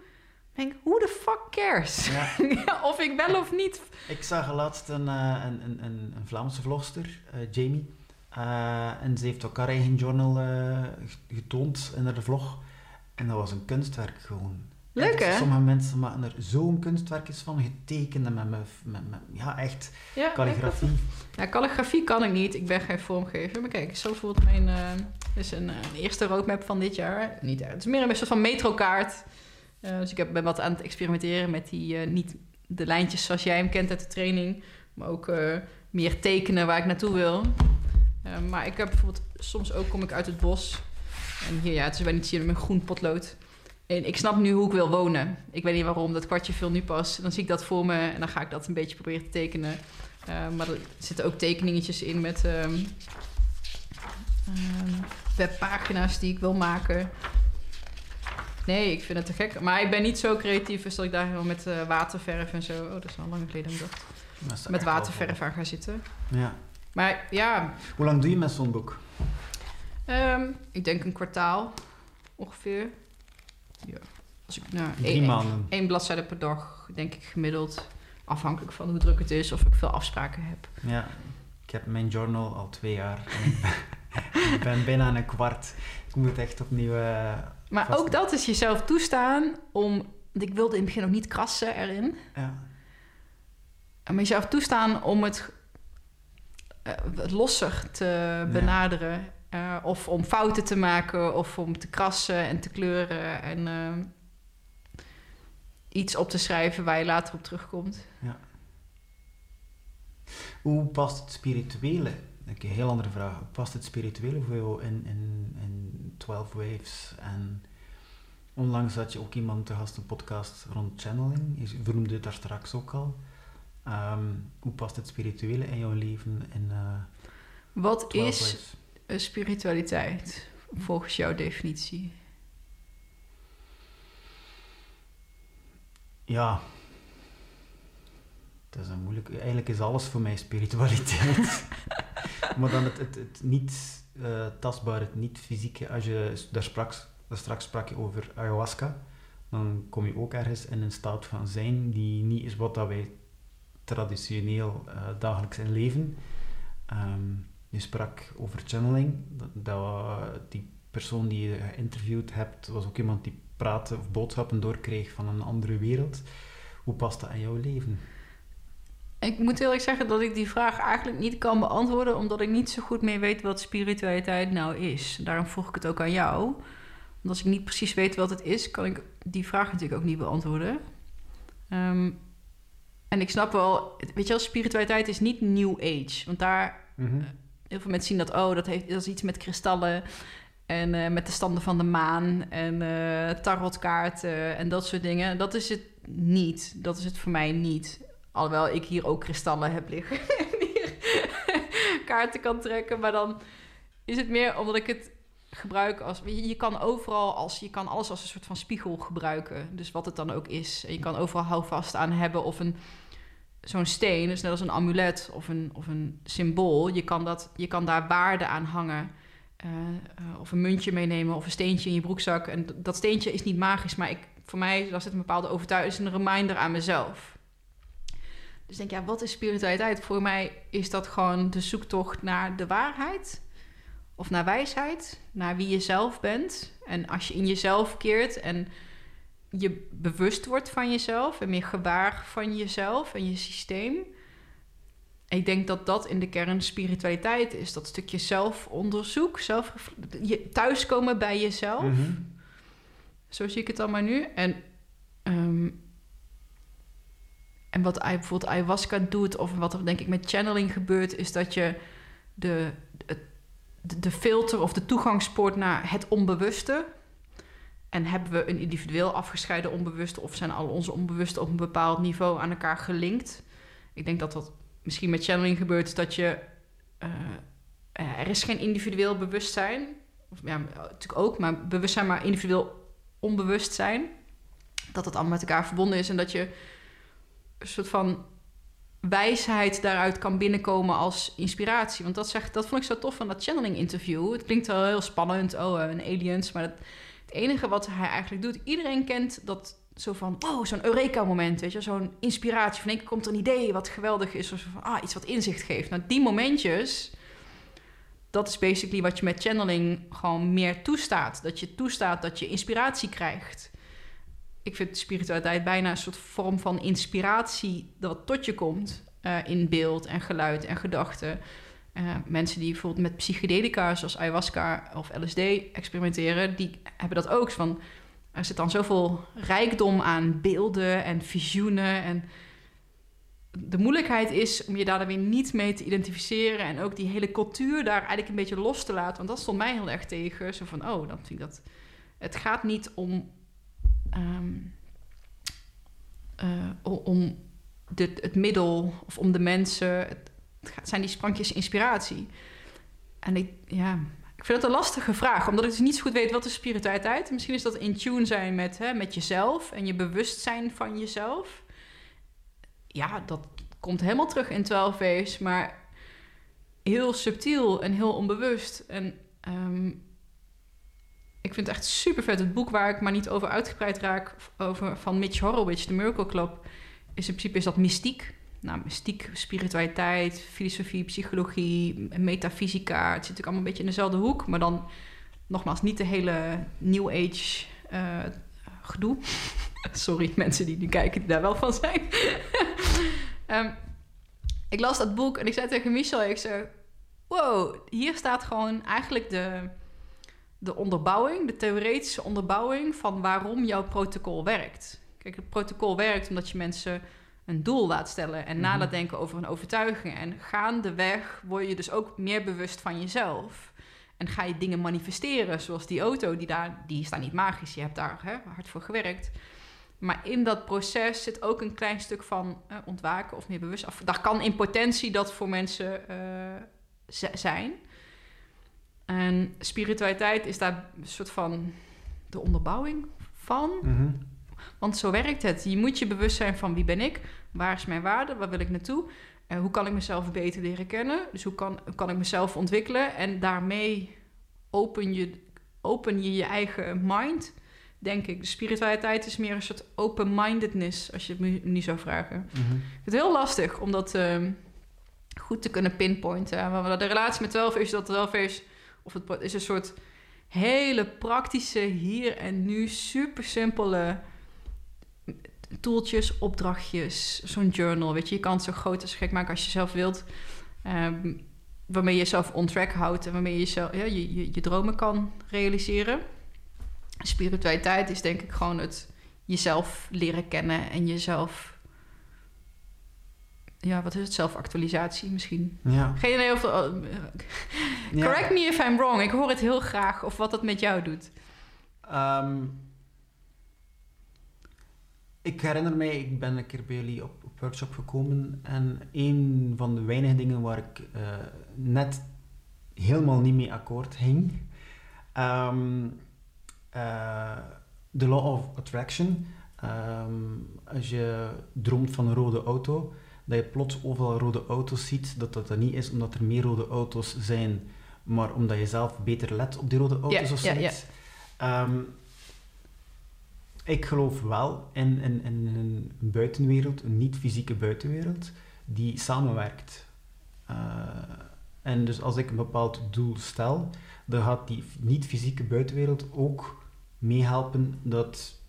Ik denk, who the fuck cares? Ja. of ik wel of niet. Ik zag laatst een, eh, een, een, een, Vlaamse vlogster, Jamie, Eh, en ze heeft ook haar eigen journal eh, getoond in haar vlog. En dat was een kunstwerk gewoon. Leuk, Echt, hè? Sommige mensen maken er zo'n kunstwerkjes van, getekend en met, met, met, met- ja, echt Ja, calligrafie. Ja, calligrafie kan ik niet. Ik ben geen vormgever. Maar kijk, zo voelt mijn... eh is een, eerste roadmap van dit jaar. Niet, het is meer een soort van metrokaart. Dus ik heb, ben wat aan het experimenteren met die... niet de lijntjes zoals jij hem kent uit de training. Maar ook meer tekenen waar ik naartoe wil. Eh, maar ik heb bijvoorbeeld... Soms ook kom ik uit het bos. En hier, ja, het is wel niet zien met groen potlood. En ik snap nu hoe ik wil wonen. Ik weet niet waarom, dat kwartje viel nu pas. Dan zie ik dat voor me en dan ga ik dat een beetje proberen te tekenen. Uh, maar er zitten ook tekeningetjes in met, um, Ehm, webpagina's die ik wil maken. Nee, ik vind het te gek. Maar ik ben niet zo creatief als dat ik daar helemaal met eh, waterverf en zo... Oh, dat is al lang geleden ik dacht. Met waterverf aan ga zitten. Ja. Maar ja, Hoe lang doe je met zo'n boek? ehm, ik denk een kwartaal ongeveer. Ja. Als ik nou, Drie één- maanden. één bladzijde per dag, denk ik gemiddeld. Afhankelijk van hoe druk het is of ik veel afspraken heb. Ja, ik heb mijn journal al twee jaar. Ik ben bijna aan een kwart. Ik moet echt opnieuw... eh, Maar Vast- ook dat is jezelf toestaan om... want Ik wilde in het begin ook niet krassen erin. ja. Maar jezelf toestaan om het losser te benaderen. Eh, of om fouten te maken, of om te krassen en te kleuren. En eh, iets op te schrijven waar je later op terugkomt. Hoe past het spirituele? Een heel andere vraag. Hoe past het spirituele voor jou in, in, in 12 Waves? En onlangs had je ook iemand te gast een podcast rond channeling. Je vernoemde het daar straks ook al. Ehm, hoe past het spirituele in jouw leven in eh Wat 12 is eh, spiritualiteit volgens jouw definitie? Ja. Het is een moeilijk... Eigenlijk is alles voor mij spiritualiteit. maar dan het, het, het niet eh, tastbare, het niet fysieke. Als je daar straks, daar straks sprak je over ayahuasca, dan kom je ook ergens in een staat van zijn die niet is wat dat wij traditioneel eh, dagelijks in leven. Ehm, je sprak over channeling. Dat, dat, die persoon die je geïnterviewd hebt, was ook iemand die praten of boodschappen doorkreeg van een andere wereld. Hoe past dat in jouw leven? Ik moet eerlijk zeggen dat ik die vraag eigenlijk niet kan beantwoorden, omdat ik niet zo goed meer weet wat spiritualiteit nou is. Daarom vroeg ik het ook aan jou. Want als ik niet precies weet wat het is, kan ik die vraag natuurlijk ook niet beantwoorden. Ehm, en ik snap wel, weet je wel, spiritualiteit is niet New Age. Want daar, heel veel mensen zien dat, oh, dat, heeft, dat is iets met kristallen en eh, met de standen van de maan en eh, tarotkaarten en dat soort dingen. Dat is het niet. Dat is het voor mij niet. Alhoewel ik hier ook kristallen heb liggen en hier kaarten kan trekken. Maar dan is het meer omdat ik het gebruik als... Je, kan overal als... Je kan alles als een soort van spiegel gebruiken. Dus wat het dan ook is. Je kan overal houvast aan hebben of een... Zo'n steen, dus net als een amulet of een, of een symbool. Je kan, dat, je kan daar waarde aan hangen. Eh, eh, of een muntje meenemen of een steentje in je broekzak. En dat steentje is niet magisch, maar ik, voor mij daar zit een bepaalde overtuiging, is een reminder aan mezelf. Dus denk, ja, wat is spiritualiteit? Voor mij is dat gewoon de zoektocht naar de waarheid. Of naar wijsheid. Naar wie je zelf bent. En als je in jezelf keert en je bewust wordt van jezelf... en meer gewaar van jezelf en je systeem... Ik denk dat dat in de kern spiritualiteit is. Dat stukje zelfonderzoek, zelf je thuiskomen bij jezelf. Mhm. Zo zie ik het dan maar nu. En, ehm, en wat bijvoorbeeld ayahuasca doet, of wat er denk ik met channeling gebeurt, is dat je de, de, filter of de toegangspoort naar het onbewuste. En hebben we een individueel afgescheiden onbewuste, of zijn al onze onbewuste op een bepaald niveau aan elkaar gelinkt? Ik denk dat dat misschien met channeling gebeurt, dat je. eh, eh, er is geen individueel bewustzijn. Of, ja, natuurlijk ook, maar bewustzijn, maar individueel onbewustzijn. Dat het allemaal met elkaar verbonden is en dat je een soort van wijsheid daaruit kan binnenkomen als inspiratie. Want dat, zegt, dat vond ik zo tof van dat channeling interview. Het klinkt wel heel spannend, oh, eh, een aliens, maar dat, het enige wat hij eigenlijk doet, iedereen kent dat zo van, oh, zo'n Eureka-moment, weet je, zo'n inspiratie. Van één komt er een idee wat geweldig is, of ah, iets wat inzicht geeft. Nou, die momentjes, dat is basically wat je met channeling gewoon meer toestaat. Dat je toestaat dat je inspiratie krijgt. Ik vind spiritualiteit bijna een soort vorm van inspiratie dat tot je komt eh, in beeld en geluid en gedachten. Eh, mensen die bijvoorbeeld met psychedelica, zoals ayahuasca of LSD, experimenteren, die hebben dat ook. Van, er zit dan zoveel rijkdom aan beelden en visioenen. En de moeilijkheid is om je daar dan weer niet mee te identificeren. En ook die hele cultuur daar eigenlijk een beetje los te laten. Want dat stond mij heel erg tegen. Zo van, oh, dan vind ik dat... Het gaat niet om... ehm, eh, om de, het middel of om de mensen. Het, zijn die sprankjes inspiratie. En ik, ja, Ik vind het een lastige vraag, omdat ik dus niet zo goed weet wat is spiritualiteit. Misschien is dat in tune zijn met, hè, met jezelf en je bewustzijn van jezelf. Ja, dat komt helemaal terug in 12 Ways, maar heel subtiel en heel onbewust. En ehm, ik vind het echt super vet. Het boek waar ik maar niet over uitgebreid raak, over, van Mitch Horowitz, The Miracle Club, is in principe is dat mystiek. Nou, mystiek, spiritualiteit, filosofie, psychologie, metafysica. Het zit natuurlijk allemaal een beetje in dezelfde hoek, maar dan nogmaals niet de hele New Age uh, gedoe. Sorry, mensen die nu kijken die daar wel van zijn. um, ik las dat boek en ik zei tegen Michel, ik zei, wow, hier staat gewoon eigenlijk de, de onderbouwing, de theoretische onderbouwing van waarom jouw protocol werkt. Kijk, het protocol werkt omdat je mensen een doel laat stellen en mm denken over een overtuiging. En gaandeweg word je dus ook meer bewust van jezelf. En ga je dingen manifesteren, zoals die auto, die, daar, die is daar niet magisch. Je hebt daar hè, hard voor gewerkt. Maar in dat proces zit ook een klein stuk van uh, ontwaken of meer bewust. Daar kan in potentie dat voor mensen uh, zijn. En spiritualiteit is daar een soort van de onderbouwing van. Mhm. Want zo werkt het. Je moet je bewust zijn van wie ben ik, waar is mijn waarde, waar wil ik naartoe, en hoe kan ik mezelf beter leren kennen. Dus hoe kan, kan ik mezelf ontwikkelen en daarmee open je, open je je eigen mind, denk ik. De spiritualiteit is meer een soort open-mindedness, als je het me niet zou vragen. Mm -hmm. Ik vind het heel lastig om dat uh, goed te kunnen pinpointen. Maar de relatie met 12 is dat 12 is, of het is een soort hele praktische, hier en nu, super simpele toeltjes, opdrachtjes, zo'n journal. Weet je, je kan het zo groot als gek maken als je zelf wilt. Um, waarmee je jezelf on track houdt en waarmee je, je, je dromen kan realiseren. Spiritualiteit is denk ik gewoon het jezelf leren kennen en jezelf. Ja, wat is het? Zelfactualisatie misschien. Ja. Geen idee of. Uh, correct me if I'm wrong. Ik hoor het heel graag of wat dat met jou doet. Um, ik herinner mij, ik ben een keer bij jullie op, op workshop gekomen en een van de weinige dingen waar ik uh, net helemaal niet mee akkoord ging, um, uh, the law of attraction. Um, als je droomt van een rode auto, dat je plots overal rode auto's ziet, dat dat, dat niet is omdat er meer rode auto's zijn, maar omdat je zelf beter let op die rode auto's yeah, of zoiets. Yeah. Um, ik geloof wel in, in, in een buitenwereld, een niet-fysieke buitenwereld, die samenwerkt. Uh, en dus als ik een bepaald doel stel, dan gaat die niet-fysieke buitenwereld ook meehelpen dat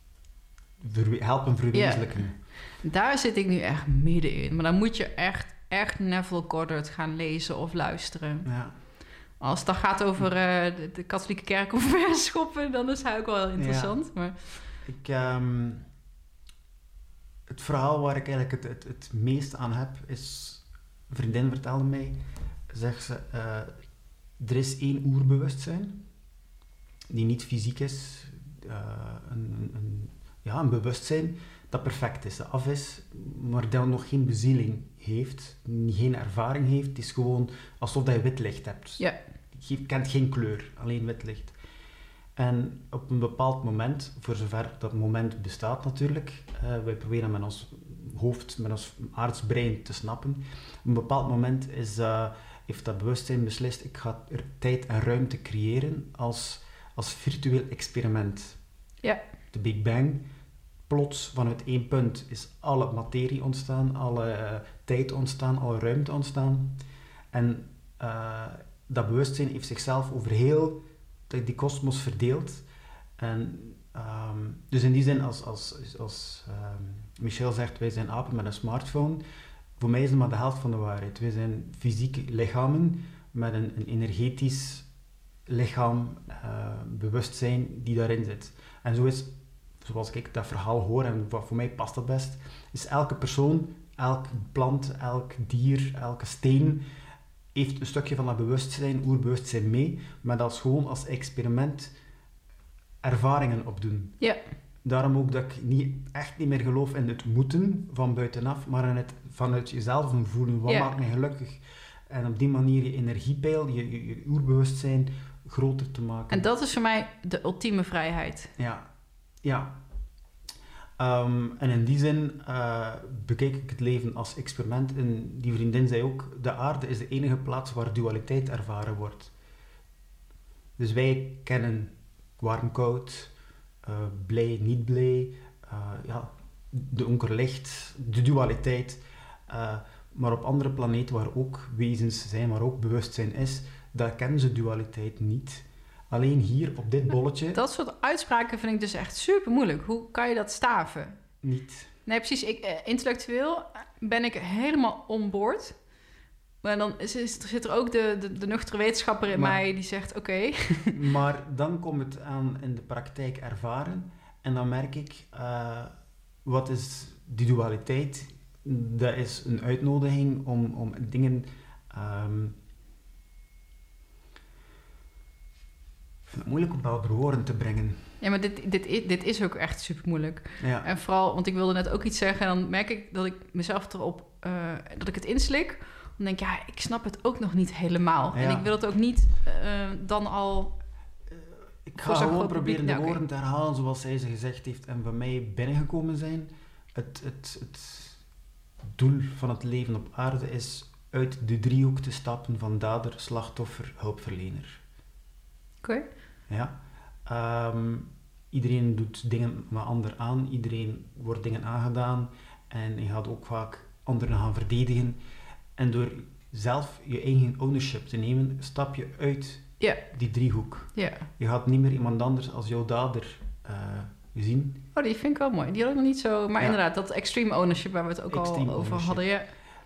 helpen verwezenlijken. Daar zit ik nu echt middenin. Maar dan moet je echt, echt Neville Goddard gaan lezen of luisteren. Ja. Als het dan gaat over uh, de, katholieke kerk of verschoppen, dan is hij ook wel interessant. Maar ik, um, het verhaal waar ik eigenlijk het, het, het meest aan heb, is... Een vriendin vertelde mij, zegt ze, uh, er is één oerbewustzijn, die niet fysiek is, uh, een, een, ja, een bewustzijn dat perfect is, dat af is, maar dat nog geen bezieling heeft, geen ervaring heeft. Het is gewoon alsof je wit licht hebt. Ja. Je kent geen kleur, alleen wit licht. En op een bepaald moment, voor zover dat moment bestaat natuurlijk, uh, wij proberen met ons hoofd, met ons aardsbrein te snappen. Op een bepaald moment is, uh, heeft dat bewustzijn beslist, ik ga er tijd en ruimte creëren als, als virtueel experiment. Ja. De Big Bang, plots vanuit één punt is alle materie ontstaan, alle uh, tijd ontstaan, alle ruimte ontstaan. En dat bewustzijn heeft zichzelf over heel die kosmos verdeelt. En, um, dus in die zin, als, als, als um, Michel zegt, wij zijn apen met een smartphone, voor mij is het maar de helft van de waarheid. Wij zijn fysieke lichamen met een, een energetisch lichaam, uh, bewustzijn die daarin zit. En zo is, zoals ik dat verhaal hoor, en voor mij past dat best, is elke persoon, elk plant, elk dier, elke steen heeft een stukje van dat bewustzijn, oerbewustzijn mee, maar dat is gewoon als experiment ervaringen opdoen. Ja. Daarom ook dat ik niet, echt niet meer geloof in het moeten van buitenaf, maar in het vanuit jezelf voelen. Wat maakt me gelukkig? En op die manier je energiepeil, je, je, je oerbewustzijn groter te maken. En dat is voor mij de ultieme vrijheid. Ja, ja. Ehm, en in die zin uh, bekijk ik het leven als experiment. En die vriendin zei ook, de aarde is de enige plaats waar dualiteit ervaren wordt. Dus wij kennen warm-koud, uh, blij, niet blij, uh, ja, de donker licht, de dualiteit. maar op andere planeten waar ook wezens zijn, waar ook bewustzijn is, daar kennen ze dualiteit niet. Alleen hier op dit bolletje. Dat soort uitspraken vind ik dus echt super moeilijk. Hoe kan je dat staven? Niet. Nee, precies. Ik, eh, intellectueel ben ik helemaal onboord. Maar dan is, is, zit er ook de, de, de nuchtere wetenschapper in mij die zegt: Oké. maar dan komt het aan in de praktijk ervaren. En dan merk ik: uh, wat is die dualiteit? Dat is een uitnodiging om, om dingen. Um, moeilijk om dat woorden te brengen. Ja, maar dit, dit, dit is ook echt super moeilijk. Ja. En vooral, want ik wilde net ook iets zeggen... en dan merk ik dat ik mezelf erop... Uh, dat ik het inslik. Dan denk ik, ja, ik snap het ook nog niet helemaal. Ja. En ik wil het ook niet uh, dan al... Uh, ik ga gewoon proberen de woorden te herhalen zoals zij ze gezegd heeft... en bij mij binnengekomen zijn. Het, het, het doel van het leven op aarde is uit de driehoek te stappen van dader, slachtoffer, hulpverlener. Oké. Ja. Um, iedereen doet dingen met ander aan, iedereen wordt dingen aangedaan en je gaat ook vaak anderen gaan verdedigen. En door zelf je eigen ownership te nemen, stap je uit yeah. die driehoek. Yeah. Je gaat niet meer iemand anders als jouw dader uh, zien. Oh, die vind ik wel mooi. Die had ik nog niet zo... Maar ja. inderdaad, dat extreme ownership waar we het ook extreme al over ownership. hadden.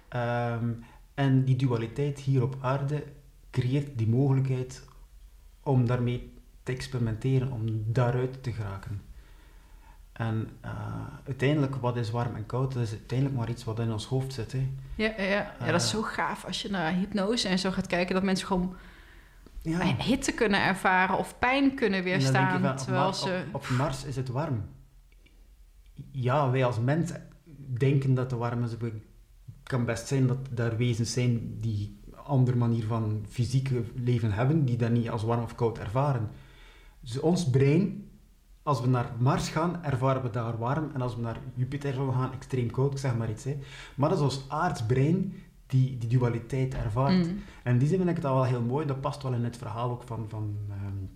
Ja. Um, en die dualiteit hier op aarde creëert die mogelijkheid om daarmee te experimenteren, om daaruit te geraken. En uh, uiteindelijk, wat is warm en koud, dat is uiteindelijk maar iets wat in ons hoofd zit. Hè. Ja, ja, ja. ja dat is zo gaaf als je naar hypnose en zo gaat kijken, dat mensen gewoon ja. hitte kunnen ervaren of pijn kunnen weerstaan. Van, terwijl op, ze... op, op Mars is het warm. Ja, wij als mens denken dat het warm is. Het kan best zijn dat er wezens zijn die andere manier van fysieke leven hebben, die dat niet als warm of koud ervaren. Dus ons brein, als we naar Mars gaan, ervaren we daar warm. En als we naar Jupiter gaan, extreem koud, ik zeg maar iets. Hè. Maar dat is ons aardsbrein die die dualiteit ervaart. Mm. En die zin vind ik dat wel heel mooi. Dat past wel in het verhaal ook van, van um,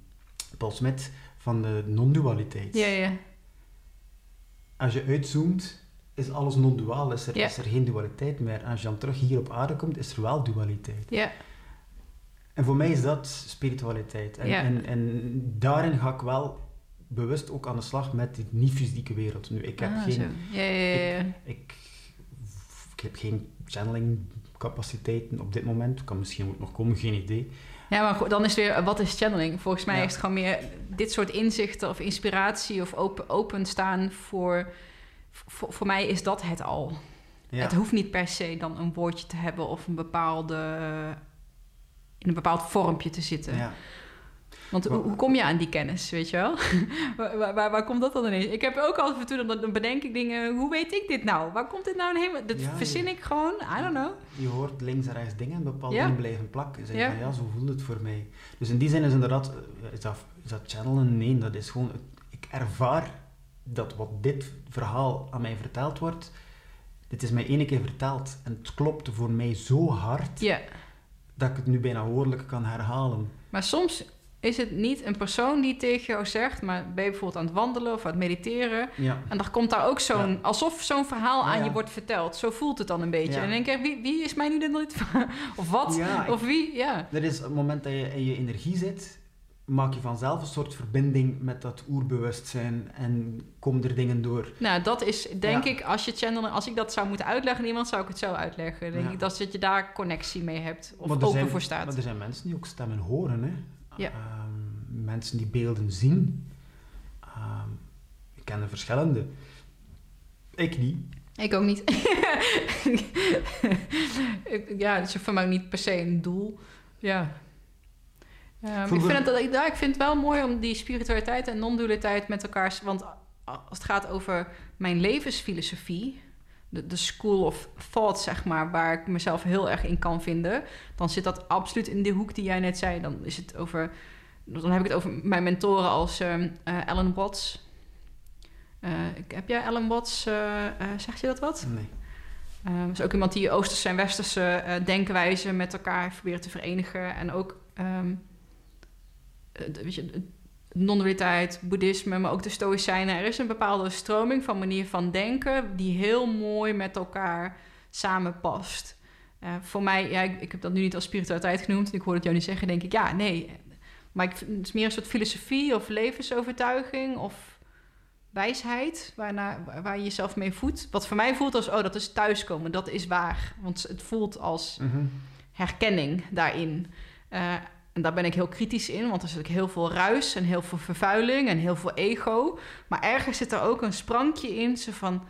Paul Smit, van de non-dualiteit. Ja, ja. Als je uitzoomt, is alles non-duaal, is, er, Ja. is er geen dualiteit meer. En als je dan terug hier op aarde komt, is er wel dualiteit. Ja, En voor mij is dat spiritualiteit. En, Ja. en, en daarin ga ik wel bewust ook aan de slag met die niet-fysieke wereld. Nu, ik heb, Ah, geen. Ja, ja, ja, ja. ik, ik heb geen channeling capaciteiten op dit moment. Kan misschien ook nog komen, geen idee. Ja, maar goed, dan is het weer, wat is channeling? Volgens mij is het gewoon meer dit soort inzichten of inspiratie of open, openstaan voor, voor... Voor mij is dat het al. Het hoeft niet per se dan een woordje te hebben of een bepaalde... in een bepaald vormpje te zitten. ja. Want hoe, kom je aan die kennis, weet je wel? waar, waar, komt dat dan ineens? Ik heb ook al af en toe, dan, bedenk ik dingen... Hoe weet ik dit nou? Waar komt dit nou helemaal... Dat Ja, verzin ik gewoon, I don't know. Je hoort links en rechts dingen en bepaalde Ja. dingen blijven plakken. Zeg je Ja. van, ja, zo voelt het voor mij. Dus in die zin is inderdaad, eh, is dat, is dat channelen? Nee, dat is gewoon, ik ervaar dat wat dit verhaal aan mij verteld wordt, dit is mij ene keer verteld en het klopt voor mij zo hard Ja, dat ik het nu bijna woordelijk kan herhalen. maar soms is het niet een persoon die tegen jou zegt... maar ben je bijvoorbeeld aan het wandelen of aan het mediteren... Ja. en dan komt daar ook zo'n... Ja. alsof zo'n verhaal aan ja. je wordt verteld. Zo voelt het dan een beetje. En dan denk ik, wie, wie is mij nu dit nooit... of wat? Of wie? Ja. Er is het moment dat je in je energie zit, maak je vanzelf een soort verbinding met dat oerbewustzijn en komen er dingen door. Nou, dat is denk Ja. ik, als je channelen, als ik dat zou moeten uitleggen aan iemand, zou ik het zo uitleggen. Denk Ja. ik dat, dat je daar connectie mee hebt of open zijn- voor staat. Maar er zijn mensen die ook stemmen horen. Hè? Ja. Ehm, mensen die beelden zien. Ehm, ik ken er verschillende. Ik niet. Ik ook niet. Ja, het is voor mij ook niet per se een doel. Ja. Ehm, ik, vind ja, ik vind het wel mooi om die spiritualiteit en non-dualiteit met elkaar... Want als het gaat over mijn levensfilosofie... De, de school of thought, zeg maar, waar ik mezelf heel erg in kan vinden... dan zit dat absoluut in de hoek die jij net zei. Dan is het over dan heb ik het over mijn mentoren als ehm, eh, Watts. Eh, heb jij Alan Watts, eh, zeg je dat wat? Nee. Um, is ook iemand die Oosterse en Westerse eh, denkwijze met elkaar proberen te verenigen. En ook, ehm, weet je, de non-dualiteit, boeddhisme, maar ook de stoïcijnen. Er is een bepaalde stroming van manier van denken die heel mooi met elkaar samenpast. Eh, voor mij, ja, ik, ik heb dat nu niet als spiritualiteit genoemd. En ik hoor het jou niet zeggen, denk ik, ja, nee. Maar ik, het is meer een soort filosofie of levensovertuiging of wijsheid waarna, waar- waar je jezelf mee voedt. Wat voor mij voelt als, oh, dat is thuiskomen, dat is waar. Want het voelt als Mhm. herkenning daarin. Eh, en daar ben ik heel kritisch in, want er zit ook heel veel ruis en heel veel vervuiling en heel veel ego. Maar ergens zit er ook een sprankje in, zo van,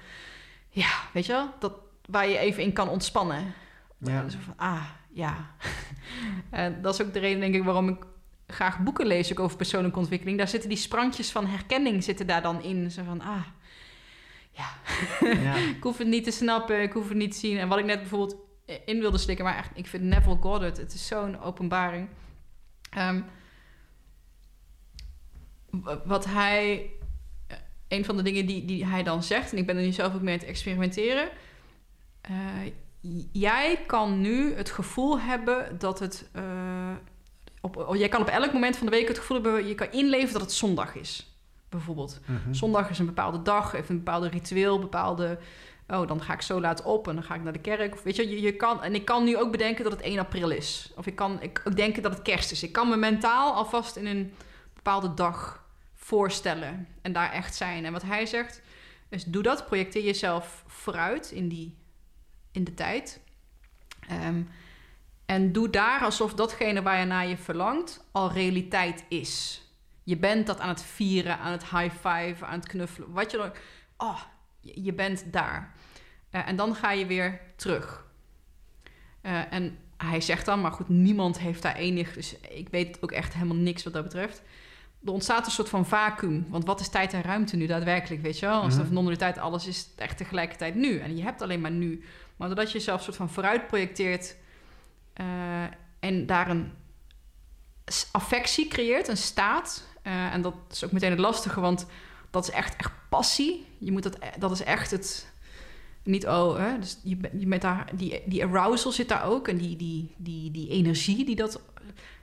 ja, weet je wel, dat, waar je even in kan ontspannen. Ja. Zo van, ah, ja. en dat is ook de reden, denk ik, waarom ik graag boeken lees ook over persoonlijke ontwikkeling. Daar zitten die sprankjes van herkenning zitten daar dan in. Zo van, ah, ja, ja. ik hoef het niet te snappen, ik hoef het niet te zien. En wat ik net bijvoorbeeld in wilde slikken, maar echt, ik vind Neville Goddard, het is zo'n openbaring. Ehm, wat hij, eh, een van de dingen die, die hij dan zegt, en ik ben er nu zelf ook mee aan het experimenteren. eh, jij kan nu het gevoel hebben dat het. eh, op, oh, jij kan op elk moment van de week het gevoel hebben, je kan inleven dat het zondag is. Bijvoorbeeld. Mhm. Zondag is een bepaalde dag, heeft een bepaalde ritueel, bepaalde... Oh, dan ga ik zo laat op en dan ga ik naar de kerk. Of weet je, je, je kan... En ik kan nu ook bedenken dat het 1 april is. Of ik kan ik, ook denken dat het kerst is. Ik kan me mentaal alvast in een bepaalde dag voorstellen. En daar echt zijn. En wat hij zegt is, doe dat. Projecteer jezelf vooruit in, die, in de tijd. Ehm, en doe daar alsof datgene waar je naar je verlangt al realiteit is. Je bent dat aan het vieren, aan het high five, aan het knuffelen. Wat je dan. Oh, je je bent daar. Eh, en dan ga je weer terug. Eh, en hij zegt dan, maar goed, niemand heeft daar enig. Dus ik weet ook echt helemaal niks wat dat betreft. Er ontstaat een soort van vacuüm. Want wat is tijd en ruimte nu daadwerkelijk, weet je wel? Als Mhm. de non-dualiteit alles is echt tegelijkertijd nu. En je hebt alleen maar nu. Maar doordat je jezelf soort van vooruit projecteert... eh, en daar een affectie creëert, een staat. en dat is ook meteen het lastige, want dat is echt, echt passie. Je moet dat, e- dat is echt het. Niet oh, hè? Dus je, je bent daar, die, die arousal zit daar ook en die, die, die, die energie die dat.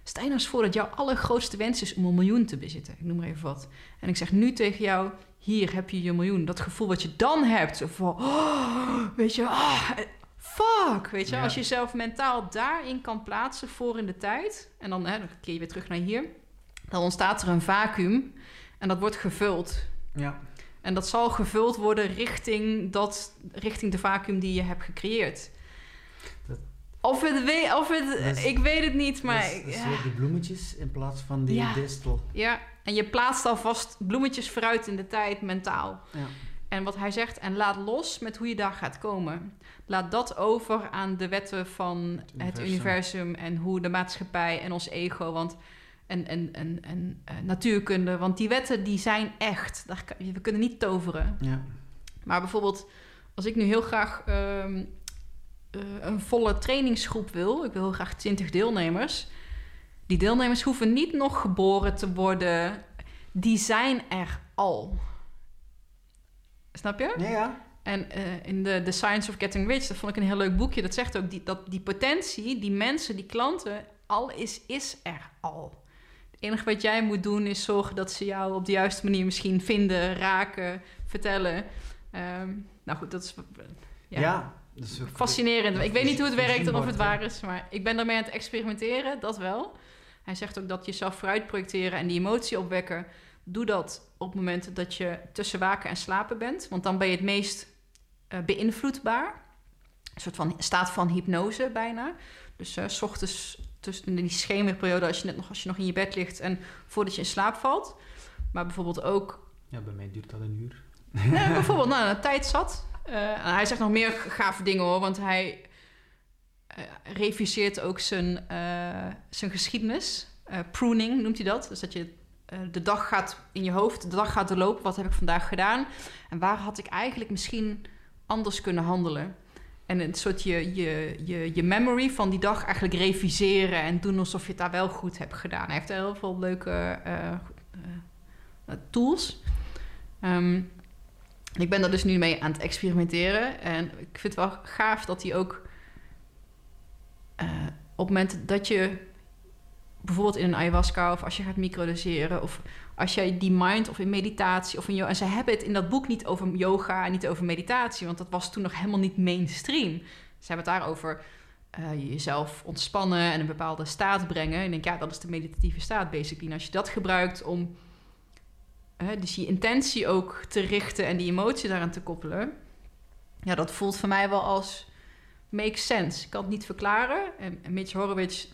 Stel nou eens voor dat jouw allergrootste wens is om een miljoen te bezitten. Ik noem maar even wat. En ik zeg nu tegen jou: hier heb je je miljoen. Dat gevoel wat je dan hebt. Van, oh, weet je, ah, fuck. Weet je, Ja. als je jezelf mentaal daarin kan plaatsen voor in de tijd. En dan, hè, dan keer je weer terug naar hier. Dan ontstaat er een vacuüm. En dat wordt gevuld. Ja. En dat zal gevuld worden richting, dat, richting de vacuüm die je hebt gecreëerd. Dat- Of het, we, of het is- ik weet het niet, maar... dat is, dat is ja. weer die bloemetjes in plaats van die Ja. distel. ja, en je plaatst alvast bloemetjes vooruit in de tijd, mentaal. Ja. En wat hij zegt, en laat los met hoe je daar gaat komen. Laat dat over aan de wetten van het universum, universum. en hoe de maatschappij en ons ego want, en, en, en, en eh, natuurkunde. Want die wetten die zijn echt. Daar we kunnen niet toveren. Ja. Maar bijvoorbeeld, als ik nu heel graag ehm, eh, een volle trainingsgroep wil, ik wil heel graag 20 deelnemers. Die deelnemers hoeven niet nog geboren te worden, die zijn er al. Snap je? Ja, ja. En eh, in de The Science of Getting Rich, dat vond ik een heel leuk boekje. Dat zegt ook die, dat die potentie, die mensen, die klanten, al is, is er al. Enige wat jij moet doen is zorgen dat ze jou op de juiste manier misschien vinden, raken, vertellen. Ehm, nou goed, dat is Ja. ja, dus ook- fascinerend. Ik weet niet hoe het werkt en of het waar is, maar ik ben daarmee aan het experimenteren, dat wel. Hij zegt ook dat jezelf vooruit projecteren en die emotie opwekken. Doe dat op het moment dat je tussen waken en slapen bent, want dan ben je het meest eh, beïnvloedbaar. Een soort van staat van hypnose bijna. Dus eh, s ochtends tussen in die schemerperiode, als je, net nog, als je nog in je bed ligt en voordat je in slaap valt. Maar bijvoorbeeld ook Ja, bij mij duurt dat een uur. Nee, bijvoorbeeld, nou, een tijd zat. Eh, hij zegt nog meer gave dingen hoor, want hij eh, reviseert ook zijn, eh, zijn geschiedenis. Pruning noemt hij dat. Dus dat je de dag gaat in je hoofd, de dag gaat doorlopen. Wat heb ik vandaag gedaan? En waar had ik eigenlijk misschien anders kunnen handelen? En een soort je, je, je, je memory van die dag eigenlijk reviseren en doen alsof je het daar wel goed hebt gedaan. Hij heeft heel veel leuke eh, eh, tools. Ehm, ik ben daar dus nu mee aan het experimenteren. En ik vind het wel gaaf dat hij ook eh, op het moment dat je bijvoorbeeld in een ayahuasca of als je gaat microdoseren of als jij die mind of in meditatie of in yoga... En ze hebben het in dat boek niet over yoga en niet over meditatie, want dat was toen nog helemaal niet mainstream. Ze hebben het daarover uh, jezelf ontspannen en een bepaalde staat brengen. En ik denk, ja, dat is de meditatieve staat basically. En als je dat gebruikt om uh, dus je intentie ook te richten en die emotie daaraan te koppelen... Ja, dat voelt voor mij wel als makes sense. Ik kan het niet verklaren. En Mitch Horowitz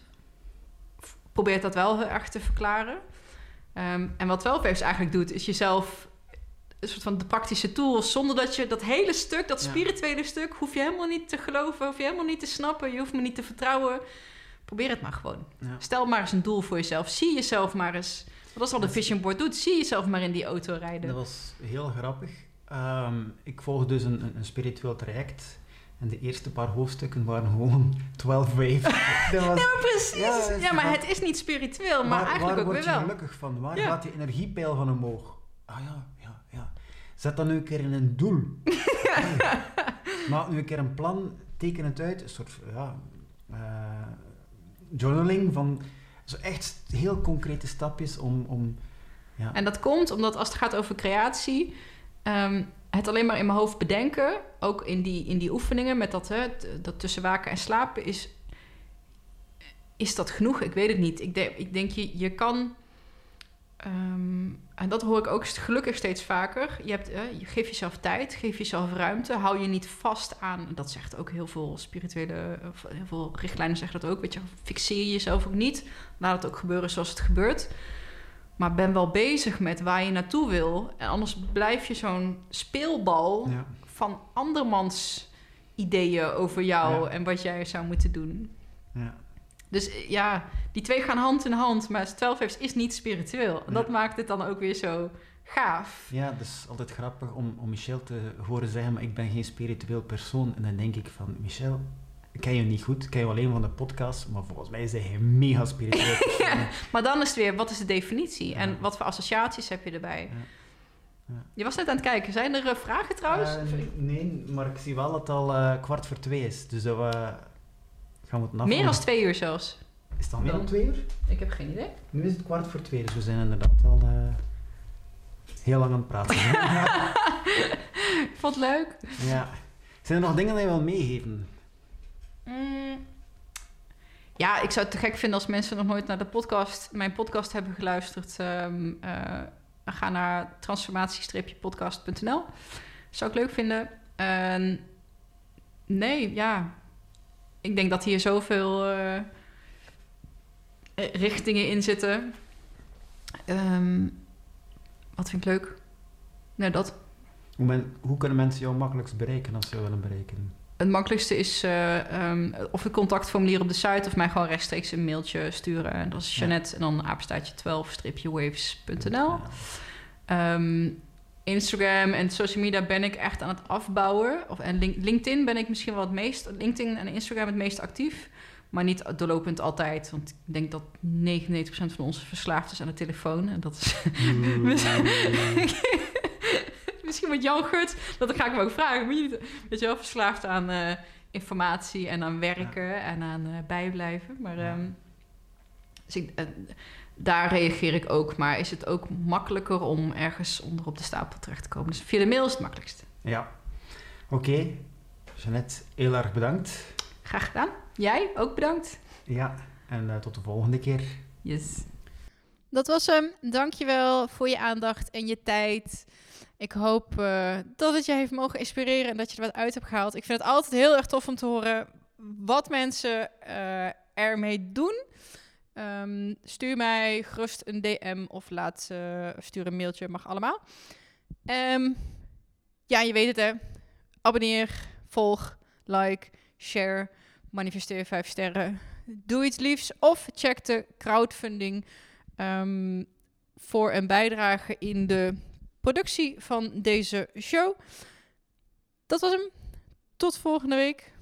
probeert dat wel heel erg te verklaren. Um, en wat Wellwaves eigenlijk doet, is jezelf een soort van de praktische tools, zonder dat je dat hele stuk, dat spirituele stuk, hoef je helemaal niet te geloven, hoef je helemaal niet te snappen, je hoeft me niet te vertrouwen. Probeer het maar gewoon. Ja. Stel maar eens een doel voor jezelf. Zie jezelf maar eens. Dat is wat de Vision Board doet. Zie jezelf maar in die auto rijden. Dat was heel grappig. Um, ik volg dus een, een spiritueel traject en de eerste paar hoofdstukken waren gewoon 12 waves. Dat was, ja, precies. Ja, ja, maar het is niet spiritueel, maar waar, eigenlijk waar ook weer wel. Waar word je gelukkig van? Waar gaat die energiepeil van omhoog? Ah ja, ja, ja. Zet dan nu een keer in een doel. Maak nu een keer een plan, teken het uit. Een soort, ja... Uh, journaling van... Zo echt heel concrete stapjes om... om ja. En dat komt omdat als het gaat over creatie... Um, het alleen maar in mijn hoofd bedenken, ook in die, in die oefeningen met dat, hè, dat tussen waken en slapen, is, is dat genoeg? Ik weet het niet. Ik, ik denk, je, je kan, um, en dat hoor ik ook gelukkig steeds vaker, je, hebt, je geef jezelf tijd, geef jezelf ruimte, hou je niet vast aan, dat zegt ook heel veel spirituele, heel veel richtlijnen zeggen dat ook, weet je, fixeer jezelf ook niet, laat het ook gebeuren zoals het gebeurt. Maar ben wel bezig met waar je naartoe wil. En anders blijf je zo'n speelbal ja. van andermans ideeën over jou en wat jij zou moeten doen. Ja. Dus eh, ja, die twee gaan hand in hand, maar 12 is niet spiritueel. En dat maakt het dan ook weer zo gaaf. Ja, het is altijd grappig om, om Michel te horen zeggen, maar ik ben geen spiritueel persoon. En dan denk ik van, Michel, ik ken je niet goed, ik ken je alleen van de podcast, maar volgens mij is hij mega spiritueel. maar dan is het weer, wat is de definitie? En wat voor associaties heb je erbij? Ja. Je was net aan het kijken. Zijn er uh, vragen trouwens? Uh, nee, maar ik zie wel dat het al uh, kwart voor twee is. Dus dat we gaan we het Meer dan twee uur zelfs. Is het al meer dan twee uur? Ik heb geen idee. Nu is het kwart voor twee, dus we zijn inderdaad al heel lang aan het praten. ik vond het leuk. Ja. Zijn er nog dingen die je wil meegeven? Mm. Ja, ik zou het te gek vinden als mensen nog nooit naar de podcast, mijn podcast hebben geluisterd. Um, ga naar transformatie-podcast.nl. Zou ik leuk vinden. Nee, ja. Ik denk dat hier zoveel uh, richtingen in zitten. Um, wat vind ik leuk? Nou, dat. Hoe, hoe kunnen mensen jou makkelijkst bereiken als ze willen bereiken? Het makkelijkste is uh, um, of het contactformulier op de site of mij gewoon rechtstreeks een mailtje sturen. En dat is Jeannette en dan apenstaatje 12-waves.nl. Um, ehm, Instagram en social media ben ik echt aan het afbouwen. Of, en LinkedIn ben ik misschien wel het meest... LinkedIn en Instagram het meest actief. Maar niet doorlopend altijd. Want ik denk dat 99% van ons verslaafd is aan de telefoon. En dat is... misschien met Jan Gut, dat ga ik hem ook vragen. Moet je niet, weet je wel, verslaafd aan uh, informatie en aan werken en aan uh, bijblijven. Maar um, dus ik, uh, daar reageer ik ook. Maar is het ook makkelijker om ergens onder op de stapel terecht te komen? Dus via de mail is het makkelijkst. Ja, oké. Okay. Jeannette, heel erg bedankt. Graag gedaan. Jij ook bedankt. Ja, en tot de volgende keer. Yes. Dat was hem. Dankjewel voor je aandacht en je tijd. Ik hoop uh, dat het je heeft mogen inspireren en dat je er wat uit hebt gehaald. Ik vind het altijd heel erg tof om te horen wat mensen uh, ermee doen. Um, stuur mij gerust een DM of laat uh, stuur een mailtje, mag allemaal. Um, ja, je weet het hè. Abonneer, volg, like, share, manifesteer 5 sterren. Doe iets liefs of check de crowdfunding um, voor een bijdrage in de productie van deze show. Dat was hem. Tot volgende week.